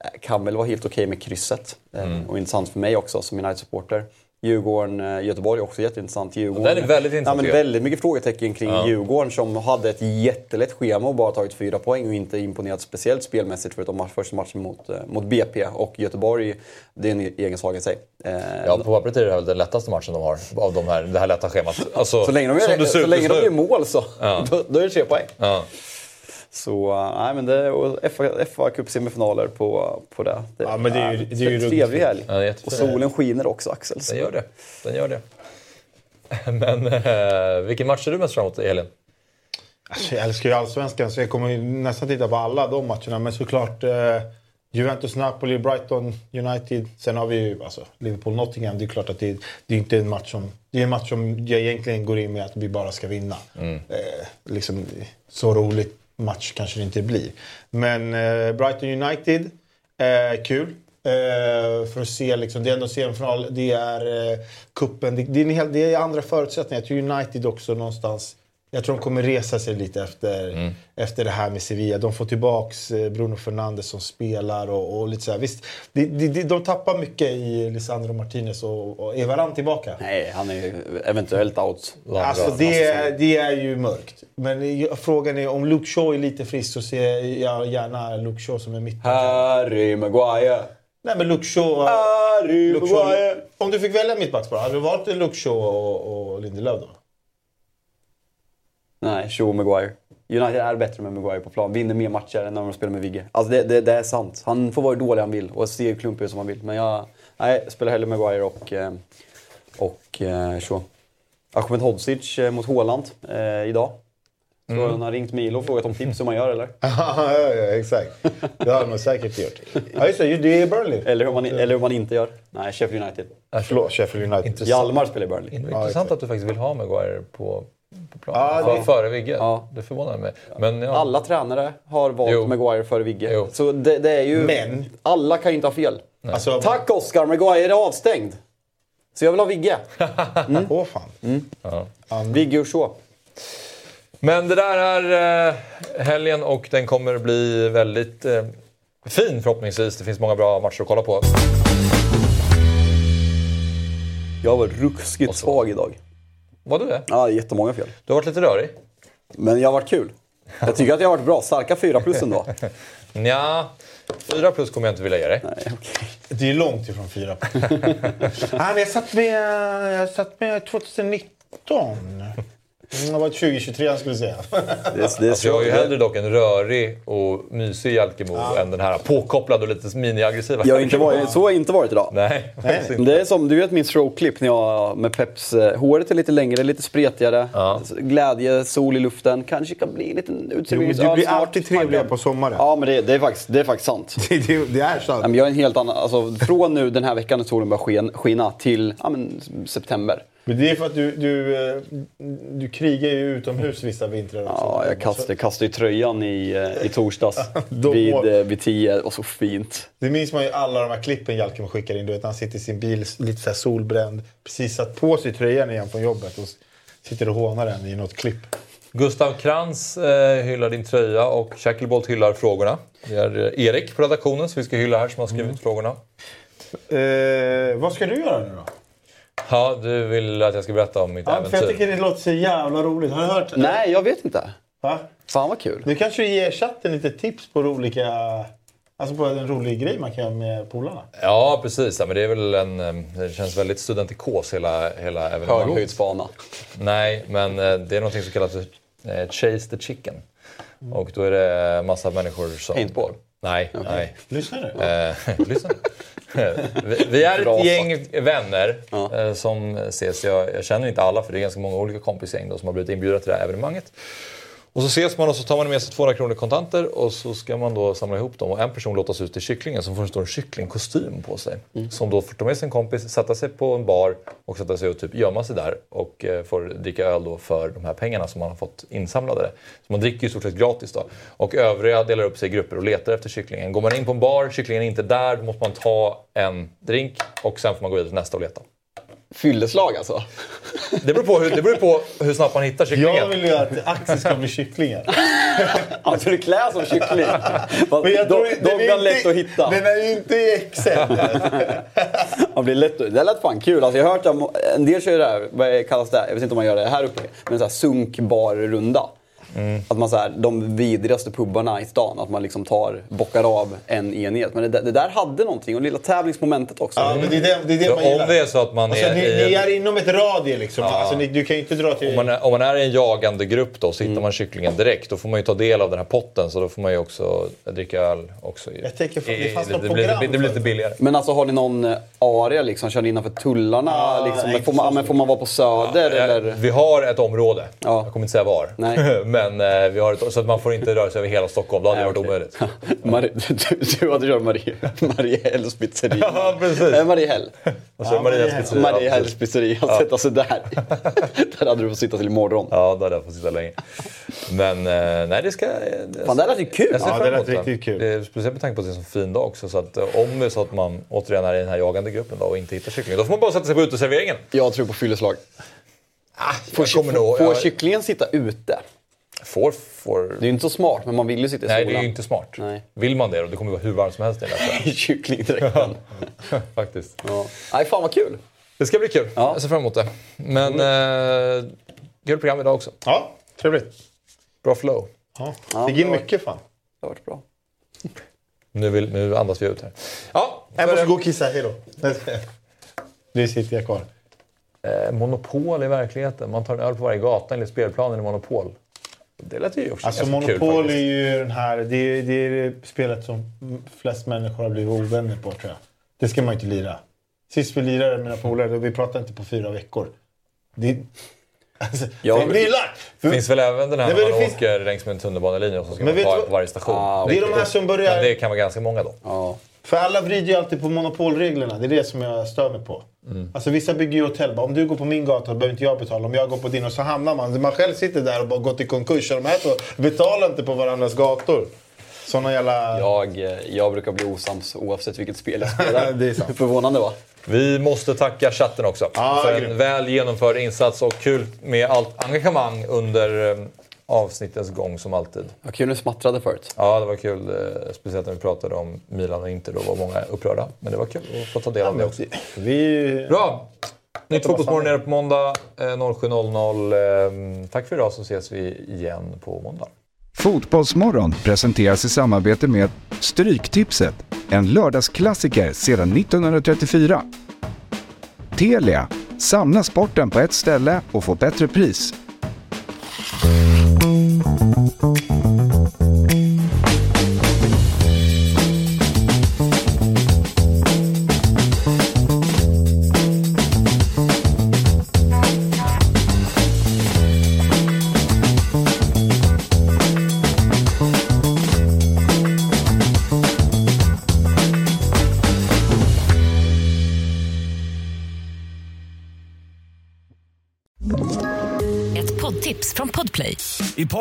eh, kan väl vara helt okej med krysset. Eh, Och intressant för mig också som United-supporter. Djurgården, eh, också jätteintressant. Djurgården, Den är väldigt ja, intressant, men tycker jag. Väldigt mycket frågetecken kring Ja. Djurgården som hade ett jättelätt schema och bara tagit fyra poäng och inte imponerat speciellt spelmässigt förutom första matchen mot, eh, mot BP. Och Göteborg, det är en egen sak i sig. Eh, Ja, på pappret är det väl den lättaste matchen de har av de här, det här lätta schemat. Alltså, så länge de, gör, så länge de gör mål så, Ja. *laughs* då, då är det tre poäng. Ja. Så eh, nej, men det och FA, FA Cup-semifinaler på, på det. det. Ja, men det är ju- det är ju en trevlig helg. Ja, är och solen skiner också Axel. så- Den gör det. Den gör det. *laughs* Men eh, vilken match ser du mest fram emot i helgen? Alltså, jag älskar ju Allsvenskan så jag kommer nästan titta på alla de matcherna. Men såklart eh, Juventus, Napoli, Brighton, United. Sen har vi ju alltså, Liverpool, Nottingham. Det är klart att det, det är inte en match som... Det är en match som jag egentligen går in med att vi bara ska vinna. Mm. Eh, liksom, så rolig match kanske det inte blir. Men eh, Brighton United, eh, kul. Eh, för att se, liksom, det är ändå semifinal, det är eh, kuppen, det, det, är en hel, det är andra förutsättningar. Jag tror United också någonstans, jag tror de kommer resa sig lite efter, efter det här med Sevilla. De får tillbaks eh, Bruno Fernandes som spelar och, och lite så här. Visst, det, det, de tappar mycket i Lisandro Martinez och, och är Varann tillbaka? Nej, han är ju eventuellt out. Alltså det, är- det är ju mörkt. Men frågan är om Luke Shaw är lite frisk så ser jag gärna Luke Shaw som är mitt. Harry Maguire. Nej men Luke Shaw... Harry Luke Shaw Maguire. om du fick välja mittbackspar, hade du valt Luke Shaw och, och Lindelöf då? Nej, Shaw Maguire. United är bättre med Maguire på plan. Vinner mer matcher än när de spelar med Vigge. Alltså det, det, det är sant. Han får vara hur dålig han vill och se klumpig ut som han vill. Men jag nej, spelar hellre Maguire och, eh, och eh, Shaw. Ahmed Hodzic eh, mot Haaland eh, idag. Så Mm. han har ringt Milo och frågat om tips hur man gör eller? *laughs* ja, ja, exakt. Det hade man säkert gjort. Ja, just det. Det är Burnley. Eller hur man, eller hur man inte gör. Nej, Sheffield United. Förlåt, Sheffield United. Intressant. Hjalmar spelar i Burnley. Intressant att du faktiskt vill ha Maguire på, på plan. Ja, det- Före Vigge. Ja. Det förvånar mig. Men, ja. Alla tränare har valt Jo. Maguire före Vigge. Jo. Så det, det är ju... Men- Alla kan ju inte ha fel. Alltså, Tack Oscar, Maguire är avstängd. Så jag vill ha Vigge. *laughs* Åh fan. Vigge och Shaw. Men det där är eh, helgen och den kommer bli väldigt eh, fin förhoppningsvis. Det finns många bra matcher att kolla på. Jag var ruskigt svag idag. Var du det? Ja, jättemånga fel. Du har varit lite rörig? Men jag har varit kul. Jag tycker att jag har varit bra. Starka fyra plus ändå. *laughs* Nja, fyra plus kommer jag inte vilja ge dig. Nej, okej. Det är långt ifrån fyra. *laughs* Nej, men jag satt med, jag satt med 2019. Mm, Det var 2023 jag skulle säga. Det, är- det Alltså, jag har ju hellre dock en rörig och mysig Jalkemo än den här påkopplade och lite mini-aggressiva. Jag har inte varit, så har jag inte varit idag. Nej, inte. Det är som, du vet min stroke-klipp när jag med Peps, eh, håret är lite längre, lite spretigare, Ja. glädje, sol i luften. Kanske kan bli en liten utsugningsöl du blir snart. alltid trevligare på sommaren. Ja, men det, det, är, faktiskt, det är faktiskt sant. *laughs* Det, det, det är sant. Nej, men jag är en helt annan, alltså, från nu den här veckan när solen börjar skina till ja, men, september. Men det är för att du, du, eh, du krigar ju utomhus vissa vintrar också. Ja, jag kastade, kastade ju tröjan i, eh, i torsdags *laughs* vid, eh, vid tio. och så fint. Det minns man ju alla de här klippen Jalkemo skickar in. Du vet, han sitter i sin bil lite så här solbränd. Precis satt på sig tröjan igen från jobbet och sitter och hånar den i något klipp. Gustav Krantz eh, hyllar din tröja och Shacklebolt hyllar frågorna. Det är eh, Erik på redaktionen som vi ska hylla här som har skrivit Mm. frågorna. Eh, vad ska du göra nu då? Ja, du vill att jag ska berätta om mitt Ja, för jag äventyr. tycker det låter så jävla roligt. Har du hört? Nej, jag vet inte. Va? Fan vad kul. Nu kanske du ger chatten lite tips på olika... Alltså på en rolig grej man kan göra med polarna. Ja, precis. Ja, men det är väl en... eh, Det känns väldigt studentikos hela, hela evenemanget. Höghöjdsbana. Nej, men eh, det är något som kallas för eh, Chase the Chicken. Och då är det massa människor som... Paintball? Nej, nej. Lyssnar du? Eh, *laughs* lyssna. vi, vi är ett gäng vänner eh, som ses. Jag, jag känner inte alla för det är ganska många olika kompisgäng då, som har blivit inbjudna till det här evenemanget. Och så ses man och så tar man med sig 200 kronor i kontanter och så ska man då samla ihop dem. Och en person lottas ut till kycklingen som får en stor kycklingkostym på sig. Som då får ta med sin kompis, sätta sig på en bar och sätta sig och typ gömma sig där. Och eh, får dricka öl då för de här pengarna som man har fått insamlade. Så man dricker ju i stort sett gratis då. Och övriga delar upp sig i grupper och letar efter kycklingen. Går man in på en bar, kycklingen är inte där, då måste man ta en drink och sen får man gå vidare till nästa och leta. Fylleslag alltså? *laughs* Det beror på hur, det beror på hur snabbt man hittar kycklingen. Jag vill ju att Axel ska bli kycklingar. Alltså *laughs* du klär som kyckling? *laughs* Men jag de, tror- de den är lätt att hitta. Den är ju inte i Excel. Man blir lätt, det lät fan kul. Alltså jag har hört om, en del kör ju det här, vad kallas det? Jag vet inte om man gör det här uppe. Men så här sunkbarrunda. Mm. Att man så här, de vidrigaste pubarna i stan, att man liksom tar, bockar av en enhet. Men det, det där hade någonting och lilla tävlingsmomentet också. Ja, men det är det, det, är det man om gillar. det är så att man Alltså, är ni, i- ni är inom ett radie liksom. Alltså, ni, du kan ju inte dra till... Om man, är, om man är i en jagande grupp då så Mm. hittar man kycklingen direkt. Då får man ju ta del av den här potten så då får man ju också dricka öl. Också. Jag tänker, fan, det fanns det, något det, blir, program det blir lite billigare. Men alltså har ni någon eh, area liksom? Kör ni innanför tullarna? Ja, liksom? nej, får, man, men får man vara på Söder Ja, eller? Vi har ett område. Ja. Jag kommer inte säga var. Nej. *laughs* Men eh, vi har ett, så att man får inte röra sig över hela Stockholm. Då hade det varit omöjligt. *laughs* Marie, du, du hade kört Marie, Mariehells pizzeria. Ja, precis. Eh, Mariehäll. Och så är Marias pizzeria. Ja, Mariehälls pizzeria. Sätta sig där. *laughs* där hade du fått sitta till imorgon. Ja, då hade jag fått sitta länge. Men eh, nej, det ska... Det, Fan, det lät ju kul. Jag ser Ja, det lät riktigt kul. Det är speciellt med tanke på att det är en så fin dag också. Så att eh, om det är så att man återigen är i den här jagande gruppen då och inte hittar kycklingen. Då får man bara sätta sig på uteserveringen. Jag tror på fylleslag. Får, jag kommer nog, Får jag, kycklingen sitta ute? Får, får, Det är ju inte så smart, men man vill ju sitta i Nej, solen. det är ju inte smart. Nej. Vill man det då, det kommer vara hur varmt som helst i den *laughs* kycklingdräkten. *laughs* Faktiskt. ja. Nej, fan vad kul. Det ska bli kul. Ja. Jag ser fram emot det. Men eh, kul program idag också. Ja, trevligt. Bra flow. Ja. Fick in mycket fan. Det har varit bra. Nu, vill, nu andas vi ut här. Ja, Jag för- måste gå och kissa, hejdå. *laughs* Nu sitter jag kvar. Eh, monopol i verkligheten. Man tar en öl på varje gata enligt spelplanen i Monopol. Det lät ju också Alltså ganska kul Monopol är ju den här, det är, det är det spelet som flest människor har blivit ovänner på tror jag. Det ska man ju inte lira. Sist vi lirade med mina polare, vi pratade inte på fyra veckor. Det, alltså, Ja, det! Det finns väl även den här Nej, när man det finns- åker längs med en tunnelbanelinje och så ska Men man ta på varje station. Ah, Det är de här som börjar- Men det kan vara ganska många då. Ja. För alla vrider ju alltid på monopolreglerna. Det är det som jag stör mig på. Mm. Alltså vissa bygger ju hotell. Bara, Om du går på min gata behöver inte jag betala. Om jag går på din och så hamnar man. Man själv sitter där och bara gått i konkurs. Och de här två betalar inte på varandras gator. Såna jävla... Jag, eh, jag brukar bli osams oavsett vilket spel jag spelar. *laughs* Det är sant. Förvånande va? Vi måste tacka chatten också Ja, för en väl genomförd insats och kul med allt engagemang under eh, avsnittens gång som alltid. Vad kul du smattrade förut. Ja, det var kul. eh, Speciellt när vi pratade om Milan och Inter. Då var många upprörda. Men det var kul att få ta del av det också. Vi... Bra! Nytt Fotbollsmorgon nere på måndag eh, 07.00. Eh, Tack för idag så ses vi igen på måndag. Fotbollsmorgon presenteras i samarbete med Stryktipset, en lördagsklassiker sedan 1934. Telia, samla sporten på ett ställe och få bättre pris. Ett